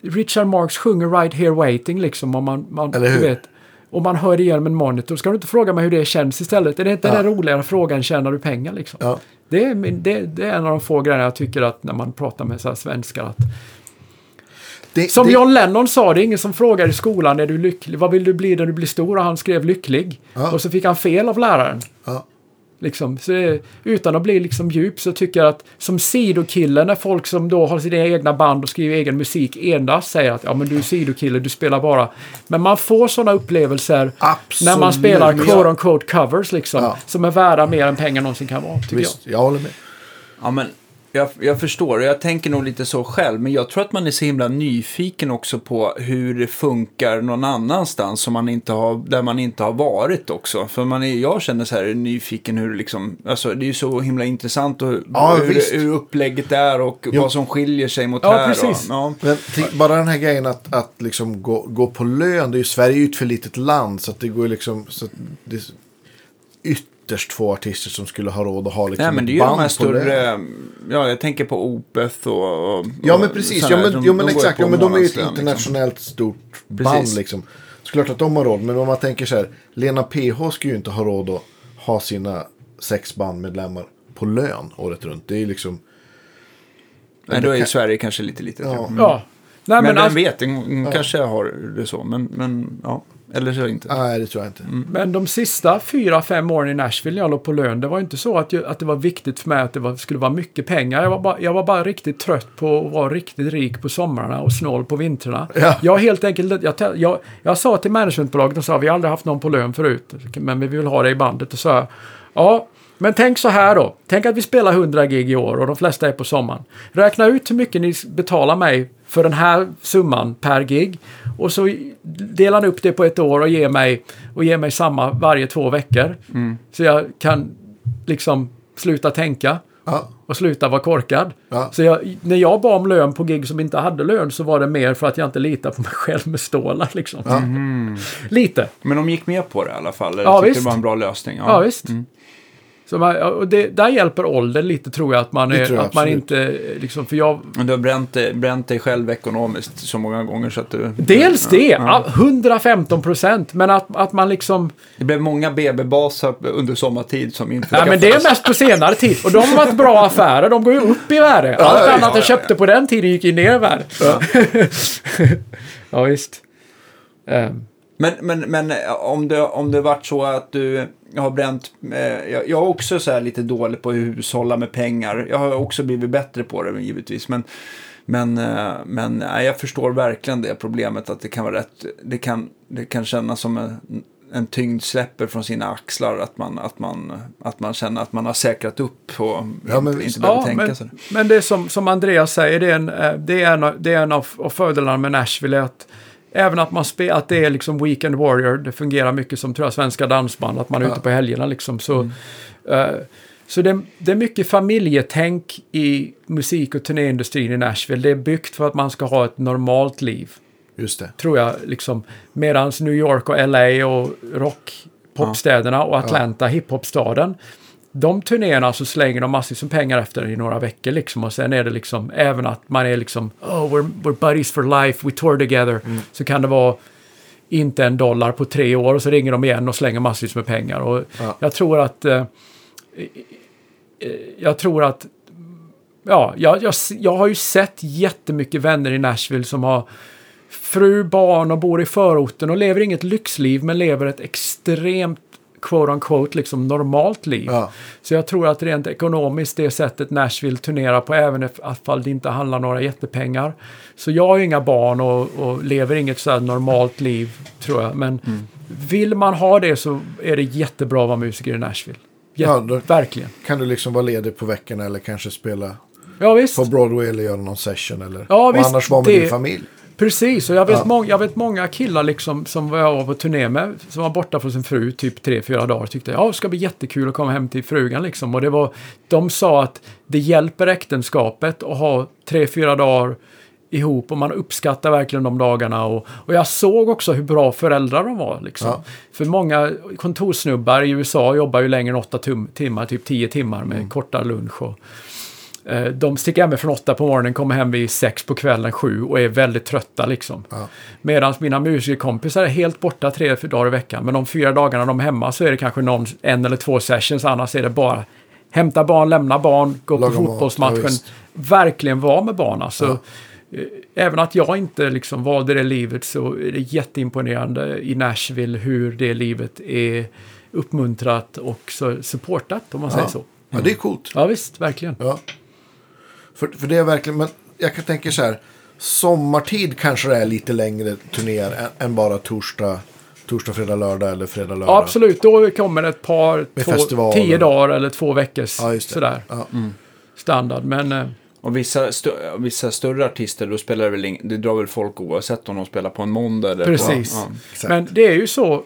Richard Marx sjunger Right Here Waiting liksom. Och man, man, Eller du hur? vet, och man hör det genom en monitor. Ska du inte fråga mig hur det känns istället? Är det inte Ja. den roligare frågan, tjänar du pengar liksom? Ja. Det, är, det, det är en av de få grejerna jag tycker att när man pratar med så här svenskar att Det, som det, John Lennon sa, det är ingen som frågar i skolan, är du lycklig? Vad vill du bli när du blir stor? Och han skrev lycklig. Ja. Och så fick han fel av läraren. Ja. Liksom. Så det, utan att bli liksom djup så tycker jag att som sidokille när folk som då har sina egna band och skriver egen musik endast säger att ja men du är sidokille, du spelar bara. Men man får sådana upplevelser Absolut. när man spelar quote jag- on quote covers liksom. Ja. Som är värda mer än pengar någonsin kan vara, tycker Visst, jag håller med. Ja, men jag, jag förstår och jag tänker nog lite så själv. Men jag tror att man är så himla nyfiken också på hur det funkar någon annanstans som man inte har, där man inte har varit också. För man är, jag känner så här nyfiken hur det liksom, alltså det är ju så himla intressant och Ja, hur, hur upplägget är och Jo. vad som skiljer sig mot Ja, här. precis. Och, ja. Men bara den här grejen att, att liksom gå, gå på lön. Det är ju, Sverige är ju ett för litet land. Så att det går liksom... Så det är ytterst få artister som skulle ha råd att ha liksom Nej men det är ju de band här större, ja jag tänker på Opeth och... och Ja men precis, ja men, de- jo, men de exakt, ja, men de är ju ett liksom. internationellt stort band Precis. liksom. Såklart att de har råd, men om man tänker så här, Lena PH skulle ju inte ha råd att ha sina sex bandmedlemmar på lön året runt. Det är ju liksom, Nej, då är ju kan- Sverige kanske lite litet. Ja. Ja. Mm. jag. Ja. Nej, Men, men, vem alltså- vet, hon kanske har det så. Men, men ja, eller så inte. nej det tror jag inte. Mm. Men de sista fyra, fem åren i Nashville när jag låg på lön, det var inte så att, jag, att det var viktigt för mig att det var, skulle vara mycket pengar. Jag var, bara, jag var bara riktigt trött på att vara riktigt rik på somrarna och snål på vintrarna. Ja. Jag helt enkelt, jag, jag, jag sa till managementbolaget, och sa vi har aldrig haft någon på lön förut, men vi vill ha det i bandet. Och sa ja, men tänk så här då. Tänk att vi spelar 100 gig i år och de flesta är på sommaren. Räkna ut hur mycket ni betalar mig för den här summan per gig. Och så delar ni upp det på ett år och ger mig, och ger mig samma varje två veckor. Så jag kan liksom sluta tänka Ja, och sluta vara korkad. Ja. Så jag, när jag bad om lön på gig som inte hade lön så var det mer för att jag inte litar på mig själv med stålar liksom. Lite. Men de gick med på det i alla fall. Ja, visst. det var en bra lösning. Ja, visst. Så man, och det, där hjälper åldern lite tror jag, att man, är, att man inte, liksom, för jag, Men du har bränt dig, bränt dig själv ekonomiskt så många gånger så att du... dels det, Ja. ja. 115 procent, men att, att man liksom, Det blev många BB-basar under sommartid som inte ja men det är mest på senare tid, och de har varit bra affärer, de går ju upp i värde. Allt ja, annat ja, jag köpte på den tiden gick ju ner i värde. Ja, ja visst. Ehm, Men, men, men eh, om det, om det varit så att du har bränt... Eh, jag, jag är också så här lite dålig på att hushålla med pengar. Jag har också blivit bättre på det givetvis. Men, men, eh, men nej, jag förstår verkligen det problemet att det kan vara rätt... Det kan, det kan kännas som en, en tyngd släpper från sina axlar. Att man, att, man, att man känner att man har säkrat upp och Ja, men inte, inte behöver Ja, tänka men, så. men det är som, som Andreas säger, det är en, eh, det är en, av- det är en av, av fördelarna med Nashville. är Att även att man spelar, att det är liksom Weekend Warrior, det fungerar mycket som tror jag, svenska dansband, att man är Ja. ute på helgerna liksom. Så, eh, så det, det är mycket familjetänk i musik och turnéindustrin i Nashville. Det är byggt för att man ska ha ett normalt liv Just det. tror jag. Liksom, Medan New York och LA och rock, popstäderna och Atlanta, hiphopstaden. De turnéerna så slänger de massvis med pengar efter i några veckor liksom. Och sen är det liksom även att man är liksom oh we're, we're buddies for life, we tour together. Så kan det vara inte en dollar på tre år och så ringer de igen och slänger massvis med pengar. Och Ja. jag tror att eh, eh, jag tror att ja, jag, jag, jag har ju sett jättemycket vänner i Nashville som har fru, barn och bor i förorten och lever inget lyxliv men lever ett extremt quote on quote liksom normalt liv. Ja. Så jag tror att rent ekonomiskt det sättet Nashville turnerar på även ifall det inte handlar några jättepengar. Så jag har inga barn och, och lever inget så normalt liv tror jag. Men vill man ha det så är det jättebra att vara musiker i Nashville. Jät- Ja, då- Verkligen. Kan du liksom vara ledig på veckorna eller kanske spela Ja på Broadway eller göra någon session eller Ja, och visst, annars vara med det- din familj. Precis, och jag vet, Ja. många, jag vet många killar liksom som jag var på turné med, som var borta från sin fru typ tre fyra dagar, tyckte ja, det ska bli jättekul att komma hem till frugan liksom. Och det var, de sa att det hjälper äktenskapet att ha tre fyra dagar ihop och man uppskattar verkligen de dagarna. Och, och jag såg också hur bra föräldrar de var. Liksom. Ja. För många kontorssnubbar i USA jobbar ju längre än åtta timmar, typ tio timmar med korta lunch. Och, de sticker hemifrån åtta på morgonen, kommer hem vid sex på kvällen, sju och är väldigt trötta liksom. Ja. Medan mina musikerkompisar är helt borta tre dagar i veckan. Men de fyra dagarna de är hemma så är det kanske någon, en eller två sessions, annars är det bara hämta barn, lämna barn, gå Laga på mat, fotbollsmatchen. ja, verkligen vara med barn alltså. Eh, Även att jag inte liksom valde det livet så är det jätteimponerande i Nashville hur det livet är uppmuntrat och supportat om man säger så. Ja, det är coolt. Ja visst, verkligen. För, för det är verkligen, men jag kan tänka så här. Sommartid kanske det är lite längre turnéer än, än bara torsdag, torsdag, fredag, lördag eller fredag, lördag. Ja, absolut. Då kommer det ett par, Med två, tio dagar eller två veckors Ja, sådär Ja. standard. Men eh, Och vissa, stö- vissa större artister, då spelar det väl ing- det drar väl folk oavsett om de spelar på en måndag eller Precis. på... Ja. Men det är ju så,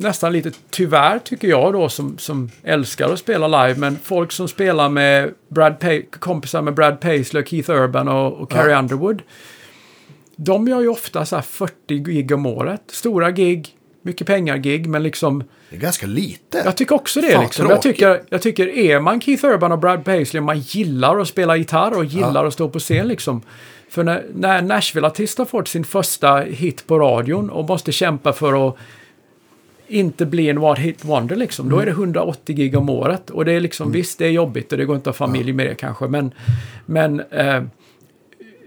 nästan lite tyvärr tycker jag då som, som älskar att spela live, men folk som spelar med Brad pa- kompisar med Brad Paisley, Keith Urban och, och Carrie Ja. Underwood. De gör ju ofta så här 40 gig om året. Stora gig, mycket pengar-gig, men liksom Det är ganska lite. jag tycker också det. Fan, liksom. jag, tycker, jag tycker är man Keith Urban och Brad Paisley, man gillar att spela gitarr och gillar att stå på scen liksom. För när, när Nashville-artist har fått sin första hit på radion och måste kämpa för att inte bli en one hit wonder liksom. Då är det 180 gig om året. Och det är liksom, visst det är jobbigt och det går inte att ha familj med det kanske. Men, men eh,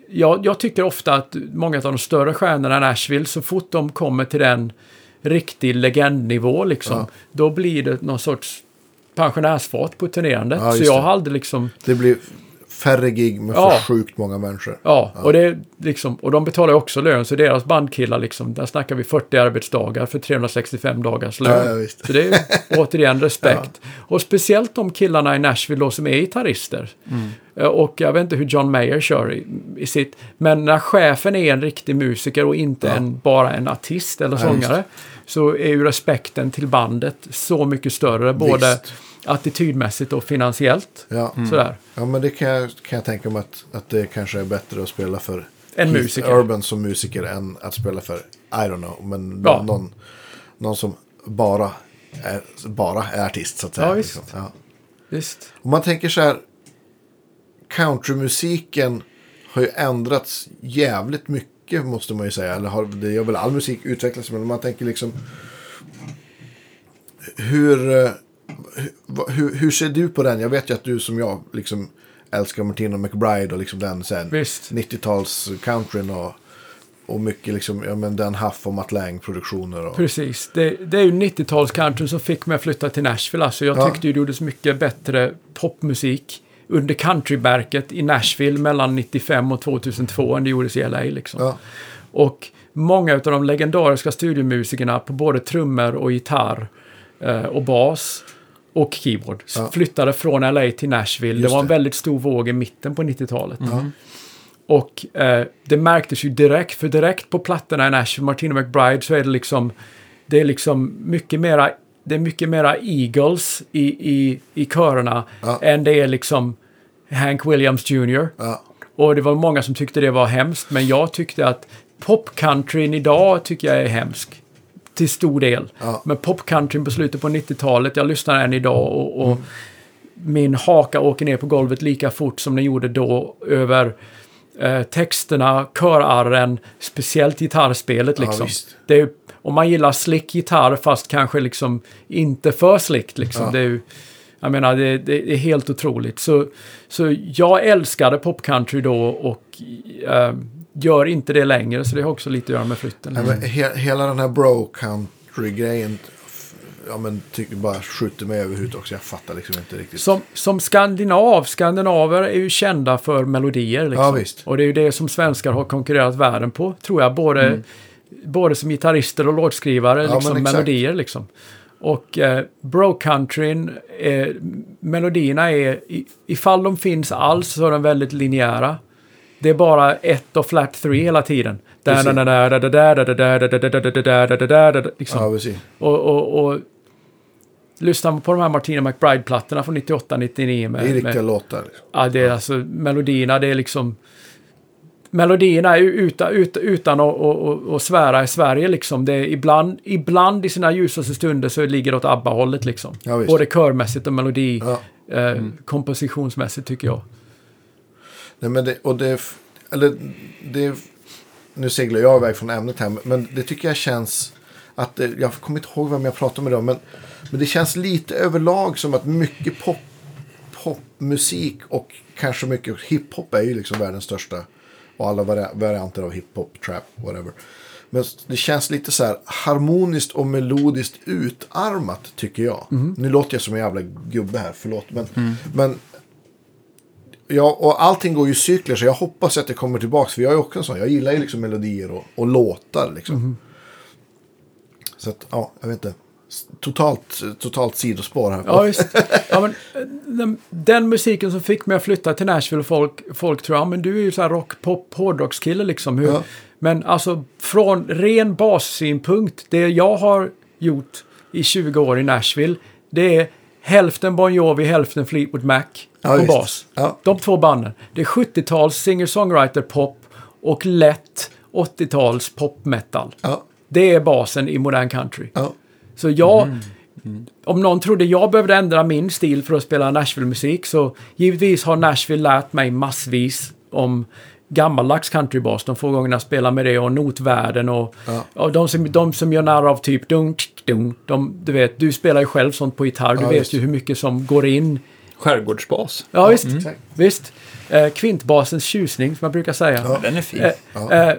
jag, jag tycker ofta att många av de större stjärnorna i Nashville, så fort de kommer till den riktig legendnivå liksom, Ja. då blir det någon sorts pensionärsfart på turnerandet. Ja, så jag har aldrig liksom... Det blir färre gig med för Ja. sjukt många människor. Ja, Och, det, liksom, och de betalar också lön, så deras bandkillar, liksom, där snackar vi 40 arbetsdagar för 365 dagars lön. Ja, ja. Så det är återigen respekt. Och speciellt de killarna i Nashville då som är gitarrister. Eh, Och jag vet inte hur John Mayer kör i, i sitt, men när chefen är en riktig musiker och inte Ja. en, bara en artist eller Ja, sångare, så är ju respekten till bandet så mycket större, både Visst. Attitydmässigt och finansiellt. Ja. Sådär. ja, men det kan jag, kan jag tänka mig att, att det kanske är bättre att spela för En Keith musiker. Urban som musiker än att spela för, I don't know, men Ja. någon, någon, någon som bara är, bara är artist så att säga. Ja, visst. liksom. ja. Visst. Om man tänker så här. Countrymusiken har ju ändrats jävligt mycket måste man ju säga. Eller har, det gör väl all musik utvecklas. Men om man tänker liksom. Hur, eh, hur, hur, ser du på den? Jag vet ju att du som jag liksom älskar Martina McBride och liksom den sen Visst. 90-tals countryn och, och mycket liksom, ja men den Huff och Matt Lang-produktioner. Och, Precis. Det, det är ju 90-talscountryn som fick mig att flytta till Nashville. Alltså jag Ja. tyckte ju det gjordes mycket bättre popmusik under countrybärket i Nashville mellan 95 och 2002 än det gjordes i LA. Liksom. ja, Och många av de legendariska studiomusikerna på både trummor och gitarr eh, och bas och keyboard Ja. flyttade från LA till Nashville. Just det var en det. väldigt stor våg i mitten på 90-talet. Och eh, det märktes ju direkt, för direkt på plattorna i Nashville, Martina McBride, så är det liksom, det är liksom mycket mera, det är mycket mera Eagles i, i, i körerna Ja. än det är liksom Hank Williams Jr. ja, Och det var många som tyckte det var hemskt, men jag tyckte att popcountryn idag tycker jag är hemsk. Till stor del. Ja. Men popcountryn på slutet på 90-talet, jag lyssnar än idag och, och min haka åker ner på golvet lika fort som den gjorde då över eh, texterna, körarren, speciellt gitarrspelet Ja, liksom. visst. det är, om man gillar slick gitarr fast kanske liksom inte för slickt liksom. Ja. Det är jag menar, det, det är helt otroligt. Så, så jag älskade popcountry då och eh, gör inte det längre. Så det har också lite att göra med flytten. Men he, hela den här bro country-grejen. Ja men tycker bara skjuter mig över huvudet också. Jag fattar liksom inte riktigt. Som, som skandinav, skandinaver är ju kända för melodier. Liksom. Ja, visst. Och det är ju det som svenskar har konkurrerat världen på, tror jag. Både, både som gitarrister och låtskrivare, Mm. Ja, liksom, melodier liksom. Och eh, bro-countryn, eh, melodierna är, i, ifall de finns alls så är de väldigt linjära. Det är bara ett och flat three hela tiden. Liksom. Ja. Och, och, och lyssnar man på de här Martina McBride-plattorna från 98-99 med, Det är riktiga låtar. Liksom. ja, det är alltså melodierna, det är liksom Melodierna är utan, utan, utan att, att, att, svära i Sverige liksom. Det är ibland, ibland i sina ljusaste stunder så ligger det åt ABBA-hållet liksom. Ja. Både körmässigt och melodi, Ja. eh, kompositionsmässigt tycker jag. Nej, men det, och det, eller det, nu seglar jag iväg från ämnet här, men det tycker jag känns att, det, jag kommer inte ihåg vem jag pratade med idag, men, men det känns lite överlag som att mycket pop, popmusik och kanske mycket hiphop är ju liksom världens största och alla vari varianter av hiphop, trap, whatever. Men det känns lite så här harmoniskt och melodiskt utarmat tycker jag. Nu låter jag som en jävla gubbe här, förlåt. Men, men Ja, och allting går ju i cykler så jag hoppas att det kommer tillbaka. För jag är också en sån. Jag gillar ju liksom melodier och, och låtar liksom. Så att, ja, jag vet inte. Totalt, totalt sidospår här. Ja, visst. Ja, men, eh, den, den musiken som fick mig att flytta till Nashville, folk, folk tror ja men du är ju så här rock, pop, hårdrockskille liksom. Hur, Ja. Men alltså från ren bassynpunkt, det jag har gjort i 20 år i Nashville, det är hälften Bon Jovi, hälften Fleetwood Mac Ja, på bas. Ja. De två banden. Det är 70-tals singer-songwriter-pop och lätt 80-tals pop-metal. Ja, Det är basen i modern country. ja, Så jag, om någon trodde jag behövde ändra min stil för att spela Nashville-musik så givetvis har Nashville lärt mig massvis om gammaldags countrybas. De få gångerna jag spelar med det och notvärden och, Ja. och de, som, de som gör narr av typ dunk, dunk, de, du vet, du spelar ju själv sånt på gitarr. Du Ja, vet just. ju hur mycket som går in. Skärgårdsbas. Ja, visst. exakt. visst. Eh, kvintbasens tjusning, som jag brukar säga. Ja. Den är fin. Eh, Ja. eh,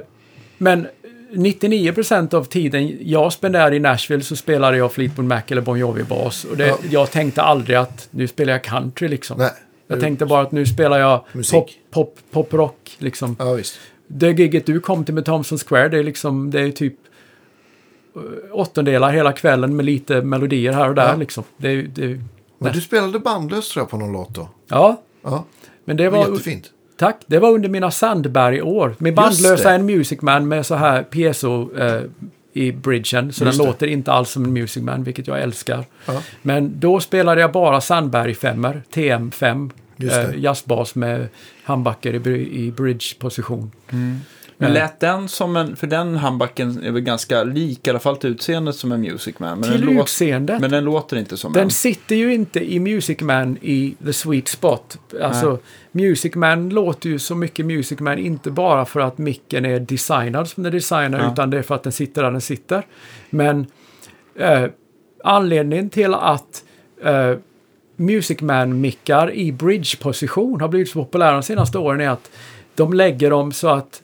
men 99% av tiden jag spenderade i Nashville så spelade jag Fleetwood Mac eller Bon Jovi-bas. Och det, Ja. jag tänkte aldrig att nu spelar jag country liksom. Nej. Jag tänkte bara att nu spelar jag Musik. pop, pop, pop-rock liksom. Ja, visst. Det gigget du kom till med Thompson Square, det är liksom, det är typ eh, åttondelar hela kvällen med lite melodier här och där Ja. liksom. Det, är- det, är- Men du spelade bandlöst tror jag på någon låt då. ja, Ja, men det det var jättefint. Tack, det var under mina Sandberg-år. Med bandlösa en Music Man med så här piezo eh, i bridgen. Så Just den det. låter inte alls som en Music Man, vilket jag älskar. Ja. Men då spelade jag bara Sandberg-femmer, TM5. Just det. Eh, jazzbas med handbacker i, i bridge-position. Men lät den som en, för den handbacken är väl ganska lik i alla fall till utseendet som en Music Man. Men, Till den, låter, utseendet. men den låter inte som Den en. sitter ju inte i Music Man i the sweet spot. Alltså, Music Man låter ju så mycket Music Man, inte bara för att micken är designad som den är designad, Ja. utan det är för att den sitter där den sitter. Men eh, anledningen till att eh, Music Man-mickar i bridge-position har blivit så populära de senaste åren är att de lägger dem så att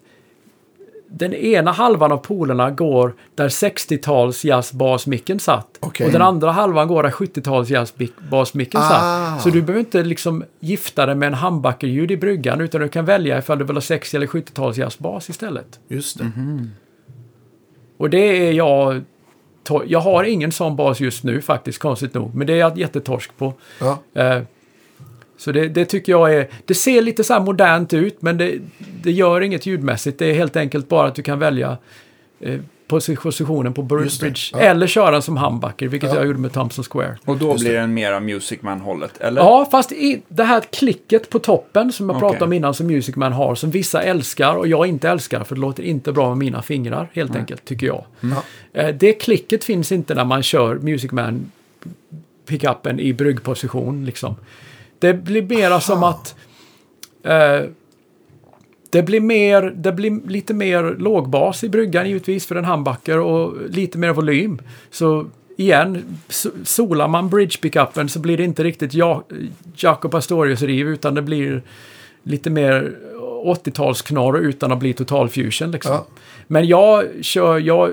den ena halvan av polerna går där 60-tals jazzbasmicken satt. Okej. Och den andra halvan går där 70-tals jazzbasmicken Ah. satt. Så du behöver inte liksom gifta dig med en handbackerljud i bryggan utan du kan välja ifall du vill ha 60 eller 70-tals jazzbas istället. Just det. Mhm. Och det är jag... Jag har ingen sån bas just nu faktiskt, konstigt nog. Men det är jag jättetorsk på. Ja. Eh, Så det, det tycker jag är... Det ser lite så här modernt ut, men det, det gör inget ljudmässigt. Det är helt enkelt bara att du kan välja eh, posi- positionen på br- Just det, bridge. ja. Eller köra den som humbucker, vilket Ja. jag gjorde med Thompson Square. Och då Just blir det. den mera Music Man-hållet, eller? Ja, fast i, det här klicket på toppen som jag Okej. pratade om innan som Music Man har, som vissa älskar och jag inte älskar för det låter inte bra med mina fingrar, helt enkelt, tycker jag. Ja. Eh, Det klicket finns inte när man kör Music Man pickupen i bryggposition, liksom. Det blir mera som att eh, det blir, mer, det blir lite mer lågbas i bryggan givetvis för en handbacker och lite mer volym. Så igen, so- solar man bridge-pickupen så blir det inte riktigt ja, Jacob Astorius-riv utan det blir lite mer 80-talsknorr utan att bli total fusion. Liksom. Ja. Men jag kör, jag,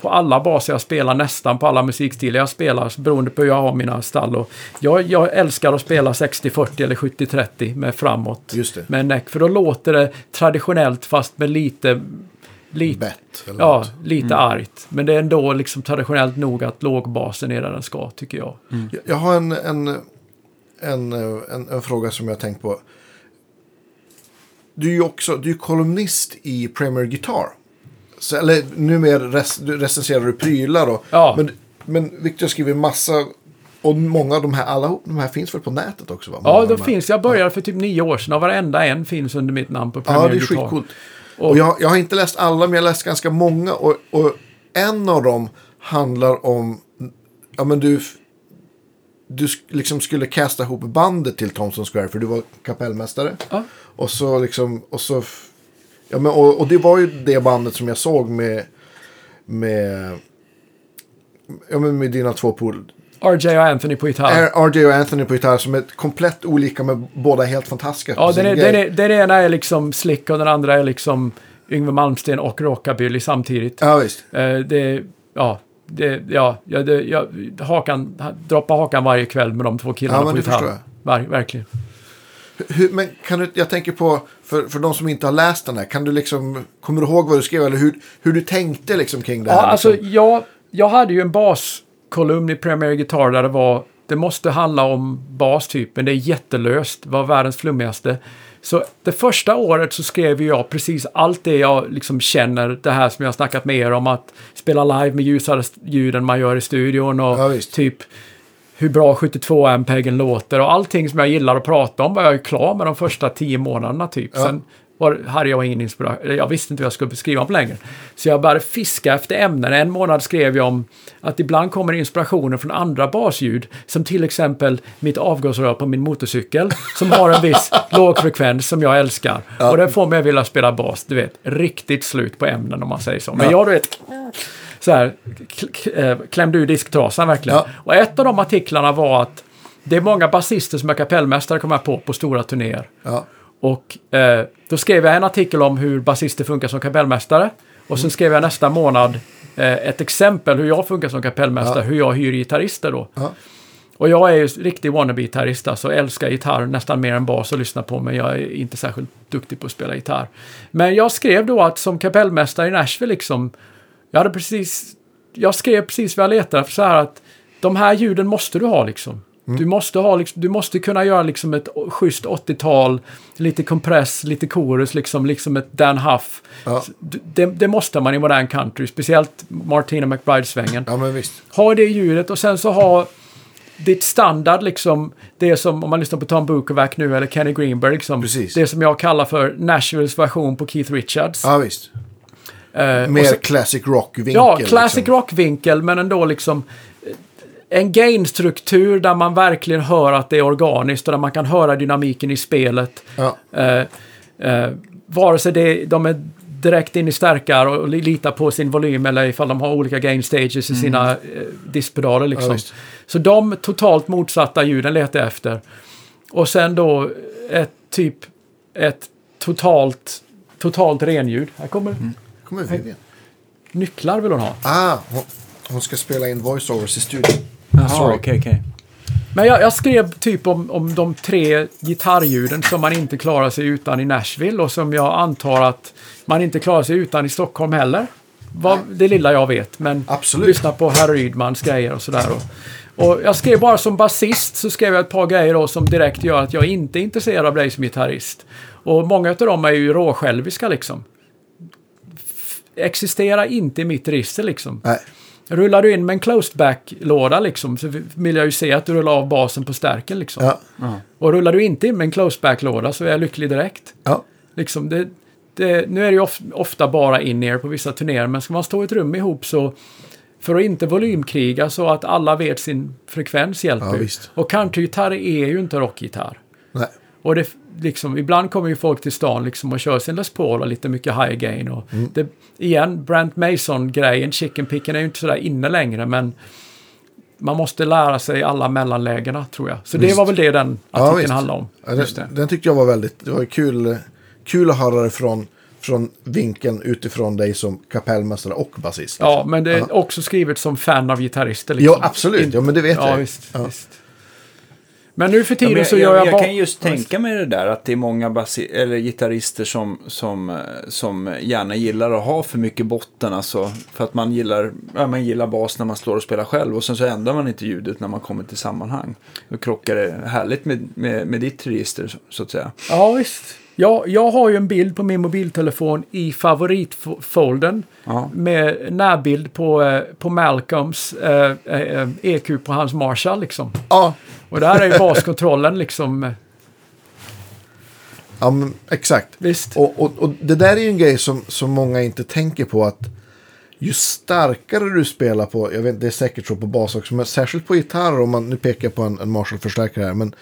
på alla baser jag spelar, nästan på alla musikstilar jag spelar, beroende på hur jag har mina stall. Och jag, jag älskar att spela 60-40 eller 70-30 med framåt. Just det. Med neck, för då låter det traditionellt fast med lite... lite Bett. Ja, något. lite argt. Men det är ändå liksom traditionellt nog att lågbasen är där den ska, tycker jag. Jag- Jag har en, en, en, en, en fråga som jag har tänkt på. Du är ju också du är kolumnist i Premier Guitar. Så, eller numera du recenserar du prylar. Och, Ja. Men, men Victor skriver massa. Och många av de här, alla de här finns väl på nätet också? Va? Många Ja, de här. finns. Jag började för typ nio år sedan och varenda en finns under mitt namn på Premier Ja, det är skitcoolt. Och jag, jag har inte läst alla, men jag har läst ganska många. Och, och en av dem handlar om... Ja, men du... Du liksom skulle kasta ihop bandet till Thompson Square, för du var kapellmästare. Ja. Och så liksom... Och, så, ja, men, och, och det var ju det bandet som jag såg med... Med... Ja, men med dina två pool. RJ och Anthony på gitarr. RJ och Anthony på gitarr som är komplett olika, men båda helt fantastiska. Ja, den, är, den, är, den ena är liksom slick och den andra är liksom Yngwie Malmsteen och rockabilly samtidigt. Ja, visst. Eh, det, ja, det, ja, ja, det, ja, hakan, droppa hakan varje kväll med de två killarna Ja, men på det gitarr. Var, verkligen. Hur, men kan du, jag tänker på, för, för de som inte har läst den här, kan du liksom, kommer du ihåg vad du skrev eller hur, hur du tänkte liksom kring det Ja, här? alltså liksom? jag, jag hade ju en baskolumn i Premier Guitar där det var det måste handla om bastypen, det är jättelöst, var världens flummigaste. Så det första året så skrev jag precis allt det jag liksom känner, det här som jag har snackat med er om att spela live med ljusare ljud än man gör i studion och Ja, typ hur bra 72 ampeggen låter och allting som jag gillar att prata om var jag ju klar med de första tio månaderna typ. Ja. Sen var, hade jag ingen inspiration, jag visste inte vad jag skulle beskriva om längre. Så jag började fiska efter ämnen. En månad skrev jag om att ibland kommer inspirationen från andra basljud, som till exempel mitt avgasrör på min motorcykel, som har en viss låg frekvens som jag älskar. Och det får mig att vilja spela bas, du vet, riktigt slut på ämnen om man säger så. Men Ja. jag, du vet, så här, eh, klämde ur disktrasan verkligen. Ja. Och ett av de artiklarna var att det är många basister som är kapellmästare kommer jag på på stora turnéer. ja. Och eh, då skrev jag en artikel om hur basister funkar som kapellmästare. Och sen skrev jag nästa månad eh, ett exempel hur jag funkar som kapellmästare, Ja. hur jag hyr gitarrister då. Ja. Och jag är ju riktig wannabe-gitarrist, alltså älskar gitarr nästan mer än bas att lyssna på, men jag är inte särskilt duktig på att spela gitarr. Men jag skrev då att som kapellmästare i Nashville liksom, jag hade precis, jag skrev precis vad jag letade efter så här att de här ljuden måste du ha liksom. Mm. Du, måste ha, liksom, du måste kunna göra liksom ett schysst 80-tal, lite kompress, lite chorus, liksom, liksom ett Dan Huff. Ja. Det, det måste man i modern country, speciellt Martina McBride-svängen. ja. Ha det ljudet och sen så ha ditt standard liksom, det som om man lyssnar på Tom Bukovac nu eller Kenny Greenberg liksom. Precis. Det som jag kallar för Nashvilles version på Keith Richards. Ja, visst. Eh, Mer så- classic rock-vinkel. Ja, classic liksom. rock-vinkel men ändå liksom eh, en gain-struktur där man verkligen hör att det är organiskt och där man kan höra dynamiken i spelet. Ja, Eh, eh, vare sig det, de är direkt in i stärkare och li- litar på sin volym eller ifall de har olika gain stages i sina eh, diskpedaler. ja, Liksom. visst. Så de totalt motsatta ljuden letar jag efter. Och sen då ett typ ett totalt, totalt renljud. Här kommer Kommer Vivian. nycklar vill hon ha. Ah, hon, hon ska spela in voiceovers i studion. Jaha, okej, okej. Men jag, jag skrev typ om, om de tre gitarrljuden som man inte klarar sig utan i Nashville och som jag antar att man inte klarar sig utan i Stockholm heller. Vad, det lilla jag vet, men Absolut. lyssna på herr Rydmans grejer och sådär. Och, och jag skrev bara som basist så skrev jag ett par grejer då som direkt gör att jag inte är intresserad av dig som gitarrist. Och många av dem är ju råsjälviska liksom. Existerar inte i mitt register liksom. Nej, Rullar du in med en closed back-låda liksom, så vill jag ju se att du rullar av basen på stärken liksom. ja, Och rullar du inte in med en closed back-låda så är jag lycklig direkt. ja. Liksom, det, det, nu är det ju of, ofta bara in-ear på vissa turnéer, men ska man stå i ett rum ihop så för att inte volymkriga så att alla vet sin frekvens hjälper Ja, ju. Och countrygitarr är ju inte rockgitarr. Nej. Och det, liksom, ibland kommer ju folk till stan liksom och kör sin Les Paul och lite mycket high gain. Och Mm. det, igen, Brant Mason-grejen, chicken picken är ju inte sådär inne längre, men man måste lära sig alla mellanlägena tror jag. Så det Visst. var väl det den Ja, artikeln visst. handlade om. Ja, den, den tyckte jag var väldigt, det var kul, kul att höra det från, från vinkeln utifrån dig som kapellmästare och basist. Ja, men det är Ja. också skrivet som fan av gitarrister. Liksom. Ja, absolut. Ja, men det vet Ja, jag. visst, Ja. visst. Men nu för Ja, tiden men så jag, gör jag, jag, bara... kan just tänka mig det där att det är många basi- eller gitarrister som, som, eh, som gärna gillar att ha för mycket botten. Alltså, för att man gillar, ja, man gillar bas när man slår och spelar själv och sen så ändrar man inte ljudet när man kommer till sammanhang. Då krockar det härligt med, med, med ditt register så, att säga. Ja, visst. Jag, jag har ju en bild på min mobiltelefon i favoritfolden Ja. med närbild på, eh, på Malcolms eh, eh, EQ på hans Marshall liksom. Ja, Och där är ju baskontrollen liksom. eh, ja men, exakt. Visst. Och, och, och det där är ju en grej som, som många inte tänker på att ju starkare du spelar på, jag vet det är säkert så på bas också, men särskilt på gitarr, om man, nu pekar jag på en, en Marshall-förstärkare här, men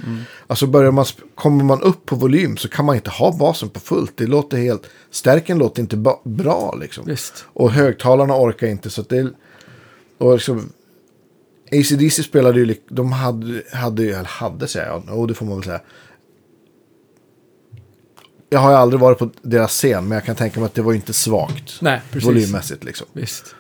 alltså börjar man, kommer man upp på volym så kan man inte ha basen på fullt, det låter helt, stärken låter inte bra liksom. Visst. Och högtalarna orkar inte så det är, och liksom, ACDC spelade ju, de hade, hade ju, eller hade säger jag, och det får man väl säga. Jag har ju aldrig varit på deras scen, men jag kan tänka mig att det var ju inte svagt. Nej, precis. Volymmässigt liksom. Visst.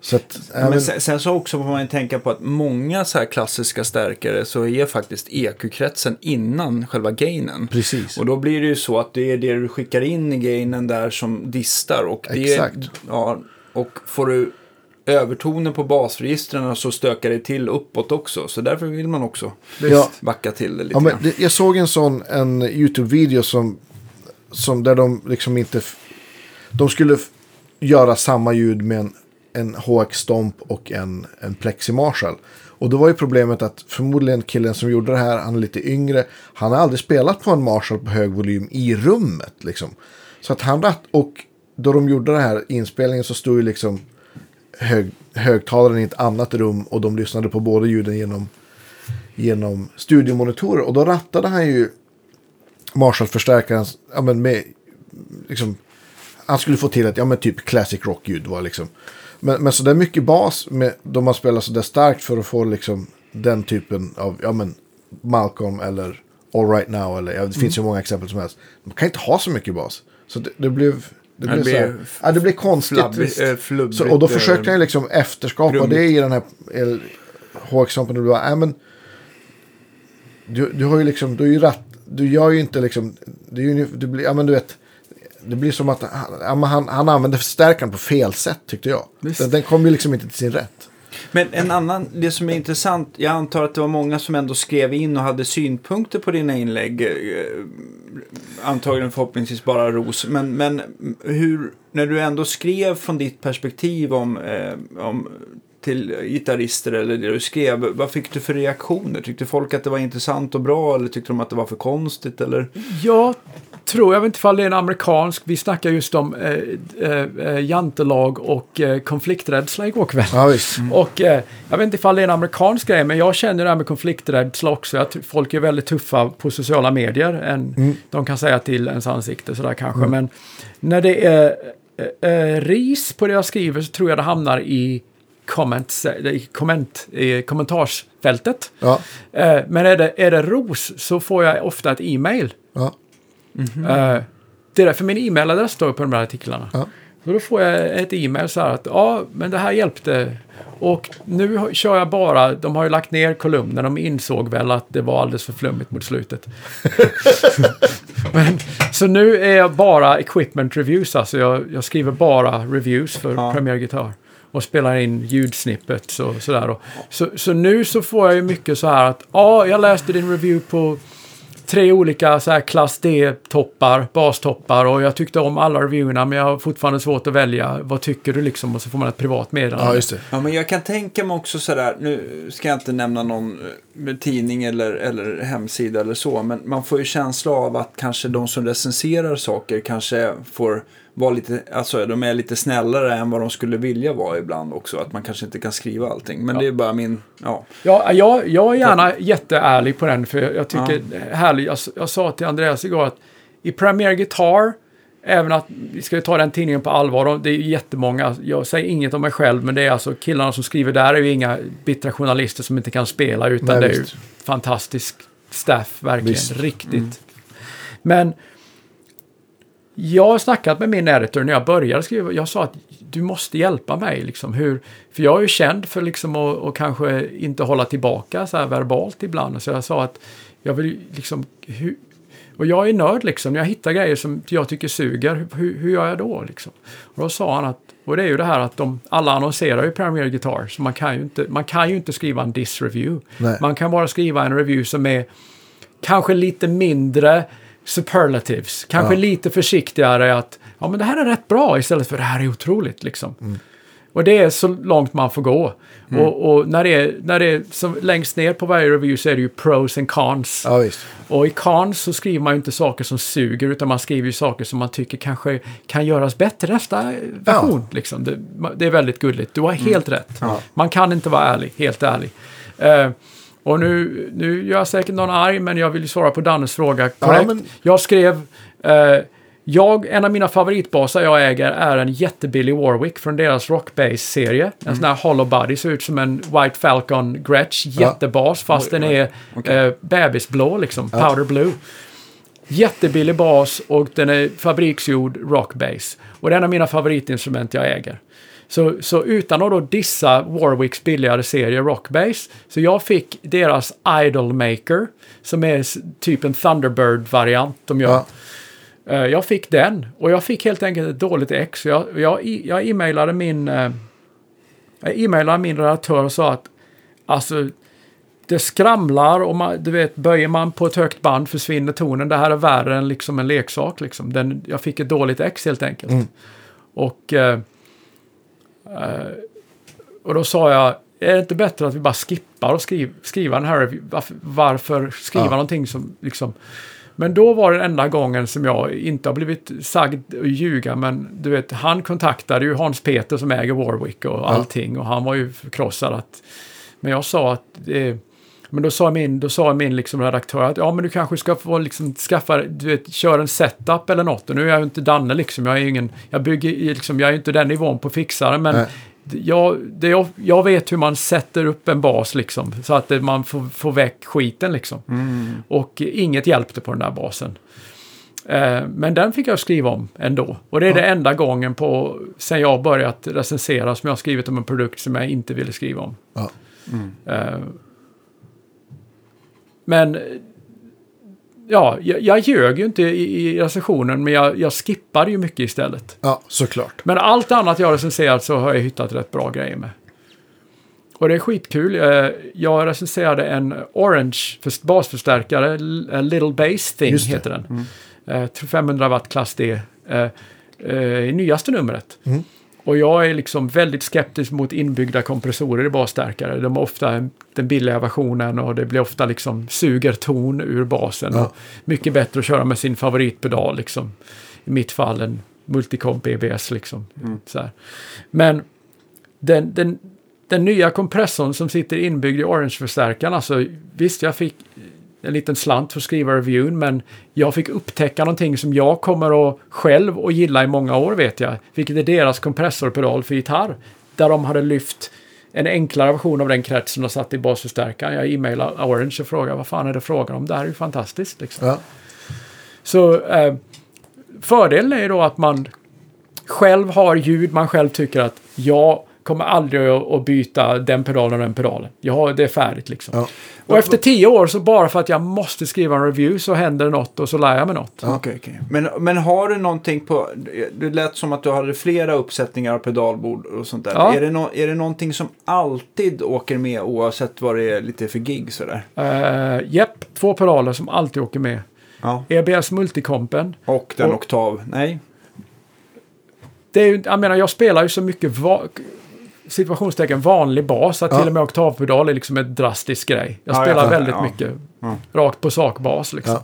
Så att, Men även, sen, sen så också får man ju tänka på att många så här klassiska stärkare så är faktiskt EQ-kretsen innan själva gainen. precis. Och då blir det ju så att det är det du skickar in i gainen där som distar. Och det Exakt. Ja, och får du övertoner på basregistren så stökar det till uppåt också. Så därför vill man också Ja. backa till det lite Ja, men grann. det, jag såg en sån en YouTube-video som, som där de liksom inte... De skulle göra samma ljud med en, en HX Stomp och en, en Plexi Marshall. Och då var ju problemet att förmodligen killen som gjorde det här, han är lite yngre, han har aldrig spelat på en Marshall på hög volym i rummet liksom. Så att han och då de gjorde den här inspelningen så stod ju liksom hög, högtalaren i ett annat rum och de lyssnade på båda ljuden genom genom studiomonitorer. Och då rattade han ju Marshall-förstärkaren ja, men med, liksom, han skulle få till ett ja, men typ classic rock-ljud. Var liksom. men, men så det är mycket bas med, då man spelar så där starkt för att få liksom, den typen av ja, men, Malcolm eller All Right Now. Eller, ja, det finns ju många exempel som helst. Man kan inte ha så mycket bas. Så det, det blev... Det blev, det så här, ja, det blev konstigt. Visst. eh, flubbigt, så, och då eh, försökte han liksom efterskapa brummigt. det i den här det var, äh, men, du, du har ju liksom, du är ju ratt, du gör ju inte liksom, ju, du blir, ja men du vet, det blir som att han, han, han använde förstärkaren på fel sätt tyckte jag. Den, den kom ju liksom inte till sin rätt. Men en annan, det som är intressant, jag antar att det var många som ändå skrev in och hade synpunkter på dina inlägg. Eh, antagligen förhoppningsvis bara ros. Men, men hur, när du ändå skrev från ditt perspektiv om, eh, om till gitarrister eller det du skrev. Vad fick du för reaktioner? Tyckte folk att det var intressant och bra eller tyckte de att det var för konstigt? Eller? Jag tror, jag vet inte ifall det är en amerikansk, vi snackar just om eh, eh, eh, jantelag och eh, konflikträdsla igår kväll. Ja, visst. Och eh, jag vet inte ifall det är en amerikansk grej, men jag känner det här med konflikträdsla också. Tror folk är väldigt tuffa på sociala medier än de kan säga till ens ansikte sådär kanske. Men när det är eh, eh, ris på det jag skriver så tror jag det hamnar i comments, eh, i, komment, i kommentarsfältet. Ja, Eh, men är det, är det ros så får jag ofta ett e-mail. ja, Eh, det är därför min e-mailadress står på de här artiklarna. Ja. Och då får jag ett e-mail så här att ja, men det här hjälpte. Och nu kör jag bara, de har ju lagt ner kolumnen, de insåg väl att det var alldeles för flummigt mot slutet. men, så nu är jag bara equipment reviews, alltså jag, jag skriver bara reviews för Ja. Premiere Guitar. Och spelar in ljudsnippets och sådär. Och, så, så nu så får jag ju mycket så här att ja, jag läste din review på tre olika så här klass D-toppar, bastoppar och jag tyckte om alla reviewerna men jag har fortfarande svårt att välja. Vad tycker du liksom? Och så får man ett privat meddelande. ja, just det. Ja, men jag kan tänka mig också sådär, nu ska jag inte nämna någon eh, tidning eller, eller hemsida eller så, men man får ju känsla av att kanske de som recenserar saker kanske får vara lite, alltså de är lite snällare än vad de skulle vilja vara ibland också, att man kanske inte kan skriva allting. Men det är bara min, ja. Ja, jag, jag är gärna jätteärlig på den för jag, tycker det är härligt. Jag, jag sa till Andreas igår att i Premiere Guitar, även att vi ska ta den tidningen på allvar, det är jättemånga, jag säger inget om mig själv, men det är alltså killarna som skriver där är ju inga bittra journalister som inte kan spela, utan Nej, det är ju fantastisk staff, verkligen, Visst. riktigt. Men jag har snackat med min editor när jag började skriva. Jag sa att du måste hjälpa mig. Liksom, hur, för jag är ju känd för liksom att att kanske inte hålla tillbaka så här verbalt ibland. Så jag sa att jag vill liksom... Hur, och jag är nörd liksom. När jag hittar grejer som jag tycker suger, hur, hur gör jag då? Liksom? Och då sa han att, och det är ju det här att de, alla annonserar ju Premiere Guitar, så man kan ju inte, man kan ju inte skriva en diss-review. Man kan bara skriva en review som är kanske lite mindre superlatives. Kanske Ja. lite försiktigare att ja men det här är rätt bra istället för det här är otroligt liksom. Och det är så långt man får gå. Och, och när det är, när det är så längst ner på varje review så är det ju pros and cons. Ja. Och i cons så skriver man ju inte saker som suger utan man skriver ju saker som man tycker kanske kan göras bättre nästa version. Liksom. Det, det är väldigt gulligt. Du har helt rätt. Ja. Man kan inte vara ärlig, helt ärlig. Eh, och nu, nu gör jag säkert någon arg, men jag vill ju svara på Dannes fråga korrekt. men- Jag skrev... Eh, jag, en av mina favoritbasar jag äger är en jättebillig Warwick från deras Rockbase-serie. En sån här hollow body, ser ut som en White Falcon Gretsch. Jättebas, fast Oj, den är Okej. eh, bebisblå liksom. Powder blue. Jättebillig bas och den är fabriksgjord Rockbase. Och det är en av mina favoritinstrument jag äger. Så, så utan att då dissa Warwicks billigare serie Rockbase, så jag fick deras Idolmaker, som är typ en Thunderbird-variant de gör. Ja. Eh, Jag fick den och jag fick helt enkelt ett dåligt ex. Jag, jag, jag e-mailade min, jag e-mailade min redaktör och sa att alltså det skramlar och man, du vet, böjer man på ett högt band försvinner tonen. Det här är värre än liksom en leksak. Liksom. Den, jag fick ett dåligt ex helt enkelt. Och, eh, eh, och då sa jag, är det inte bättre att vi bara skippar och skriv, skriva den här? Varför, varför skriva Ja. någonting som liksom... Men då var det enda gången som jag inte har blivit sagd att ljuga, men du vet, han kontaktade ju Hans Peter som äger Warwick och allting och han var ju förkrossad att... Men jag sa att... Eh, men då sa min, då sa min liksom redaktör att ja men du kanske ska få liksom skaffa, du vet, köra en setup eller något. Och nu är jag ju inte Danne liksom, jag är ingen, jag bygger liksom, jag är ju inte den nivån på fixare men Nej. jag, det, jag, jag vet hur man sätter upp en bas liksom, så att det, man får, får väck skiten liksom. Och eh, inget hjälpte på den där basen. Eh, men den fick jag skriva om ändå. Och det är det enda gången på, sen jag börjat recensera som jag har skrivit om en produkt som jag inte ville skriva om. Ja. Eh, men eh, ja, jag, jag ljög ju inte i, i recensionen, men jag, jag skippade ju mycket istället. ja, såklart. Men allt annat jag recenserat så har jag hittat rätt bra grejer med. Och det är skitkul. Eh, Jag recenserade en Orange för- basförstärkare, eh, Little Bass Thing heter den. Eh, tror 500 watt klass D. eh, eh, I nyaste numret. Mm. Och jag är liksom väldigt skeptisk mot inbyggda kompressorer i basstärkare. De är ofta den billiga versionen och det blir ofta liksom suger ton ur basen. Ja. Mycket bättre att köra med sin favoritpedal liksom. I mitt fall en Multicomp EBS liksom. Så här. Men den, den, den nya kompressorn som sitter inbyggd i Orange-förstärkaren, alltså visst jag fick en liten slant för att skriva reviewn, men jag fick upptäcka någonting som jag kommer att själv och gilla i många år vet jag, vilket är deras kompressorpedal för gitarr, där de hade lyft en enklare version av den kretsen och satt i basförstärkaren. Jag e-mailade Orange och frågade vad fan är det frågan om? Det här är ju fantastiskt. Liksom. Ja. Så eh, fördelen är ju då att man själv har ljud man själv tycker att jag kommer aldrig att byta den pedalen och den pedalen. Jag har, det är färdigt liksom. Ja. Och efter tio år så bara för att jag måste skriva en review så händer det något och så lär jag mig något. Okej, okej. Men, men har du någonting på... Det lät som att du hade flera uppsättningar av pedalbord och sånt där. Ja. Är, det no, är det någonting som alltid åker med oavsett vad det är lite för gig sådär? Uh, Jepp, två pedaler som alltid åker med. Ja. EBS Multicompen. Och den Och- oktav? Nej. Det är ju, jag menar, jag spelar ju så mycket situationstecken vanlig bas att Ja. till och med oktavpedal är liksom en drastisk grej. Jag Ja, spelar fattar, väldigt ja. mycket Ja. rakt på sak bas liksom.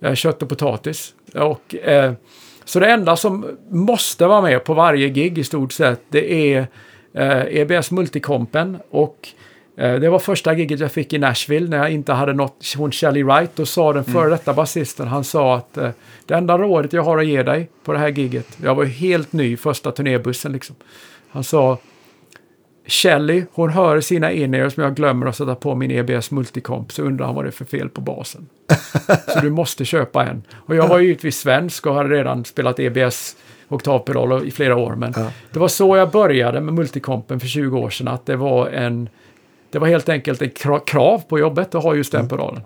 Ja. Eh, Kött och potatis. Och, eh, så det enda som måste vara med på varje gig i stort sett det är eh, EBS Multicompen och eh, det var första giget jag fick i Nashville när jag inte hade nått hon Shelly Wright. Då sa den före detta basisten, han sa att eh, det enda rådet jag har att ge dig på det här giget, jag var helt ny första turnébussen liksom. Han sa Shelly, hon hör sina in-ears men jag glömmer att sätta på min EBS Multicomp så undrar han vad det är för fel på basen. så du måste köpa en. Och jag var ju givetvis svensk och hade redan spelat EBS oktavpedal i flera år. Men Ja. det var så jag började med Multicompen för 20 år sedan. Att det var en... Det var helt enkelt ett kra- krav på jobbet att ha just den pedalen.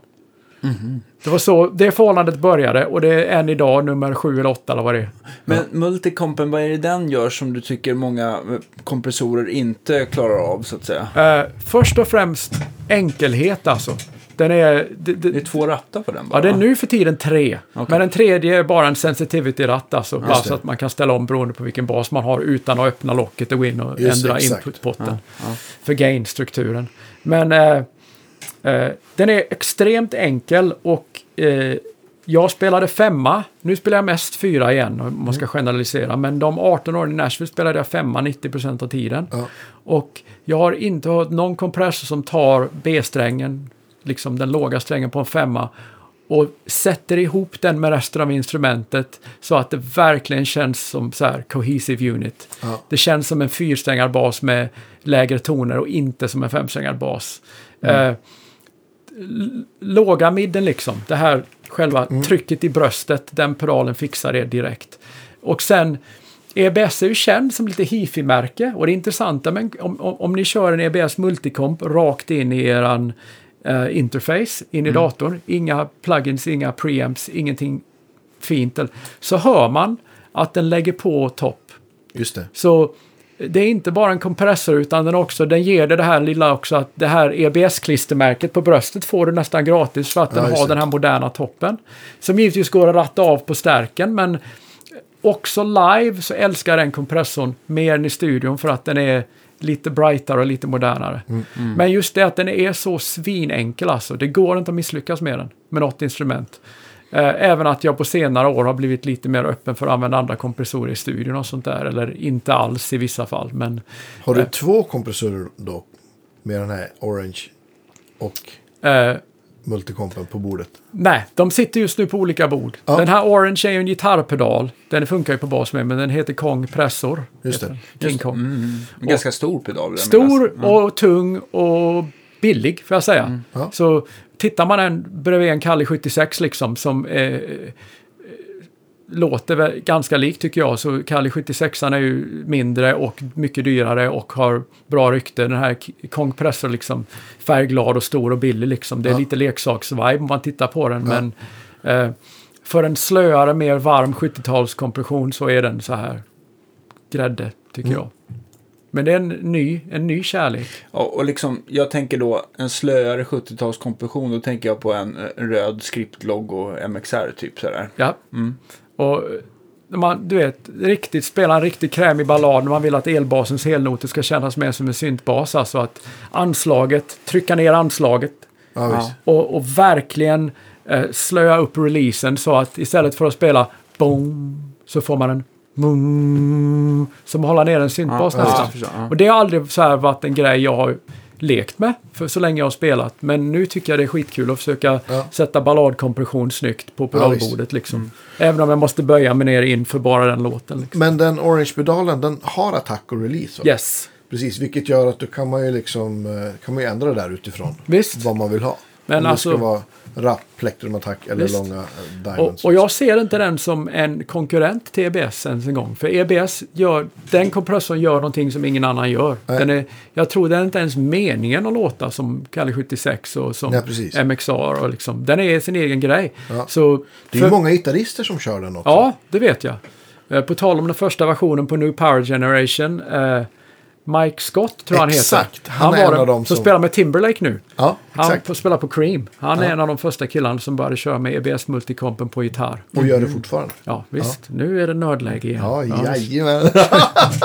Det var så det förhållandet började och det är än idag nummer sju eller åtta eller vad det är. Men multicompen, vad är det den gör som du tycker många eh, kompressorer inte klarar av så att säga? Eh, först och främst enkelhet alltså. Den är... Det, det, Det är två rattar på den Ja, bara? det är nu för tiden tre. Okej. Men den tredje är bara en sensitivity-ratt alltså. Bara så att man kan ställa om beroende på vilken bas man har utan att öppna locket och gå in och Just ändra inputpotten. Ja, ja. För gain-strukturen. Men eh, den är extremt enkel och eh, jag spelade femma. Nu spelar jag mest fyra igen om man ska generalisera. Men de 18 åren i Nashville spelade jag femma 90% av tiden. Ja. Och jag har inte hört någon kompressor som tar B-strängen, liksom den låga strängen på en femma och sätter ihop den med resten av instrumentet så att det verkligen känns som så här cohesive unit. Ja. Det känns som en fyrsträngad bas med lägre toner och inte som en femsträngad bas. Eh, l- låga midden liksom, det här själva trycket i bröstet, den pedalen fixar det direkt. Och sen EBS är ju känd som lite hifi-märke och det intressanta men om, om, om ni kör en EBS multicomp rakt in i eran eh, interface, in i datorn, inga plugins, inga preamps, ingenting fint, så hör man att den lägger på topp. Just det. Så det är inte bara en kompressor utan den också, den ger det det här lilla också att det här EBS-klistermärket på bröstet får du nästan gratis för att Ja, den har den här moderna toppen. Som givetvis går att ratta av på stärken men också live så älskar den kompressorn mer än i studion för att den är lite brightare och lite modernare. Mm. Men just det att den är så svinenkel alltså. Det går inte att misslyckas med den, med något instrument. Eh, Även att jag på senare år har blivit lite mer öppen för att använda andra kompressorer i studion och sånt där. Eller inte alls i vissa fall. Men Har du Eh. två kompressorer då? Med den här Orange och eh, multicompen på bordet? nej, de sitter just nu på olika bord. Ja. Den här Orange är ju en gitarrpedal. Den funkar ju på bas med, men den heter Kong Pressor. Just det. King Kong. Mm. En ganska stor pedal. Stor minnas. och tung och billig, får jag säga. Ja. Så tittar man en, bredvid en Kalle 76 liksom, som eh, eh, låter väl ganska likt tycker jag, så Kalle 76 är ju mindre och mycket dyrare och har bra rykte. Den här K- Kong Pressor liksom färgglad och stor och billig liksom. Det är Ja. lite leksaksvibe om man tittar på den, Ja. men eh, för en slöare, mer varm 70-talskompression så är den så här grädde, tycker Mm. jag. Men det är en ny, en ny kärlek. Ja, och liksom, jag tänker då en slöare 70-talskompression. Då tänker jag på en, en röd skriptlogg och MXR typ sådär. Ja. Mm. Och man, du vet, riktigt spela en riktigt krämig ballad när man vill att elbasens helnoter ska kännas mer som en syntbas. Alltså att anslaget, trycka ner anslaget Ja, och, och verkligen eh, slöa upp releasen så att istället för att spela boom så får man en boom som håller ner en syntbas Ja, nästan. ja. Och det har aldrig så här varit en grej jag har lekt med för så länge jag har spelat. Men nu tycker jag det är skitkul att försöka Ja. sätta balladkompression snyggt på Ja, pedalbordet liksom. Mm. Även om jag måste böja mig ner in för bara den låten. Liksom. Men den Orange-pedalen den har attack och release. va? Yes, Precis, vilket gör att då kan man ju liksom eh, kan man ju ändra det där utifrån. visst. Vad man vill ha. Men Om det alltså- ska vara rapp, plektrumattack eller Visst. långa eh, Och, diamonds. och jag ser inte den som en konkurrent till EBS ens en gång. För EBS gör, den kompressorn gör någonting som ingen annan gör. Nej. Den är, jag tror den är inte ens meningen att låta som Kali 76 och som precis. MXR. Och liksom, den är sin egen grej. Ja. Så det är ju många gitarrister som kör den också. Ja, det vet jag. Eh, På tal om den första versionen på New Power Generation. Eh, Mike Scott tror han heter. Exakt, han är var en av dem som som- spelar med Timberlake nu. ja Han exakt. får spela på Cream. Han är Ja. en av de första killarna som började köra med EBS Multicompen på gitarr. Och gör det fortfarande. Ja, visst. Nu är det nördläge igen. Ja, jajamän.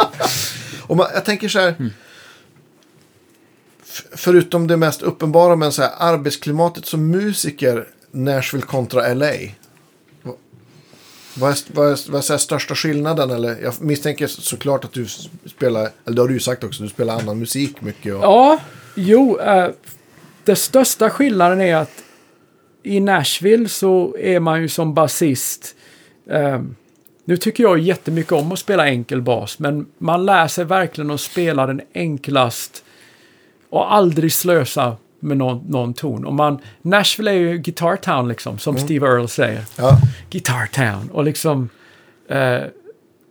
och man, jag tänker så här. Mm. Förutom det mest uppenbara, men så här, arbetsklimatet som musiker, Nashville kontra LA. Vad- är, vad är, vad är så här största skillnaden? Eller, jag misstänker såklart att du spelar, eller det har du ju sagt också, du spelar annan musik mycket. Och, Ja, jo. Eh, det största skillnaden är att i Nashville så är man ju som basist. Eh, nu tycker jag jättemycket om att spela enkel bas, men man lär sig verkligen att spela den enklast och aldrig slösa med någon, någon ton. Och man, Nashville är ju Guitar Town liksom, som Steve Earle säger. Ja, Guitar Town. Och liksom... Eh,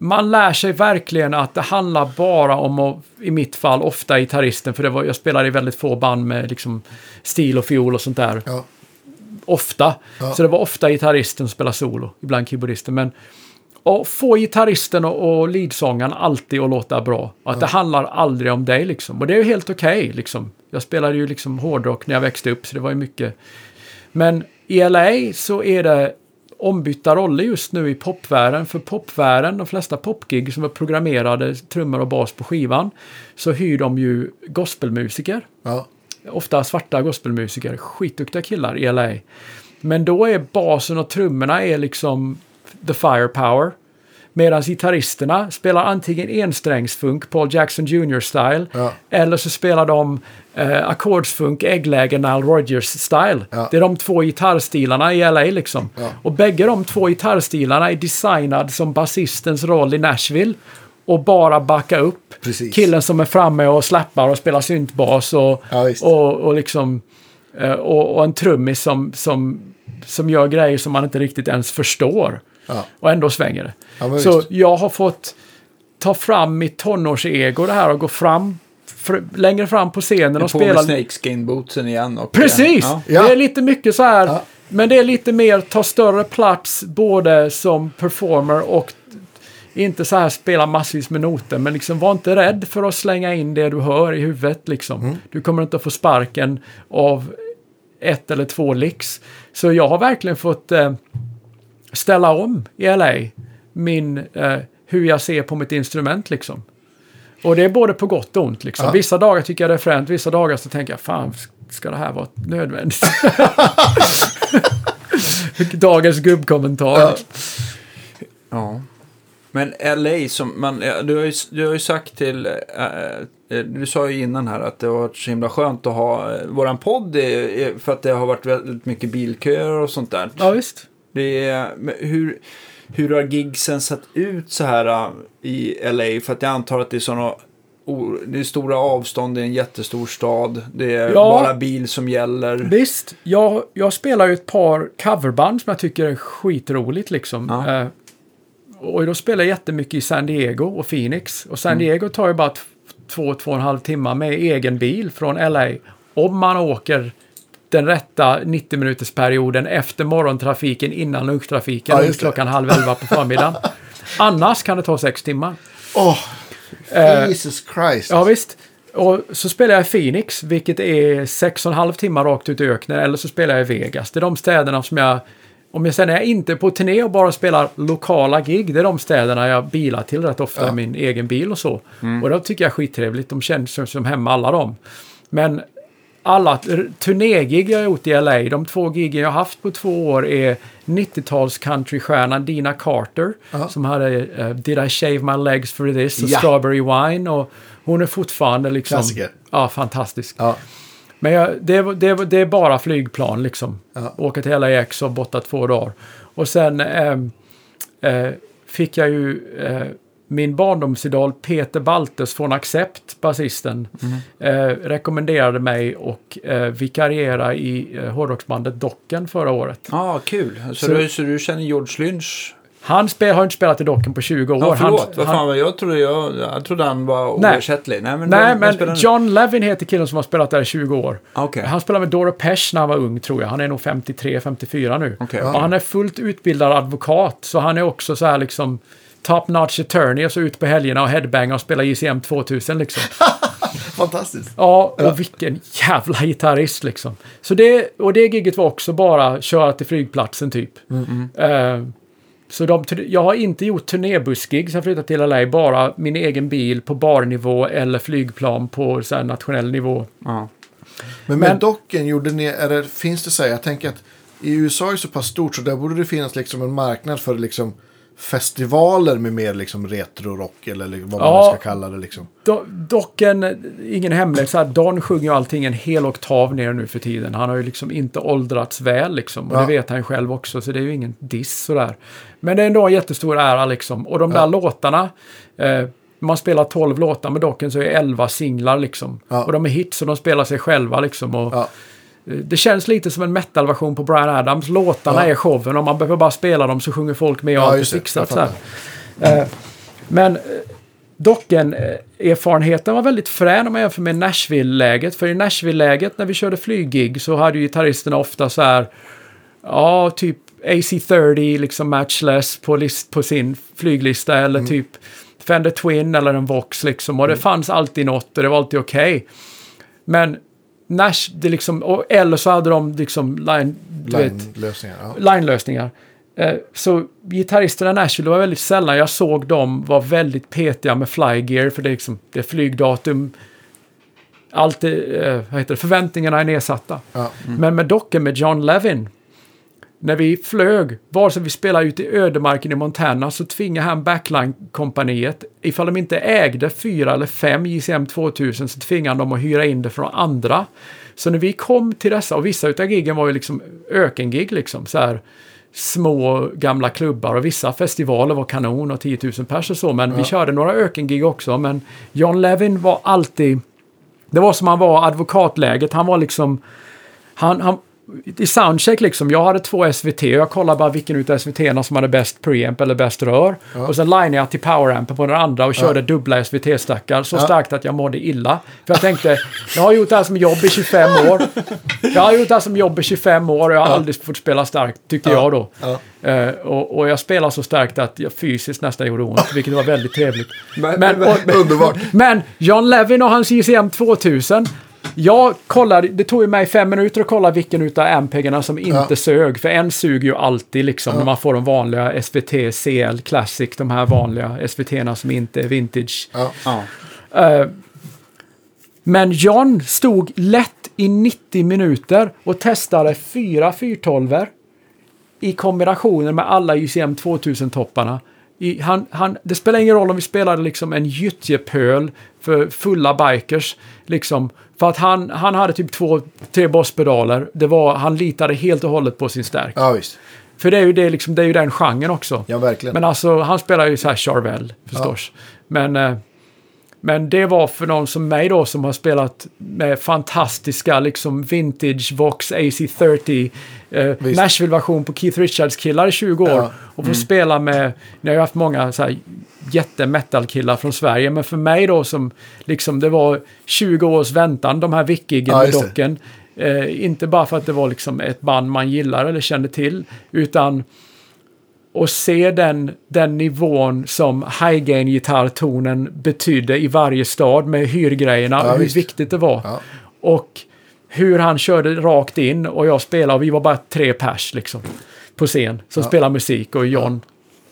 man lär sig verkligen att det handlar bara om, att, i mitt fall, ofta gitarristen, för det var, jag spelade i väldigt få band med liksom stil och fiol och sånt där. ja, Ofta. Ja. Så det var ofta gitarristen som spelade solo, ibland keyboardisten. Men och få gitarristen och, och leadsångaren alltid att låta bra. Att det handlar aldrig om dig liksom. Och det är ju helt okej liksom. Jag spelade ju liksom hårdrock när jag växte upp, så det var ju mycket. Men i LA så är det ombytta roller just nu i popvärlden. För popvärlden, de flesta popgig som är programmerade trummor och bas på skivan, så hyr de ju gospelmusiker ja, ofta svarta gospelmusiker, skitduktiga killar i LA. Men då är basen och trummorna är liksom the firepower. Medan gitarristerna spelar antingen ensträngsfunk, Paul Jackson Jr-style, Ja. eller så spelar de eh, ackordsfunk, äggläge, Nile Rodgers-style. Ja. Det är de två gitarrstilarna i LA liksom. Ja. Och bägge de två gitarrstilarna är designad som basistens roll i Nashville. Och bara backa upp Precis. killen som är framme och slappar och spelar syntbas och, och, och liksom eh, och, och en trummis som, som, som gör grejer som man inte riktigt ens förstår. Ja. Och ändå svänger det. Ja, Så visst. jag har fått ta fram mitt tonårsego det här och gå fram fr, längre fram på scenen och På med spela. snakeskin-bootsen igen. Och, Precis! Ja. Ja. Det är lite mycket så här. Ja. Men det är lite mer ta större plats både som performer och inte så här spela massvis med noter. Men liksom var inte rädd för att slänga in det du hör i huvudet liksom. Mm. Du kommer inte att få sparken av ett eller två licks. Så jag har verkligen fått eh, ställa om i LA min, eh, hur jag ser på mitt instrument liksom. Och det är både på gott och ont liksom. Ja. Vissa dagar tycker jag det är fränt, vissa dagar så tänker jag fan, ska det här vara nödvändigt? Dagens gubbkommentar. Ja. Ja. Men LA som man, du har ju, du har ju sagt till, äh, du sa ju innan här att det har varit så himla skönt att ha äh, våran podd för att det har varit väldigt mycket bilköer och sånt där. Ja, visst. Det är, hur, hur har gigsen sett ut så här äh, i LA? För att jag antar att det är sådana det är stora avstånd, det är en jättestor stad, det är Ja. bara bil som gäller. Visst, jag, jag spelar ju ett par coverband som jag tycker är skitroligt liksom. Ja. Eh, och då spelar jag jättemycket i San Diego och Phoenix. Och San Diego tar ju bara två, två och en halv timme med egen bil från LA. Om man åker den rätta 90 minuters perioden efter morgontrafiken innan lunchtrafiken Ja, klockan halv elva på förmiddagen. Annars kan det ta sex timmar. Åh, Eh, Jesus Christ. Ja visst. Och så spelar jag i Phoenix, vilket är sex och en halv timmar rakt ut i öknen. Eller så spelar jag i Vegas. Det är de städerna som jag om jag sen är inte på turné och bara spelar lokala gig, det är de städerna jag bilar till rätt ofta Ja. i min egen bil och så. Och det tycker jag är skittrevligt, de känns som, som hemma alla de. Men alla turnégig jag har gjort i LA, de två giggen jag haft på två år är 90-tals countrystjärnan Dina Carter Ja. som hade eh, Did I shave my legs for this och Ja. Strawberry Wine och hon är fortfarande liksom... Klassiker. Ja, fantastisk. Ja. Men jag, det, det, det är bara flygplan liksom. Ja. Åka till LAX och borta två dagar. Och sen ehm, eh, fick jag ju eh, min barndomsidol Peter Baltes från Accept, basisten, eh, rekommenderade mig och eh, vikariera i eh, hårdrocksbandet Docken förra året. Ja, ah, kul. Så, Så- du, så du känner George Lynch? Han spel, har inte spelat i Docken på 20 år. Ja, förlåt. Han, Vad han, jag, trodde, jag, jag trodde han var Nej. oersättlig. Nej, men, nej, men nu? John Levin heter killen som har spelat där i 20 år. Okej. Han spelade med Dora Pesch när han var ung tror jag. Han är nog 53-54 nu. Okej. Och han är fullt utbildad advokat. Så han är också så här liksom top notch attorney och så ut på helgerna och headbanga och spela JCM 2000 liksom. Fantastiskt. Ja, och vilken jävla gitarrist liksom. Så det, och det giget var också bara köra till flygplatsen typ. Eh, så de, jag har inte gjort turnébussgig sen jag flyttade till LA, bara min egen bil på barnivå eller flygplan på så här nationell nivå. Ja. Men med Men- docken, gjorde ni, det, finns det så här, jag tänker att i USA är det så pass stort så där borde det finnas liksom en marknad för liksom festivaler med mer liksom retro-rock eller vad man Ja. ska kalla det liksom. Do, dock en, ingen hemlighet, Don sjunger ju allting en hel oktav ner nu för tiden. Han har ju liksom inte åldrats väl liksom. Och Ja. det vet han ju själv också, så det är ju ingen diss sådär. Men det är ändå en jättestor ära liksom. Och de där Ja. låtarna, eh, man spelar 12 låtar med Docken så är 11 singlar liksom. Och de är hits och de spelar sig själva liksom. Och, Det känns lite som en metalversion på Brian Adams. Låtarna Ja. är showen och man behöver bara spela dem så sjunger folk med och Ja, allt är fixat. Eh, Men eh, docken, eh, erfarenheten var väldigt frän om man jämför med Nashville-läget. För i Nashville-läget när vi körde flyggig så hade ju gitarristerna ofta så här, ja, typ AC30, liksom matchless på, list, på sin flyglista eller typ Fender Twin eller en Vox liksom. Och det fanns alltid något och det var alltid okej. Men Nash, det liksom, och, eller så hade de liksom line, Line-lösningar. Ja. line-lösningar. Eh, Så gitarristerna i Nashville var väldigt sällan jag såg dem vara väldigt petiga med flygear för det är, liksom, det är flygdatum. Allt är, eh, vad heter det, förväntningarna är nedsatta. Ja. Men med docken med John Levin. När vi flög, vare sig vi spelade ute i ödemarken i Montana, så tvingade han Backline-kompaniet, ifall de inte ägde fyra eller fem JCM 2000, så tvingade han dem att hyra in det från andra. Så när vi kom till dessa, och vissa utav giggen var ju liksom ökengig liksom, så här små gamla klubbar och vissa festivaler var kanon och 10 000 pers och så, men vi körde några ökengig också, men John Levin var alltid det var som han var advokatläget. Han var liksom... Han, han, I soundcheck liksom, jag hade två SVT och jag kollade bara vilken utav SVT som hade bäst preamp eller bäst rör. Och sen lineade jag till powerampen på den andra och körde dubbla SVT-stackar så Ja. starkt att jag mådde illa. För jag tänkte, jag har gjort det här som jobb i 25 år. Jag har gjort det här som jobb i 25 år och jag har aldrig fått spela starkt, tyckte jag då. Ja. Eh, och, och jag spelade så starkt att jag fysiskt nästan gjorde ont, vilket var väldigt trevligt. Men- Men, men- och, Underbart. men John Levin och hans JCM 2000. Jag kollade, det tog ju mig fem minuter att kolla vilken utav ampeggarna som inte Ja. sög. För en suger ju alltid liksom när man får de vanliga SVT, CL, Classic, de här vanliga SVT-erna som inte är vintage. Ja. Ja. Eh, men John stod lätt i 90 minuter och testade fyra 412 i kombinationer med alla JCM 2000-topparna. I, han, han, det spelar ingen roll om vi spelade liksom en gyttjepöl för fulla bikers. Liksom, för att han, han hade typ två, tre bosspedaler. Det var, han litade helt och hållet på sin stärk. ja, visst. För det är ju, det, liksom, det är ju den genren också. Ja, verkligen. Men alltså, han spelar ju så här Charvel förstås. Men, eh, men det var för någon som mig då som har spelat med fantastiska liksom vintage Vox AC30 eh. Nashville-version på Keith Richards-killar i 20 år. Ja. Och få spela med, ni har ju haft många så här jätte-metal-killar från Sverige, men för mig då som liksom det var 20 års väntan, de här Vickiggen Ja, med docken. Eh, inte bara för att det var liksom ett band man gillar eller kände till, utan och se den, den nivån som high gain gitarrtonen betydde i varje stad med hyrgrejerna, Ja, hur visst. viktigt det var. Ja. Och hur han körde rakt in och jag spelade och vi var bara tre pers liksom. på scen som Ja. spelar musik och John,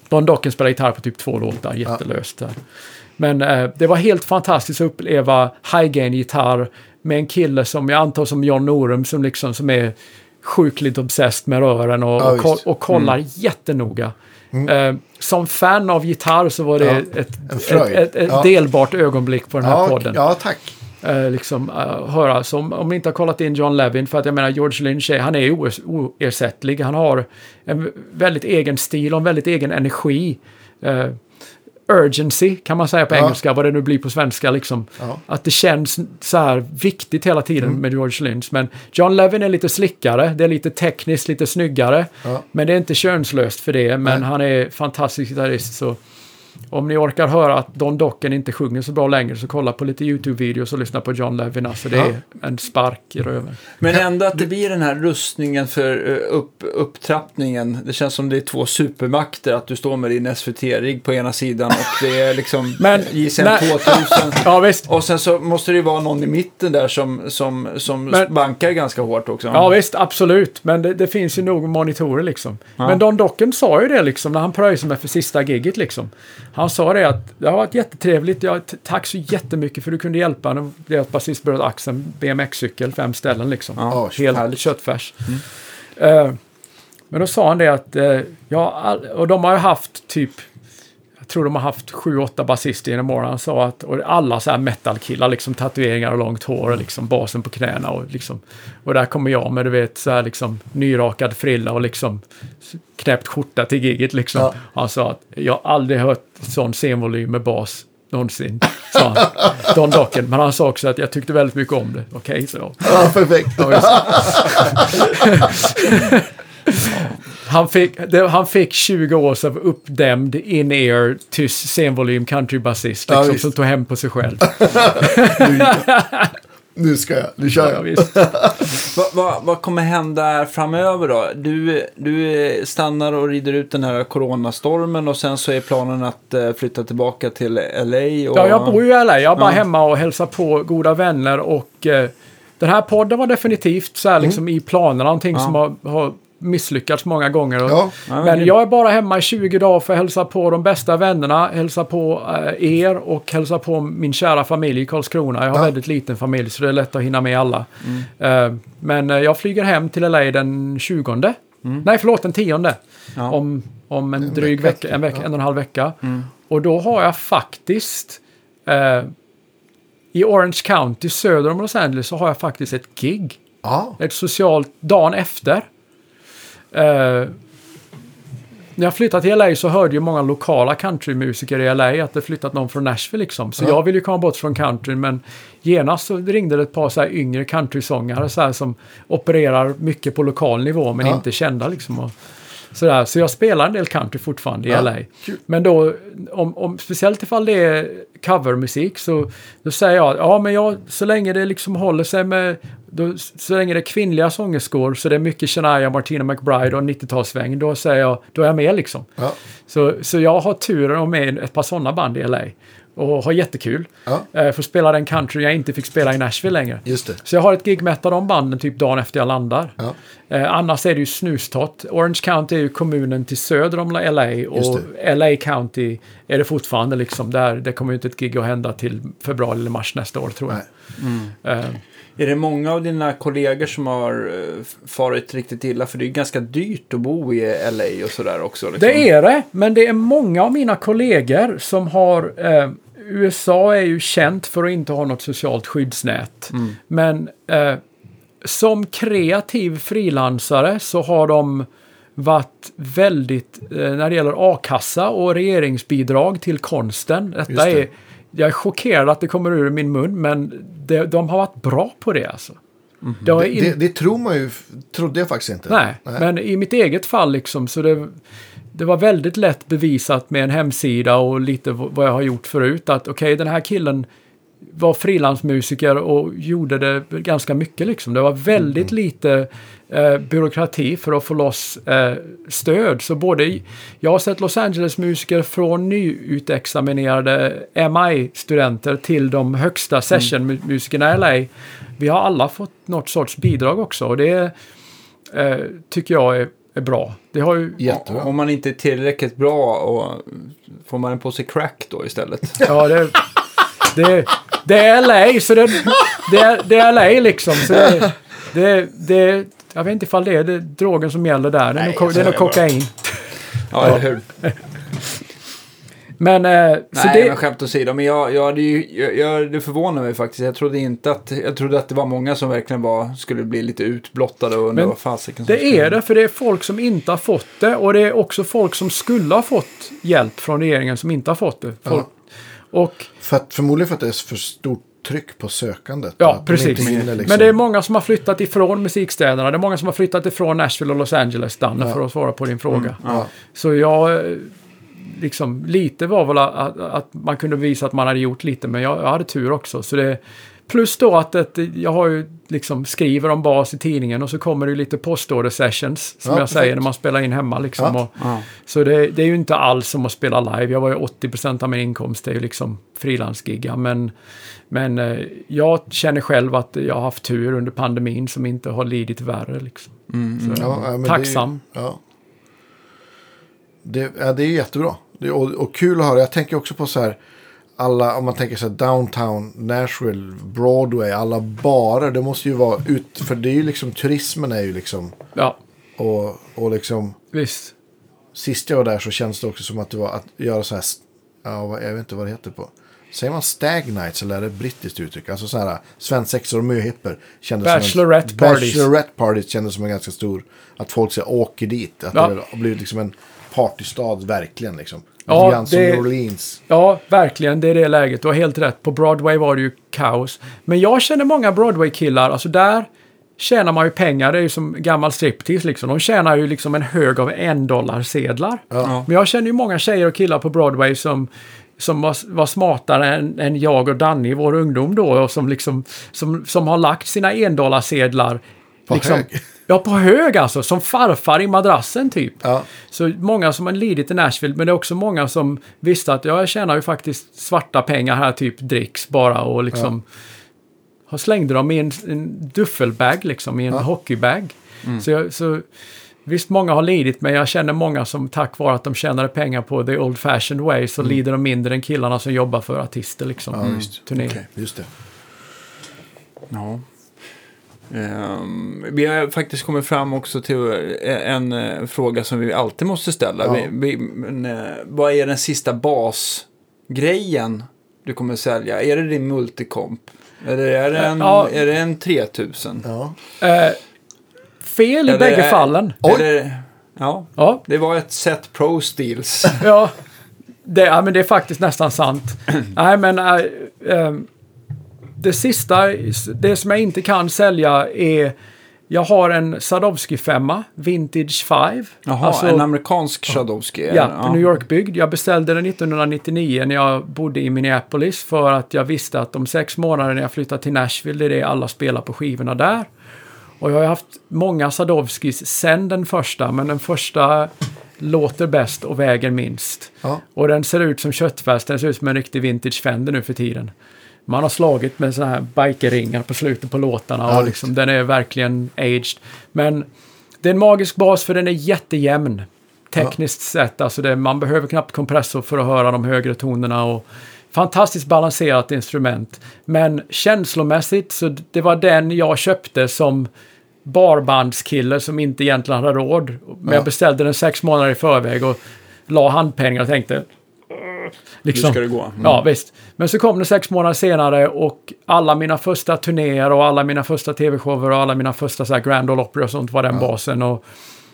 Don Docken spelar gitarr på typ två låtar, jättelöst. Där. Men eh, det var helt fantastiskt att uppleva high gain gitarr med en kille som jag antar som John Norum som liksom som är sjukligt obsessed med rören och, Ja, och, koll- och kollar jättenoga. Eh, som fan av gitarr så var det Ja, ett, ett, ett, ett Ja. delbart ögonblick på den här podden. ja, tack. Eh, liksom, eh, höra, som, om ni inte har kollat in John Levin, för att jag menar George Lynch, är, han är oers- oersättlig. Han har en väldigt egen stil och en väldigt egen energi. Urgency kan man säga på Ja. engelska, vad det nu blir på svenska. Liksom. Ja. Att det känns så här viktigt hela tiden Mm. med George Lynch. Men John Levin är lite slickare, det är lite tekniskt, lite snyggare. Ja. Men det är inte könslöst för det, men Nej. han är fantastisk gitarrist. Så om ni orkar höra att Don Docken inte sjunger så bra längre så kolla på lite YouTube-videos och lyssna på John Levin. Alltså det Ja. är en spark i röven. Men ändå att det blir den här rustningen för eh, upp, upptrappningen. Det känns som det är två supermakter. Att du står med din SVT-rigg på ena sidan och det är liksom Men- JSM nej. 2000. Ja visst, Och sen så måste det ju vara någon i mitten där som, som, som Men- bankar ganska hårt också. ja, visst absolut. Men det, det finns ju nog monitorer liksom. Ja. Men Don Docken sa ju det liksom när han pröjsade mig för sista giget liksom. Han sa det att det har varit jättetrevligt. Jag, t- tack så jättemycket för du kunde hjälpa när deras basist bröt axeln. BMX-cykel, fem ställen liksom. Ja, Helt härligt. köttfärs. Eh, men då sa han det att, uh, ja, all, och de har ju haft typ, tror de har haft sju, åtta basister genom åren. Han sa att, och alla så här metalkillar, liksom tatueringar och långt hår och liksom basen på knäna och liksom, och där kommer jag med du vet så här liksom nyrakad frilla och liksom knäppt skjorta till giget liksom. Ja. Han sa att jag har aldrig hört sån scenvolym med bas någonsin, sa han. Don Docken. Men han sa också att jag tyckte väldigt mycket om det. Okej, så jag. Ja, perfekt. Ja. han, fick, det, han fick 20 års av uppdämd in-ear tyst scenvolym countrybasist Ja, liksom, visst. som tog hem på sig själv. Nu ska jag. Nu kör Ja, jag. visst. Vad vad- vad kommer hända framöver då? Du, du stannar och rider ut den här coronastormen och sen så är planen att eh, flytta tillbaka till LA. Och... Ja, jag bor ju i LA. Jag är bara Ja. hemma och hälsar på goda vänner och eh, den här podden var definitivt så här liksom i planerna, någonting Ja. som har, har misslyckats många gånger. Ja, Men jag är bara hemma i 20 dagar för att hälsa på de bästa vännerna, hälsa på eh, er och hälsa på min kära familj i Karlskrona. Jag har Ja. väldigt liten familj så det är lätt att hinna med alla. Eh, men eh, jag flyger hem till LA den 20. Nej, förlåt, den 10. Ja. Om, om en, En dryg vecka, vecka, en, vecka, ja. en och en halv vecka. Mm. Och då har jag faktiskt eh, i Orange County söder om Los Angeles så har jag faktiskt ett gig. Ja, Ett socialt, dagen efter. Eh, när jag flyttade till LA så hörde ju många lokala countrymusiker i LA att det flyttat någon från Nashville liksom. Så Ja. jag ville ju komma bort från country men genast så ringde det ett par så här yngre countrysångare så här som opererar mycket på lokal nivå men Ja. inte kända liksom. Och, sådär. Så jag spelar en del country fortfarande i Ja, LA. Men då, om, om, speciellt ifall det är covermusik så då säger jag ja men jag, så länge det liksom håller sig med, då, så länge det är kvinnliga sångerskor så det är mycket Shania, Martina McBride och 90-talsväng, då säger jag, då är jag med liksom. ja, Så, så jag har turen att vara med i ett par sådana band i LA och har jättekul. ja. Eh, för att spela den country jag inte fick spela i Nashville längre. Just det. Så jag har ett gig med ett av de banden typ dagen efter jag landar. Ja. Eh, annars är det ju snustott. Orange County är ju kommunen till söder om LA och LA County är det fortfarande liksom där. Det kommer ju inte ett gig att hända till februari eller mars nästa år tror jag. Nej. Eh, Är det många av dina kollegor som har eh, farit riktigt illa? För det är ju ganska dyrt att bo i LA och sådär också. Liksom. Det är det, men det är många av mina kollegor som har... USA är ju känt för att inte ha något socialt skyddsnät. Mm. Men eh, som kreativ frilansare så har de varit väldigt, eh, när det gäller a-kassa och regeringsbidrag till konsten. Detta det. är, jag är chockerad att det kommer ur min mun, men det, de har varit bra på det alltså. Det har Det, in- det, det tror man ju, trodde jag faktiskt inte. Nej, men i mitt eget fall liksom så det, det var väldigt lätt bevisat med en hemsida och lite vad jag har gjort förut att okej den här killen var frilansmusiker och gjorde det ganska mycket liksom. Det var väldigt lite eh, byråkrati för att få loss eh, stöd. Så både, i- jag har sett Los Angeles-musiker från nyutexaminerade MI-studenter till de högsta sessionmusikerna i LA. Vi har alla fått något sorts bidrag också och det eh, tycker jag är är bra. Det har ju... Jättebra. Om man inte är tillräckligt bra och får man en på sig crack då istället. Ja, det, det, det är LA, så det, det, är, det är LA liksom. Så det, det, det, jag vet inte ifall det är det, drogen som gäller där. Det är nog, det är nog kokain. Ja, eller hur? Men, eh, så Nej, det, men skämt åsido. Men jag, jag, jag, jag, det förvånar mig faktiskt. Jag trodde inte att, jag trodde att det var många som verkligen var, skulle bli lite utblottade och undra vad fasiken det skulle är det, för det är folk som inte har fått det. Och det är också folk som skulle ha fått hjälp från regeringen som inte har fått det. Folk, Och För att, förmodligen för att det är för stort tryck på sökandet. Ja, de precis. hinner liksom- Men det är många som har flyttat ifrån musikstäderna. Det är många som har flyttat ifrån Nashville och Los Angeles, Danne, Ja. för att svara på din fråga. Ja. Så jag, eh, liksom, lite var väl att, att man kunde visa att man hade gjort lite, men jag, jag hade tur också. Så det, plus då att ett, jag har ju liksom skriver om bas i tidningen och så kommer det ju lite postorder sessions, som Ja, jag säger, perfekt. när man spelar in hemma liksom. Ja. Och, Ja. så det, det är ju inte alls som att spela live. Jag var ju 80% av min inkomst, det är ju liksom frilansgigga. Men, men eh, jag känner själv att jag har haft tur under pandemin som inte har lidit värre. Liksom. Mm, mm. Så, Ja, ja, men det är ju- tacksam. Ja. Det, ja, det är jättebra. Det, och, och kul att höra. Jag tänker också på så här. Alla, om man tänker så här downtown, Nashville, Broadway, alla barer. Det måste ju vara ut, för det är ju liksom, turismen är ju liksom, Ja, och, och liksom, visst. sist jag var där så känns det också som att det var att göra så här, ja, jag vet inte vad det heter på. Säger man stag nights eller är det ett brittiskt uttryck? Alltså så här, svensexor och som Bachelorette parties. Bachelorette parties kändes som en ganska stor, att folk så åker dit. Att Ja. det har blivit liksom en partystad verkligen liksom. Ja, grann som New Orleans. Ja, verkligen. Det är det läget. Du har helt rätt. På Broadway var det ju kaos. Men jag känner många Broadway-killar. Alltså där tjänar man ju pengar. Det är ju som gammal striptease liksom. De tjänar ju liksom en hög av en dollar sedlar. Ja. Men jag känner ju många tjejer och killar på Broadway som som var, var smartare än, än jag och Danny i vår ungdom då och som liksom som, som har lagt sina endollarsedlar På liksom, hög. Ja, på hög alltså. Som farfar i madrassen typ. Ja. Så många som har lidit i Nashville, men det är också många som visste att jag tjänar ju faktiskt svarta pengar här, typ dricks bara och liksom har slängde dem i en, en duffelbag liksom, i en Ja. hockeybag. Så, jag, så visst, många har lidit, men jag känner många som tack vare att de tjänade pengar på the old fashioned way så lider de mindre än killarna som jobbar för artister liksom. Ja, visst. Turné. Okej. Just det. Ja. Ehm, vi har faktiskt kommit fram också till en, eh, fråga som vi alltid måste ställa. Ja. Vi, vi, men, eh, vad är den sista basgrejen du kommer sälja? Är det din multicomp? Eller är det en, Ja. är det en 3000? Ja. Eh, fel i bägge är- fallen. Är det, ja, Ja, det var ett set pro steels. Ja, det, ja, men det är faktiskt nästan sant. Nej, men äh, ähm, det sista, det som jag inte kan sälja är jag har en Sadowski 5 Vintage 5. Jaha, Alltså- en amerikansk Shadowski. Ja, New York-byggd. Jag beställde den 1999 när jag bodde i Minneapolis för att jag visste att om sex månader när jag flyttar till Nashville, det är det alla spelar på skivorna där. Och jag har haft många Sadowskis sen den första, men den första låter bäst och väger minst. Ja. Och den ser ut som köttfärs, den ser ut som en riktig vintage Fender nu för tiden. Man har slagit med sådana här bikerringar på slutet på låtarna Ja, och liksom, den är verkligen aged. Men det är en magisk bas för den är jättejämn. Tekniskt sett, alltså det, man behöver knappt kompressor för att höra de högre tonerna och fantastiskt balanserat instrument. Men känslomässigt så det var den jag köpte som barbandskille som inte egentligen hade råd. Men Ja. jag beställde den sex månader i förväg och la handpengar och tänkte Liksom. Nu ska det gå. Mm. Ja, visst. Men så kom det sex månader senare och alla mina första turnéer och alla mina första tv-shower och alla mina första så här Grand Ole Opry och sånt var den basen. Och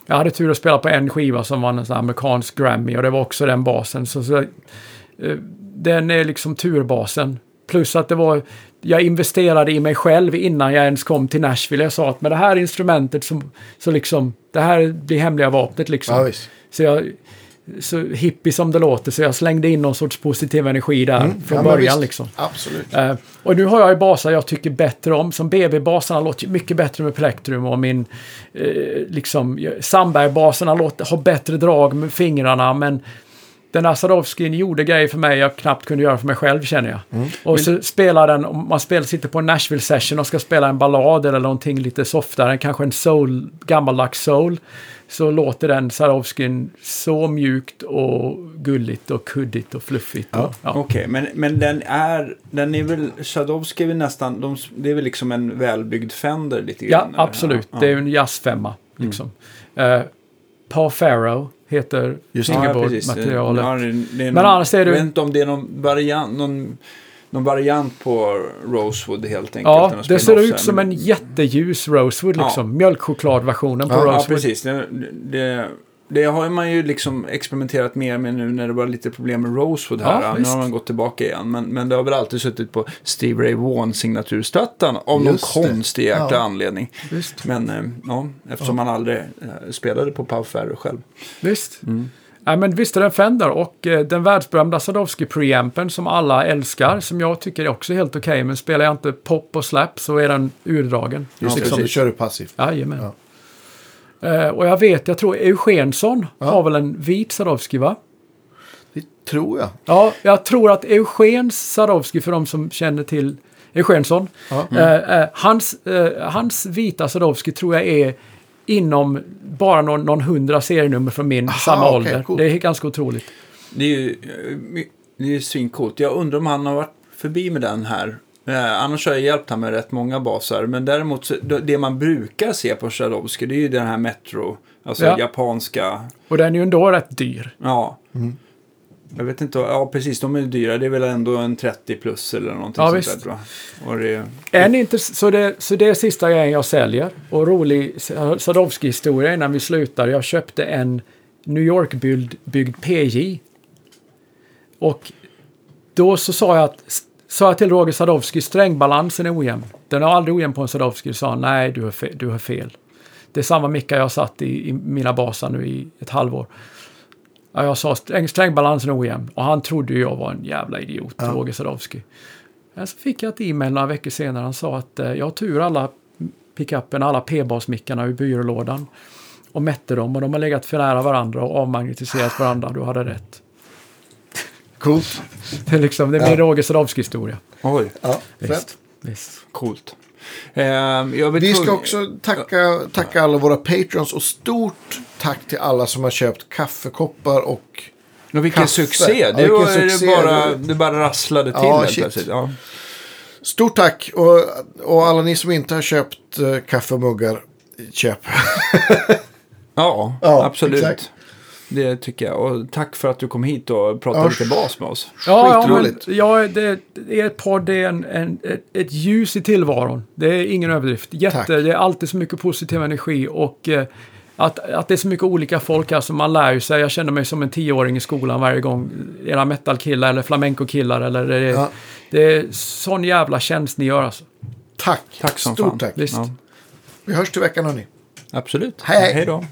jag hade tur att spela på en skiva som var en sån amerikansk Grammy och det var också den basen. Så, så, eh, den är liksom turbasen. Plus att det var, jag investerade i mig själv innan jag ens kom till Nashville. Jag sa att med det här instrumentet så, så liksom, det här blir hemliga vapnet liksom. Ja. Så jag, så hippie som det låter, så jag slängde in någon sorts positiv energi där från Mm. Ja, men början liksom. Absolut. Eh, och nu har jag ju basar jag tycker bättre om. Som BB-basarna låter mycket bättre med plektrum och min eh, liksom Sandberg-basarna låter, har bättre drag med fingrarna men den här Sadowskin gjorde grejer för mig jag knappt kunde göra för mig själv känner jag. Mm. Och så spelar den, om man spelar, sitter på en Nashville session och ska spela en ballad eller någonting lite softare, kanske en soul, gammaldags soul, så låter den Sadowskin så mjukt och gulligt och kuddigt och fluffigt. Ja. Ja. Okej, men, men den är, den är väl, Sadowski är väl nästan, de, det är väl liksom en välbyggd Fender lite Ja, grann? eller? absolut. Ja, Det är ja. en jazzfemma. Liksom. Eh, Paul Farrow heter. Ja, fingerboardmaterialet. Ja, är Men annars är det- Jag vet inte om det är någon variant, någon, någon variant på Rosewood helt enkelt. Ja, det ser ut som en jätteljus Rosewood Ja. liksom. Mjölkchokladversionen på Ja, Ja, Rosewood. precis. Det, det, det har man ju liksom experimenterat mer med nu när det var lite problem med Rosewood här. Ja, nu visst. har man gått tillbaka igen. Men, men det har väl alltid suttit på Steve Ray Vaughan signaturstöttan av någon Just det. konstig jäkla Ja. anledning. Visst. Men eh, ja, eftersom man aldrig eh, spelade på Pau Ferro själv. Visst. Mm. Ja, men visst är det en Fender och eh, den världsberömda Sadowski preampen som alla älskar, som jag tycker är också helt okej, men spelar jag inte pop och slap så är den urdragen. Just det, precis. som du kör passivt. Jajamän. Ja. Eh, och jag vet, jag tror Eugensson Ja. har väl en vit Sadowski va? Det tror jag. Ja, jag tror att Eugens Sadowski, för de som känner till Eugensson, Ja. eh, eh, hans, eh, hans vita Sadowski tror jag är inom bara någon, någon hundra serienummer från min Aha, samma okej, ålder. coolt. Det är ganska otroligt. Det är ju eh, det är ju svincoolt. Jag undrar om han har varit förbi med den här. Eh, annars har jag hjälpt honom med rätt många basar. Men däremot, så, det det man brukar se på Shadowski, det är ju den här Metro. Alltså Ja. japanska. Och den är ju ändå rätt dyr. Ja. Mm. Jag vet inte, ja precis, de är dyra. Det är väl ändå en 30 plus eller någonting Ja, sånt visst. där. Och det, En inte, så, det, så det är sista grejen jag säljer. Och rolig Sadowski-historia innan vi slutar. Jag köpte en New York-byggd byggd PJ. Och då så sa jag, att, sa jag till Roger Sadowski, strängbalansen är ojämn. Den är aldrig ojämn på en Sadowski. sa han, nej du har, fel, du har fel. Det är samma mickar jag satt i, i mina basar nu i ett halvår. Ja, jag sa sträng, strängbalansen är ojämn. Och han trodde ju jag var en jävla idiot, Ja. Roger Sadowski. Men så fick jag ett e-mail några veckor senare. Han sa att eh, jag har tur alla pickupen, alla p-basmickarna ur byrålådan. Och mätte dem och de har legat för nära varandra och avmagnetiserat varandra. Du hade rätt. Coolt. Det är liksom, det min Ja. Roger Sadowski-historia. oj, Ja, fett. Visst. Visst. coolt. Eh, Vi ska också tacka, tacka alla våra patrons och stort tack till alla som har köpt kaffekoppar och Och vilken Kaffe. succé! Ja, Det, vilken var, succé. Det, bara, det bara rasslade till Ja, helt plötsligt. Ja. Stort tack! Och, och alla ni som inte har köpt uh, kaffe och muggar, köp. Ja, Ja, absolut. exakt. Det tycker jag. Och tack för att du kom hit och pratade Ja, lite bas med oss. Ja, ja, men, ja det, det är ett podd, det är en, en, ett, ett ljus i tillvaron. Det är ingen överdrift. Jätte, Tack. det är alltid så mycket positiv energi och eh, att, att det är så mycket olika folk här som man lär ju sig. Jag känner mig som en tioåring i skolan varje gång. Era metalkillar eller flamenco-killar eller det, är- Ja. det är sån jävla tjänst ni gör alltså. Tack! Tack som Stort fan. tack. Visst. Ja, Vi hörs till veckan hörni. absolut. Hej, hej. Hej då.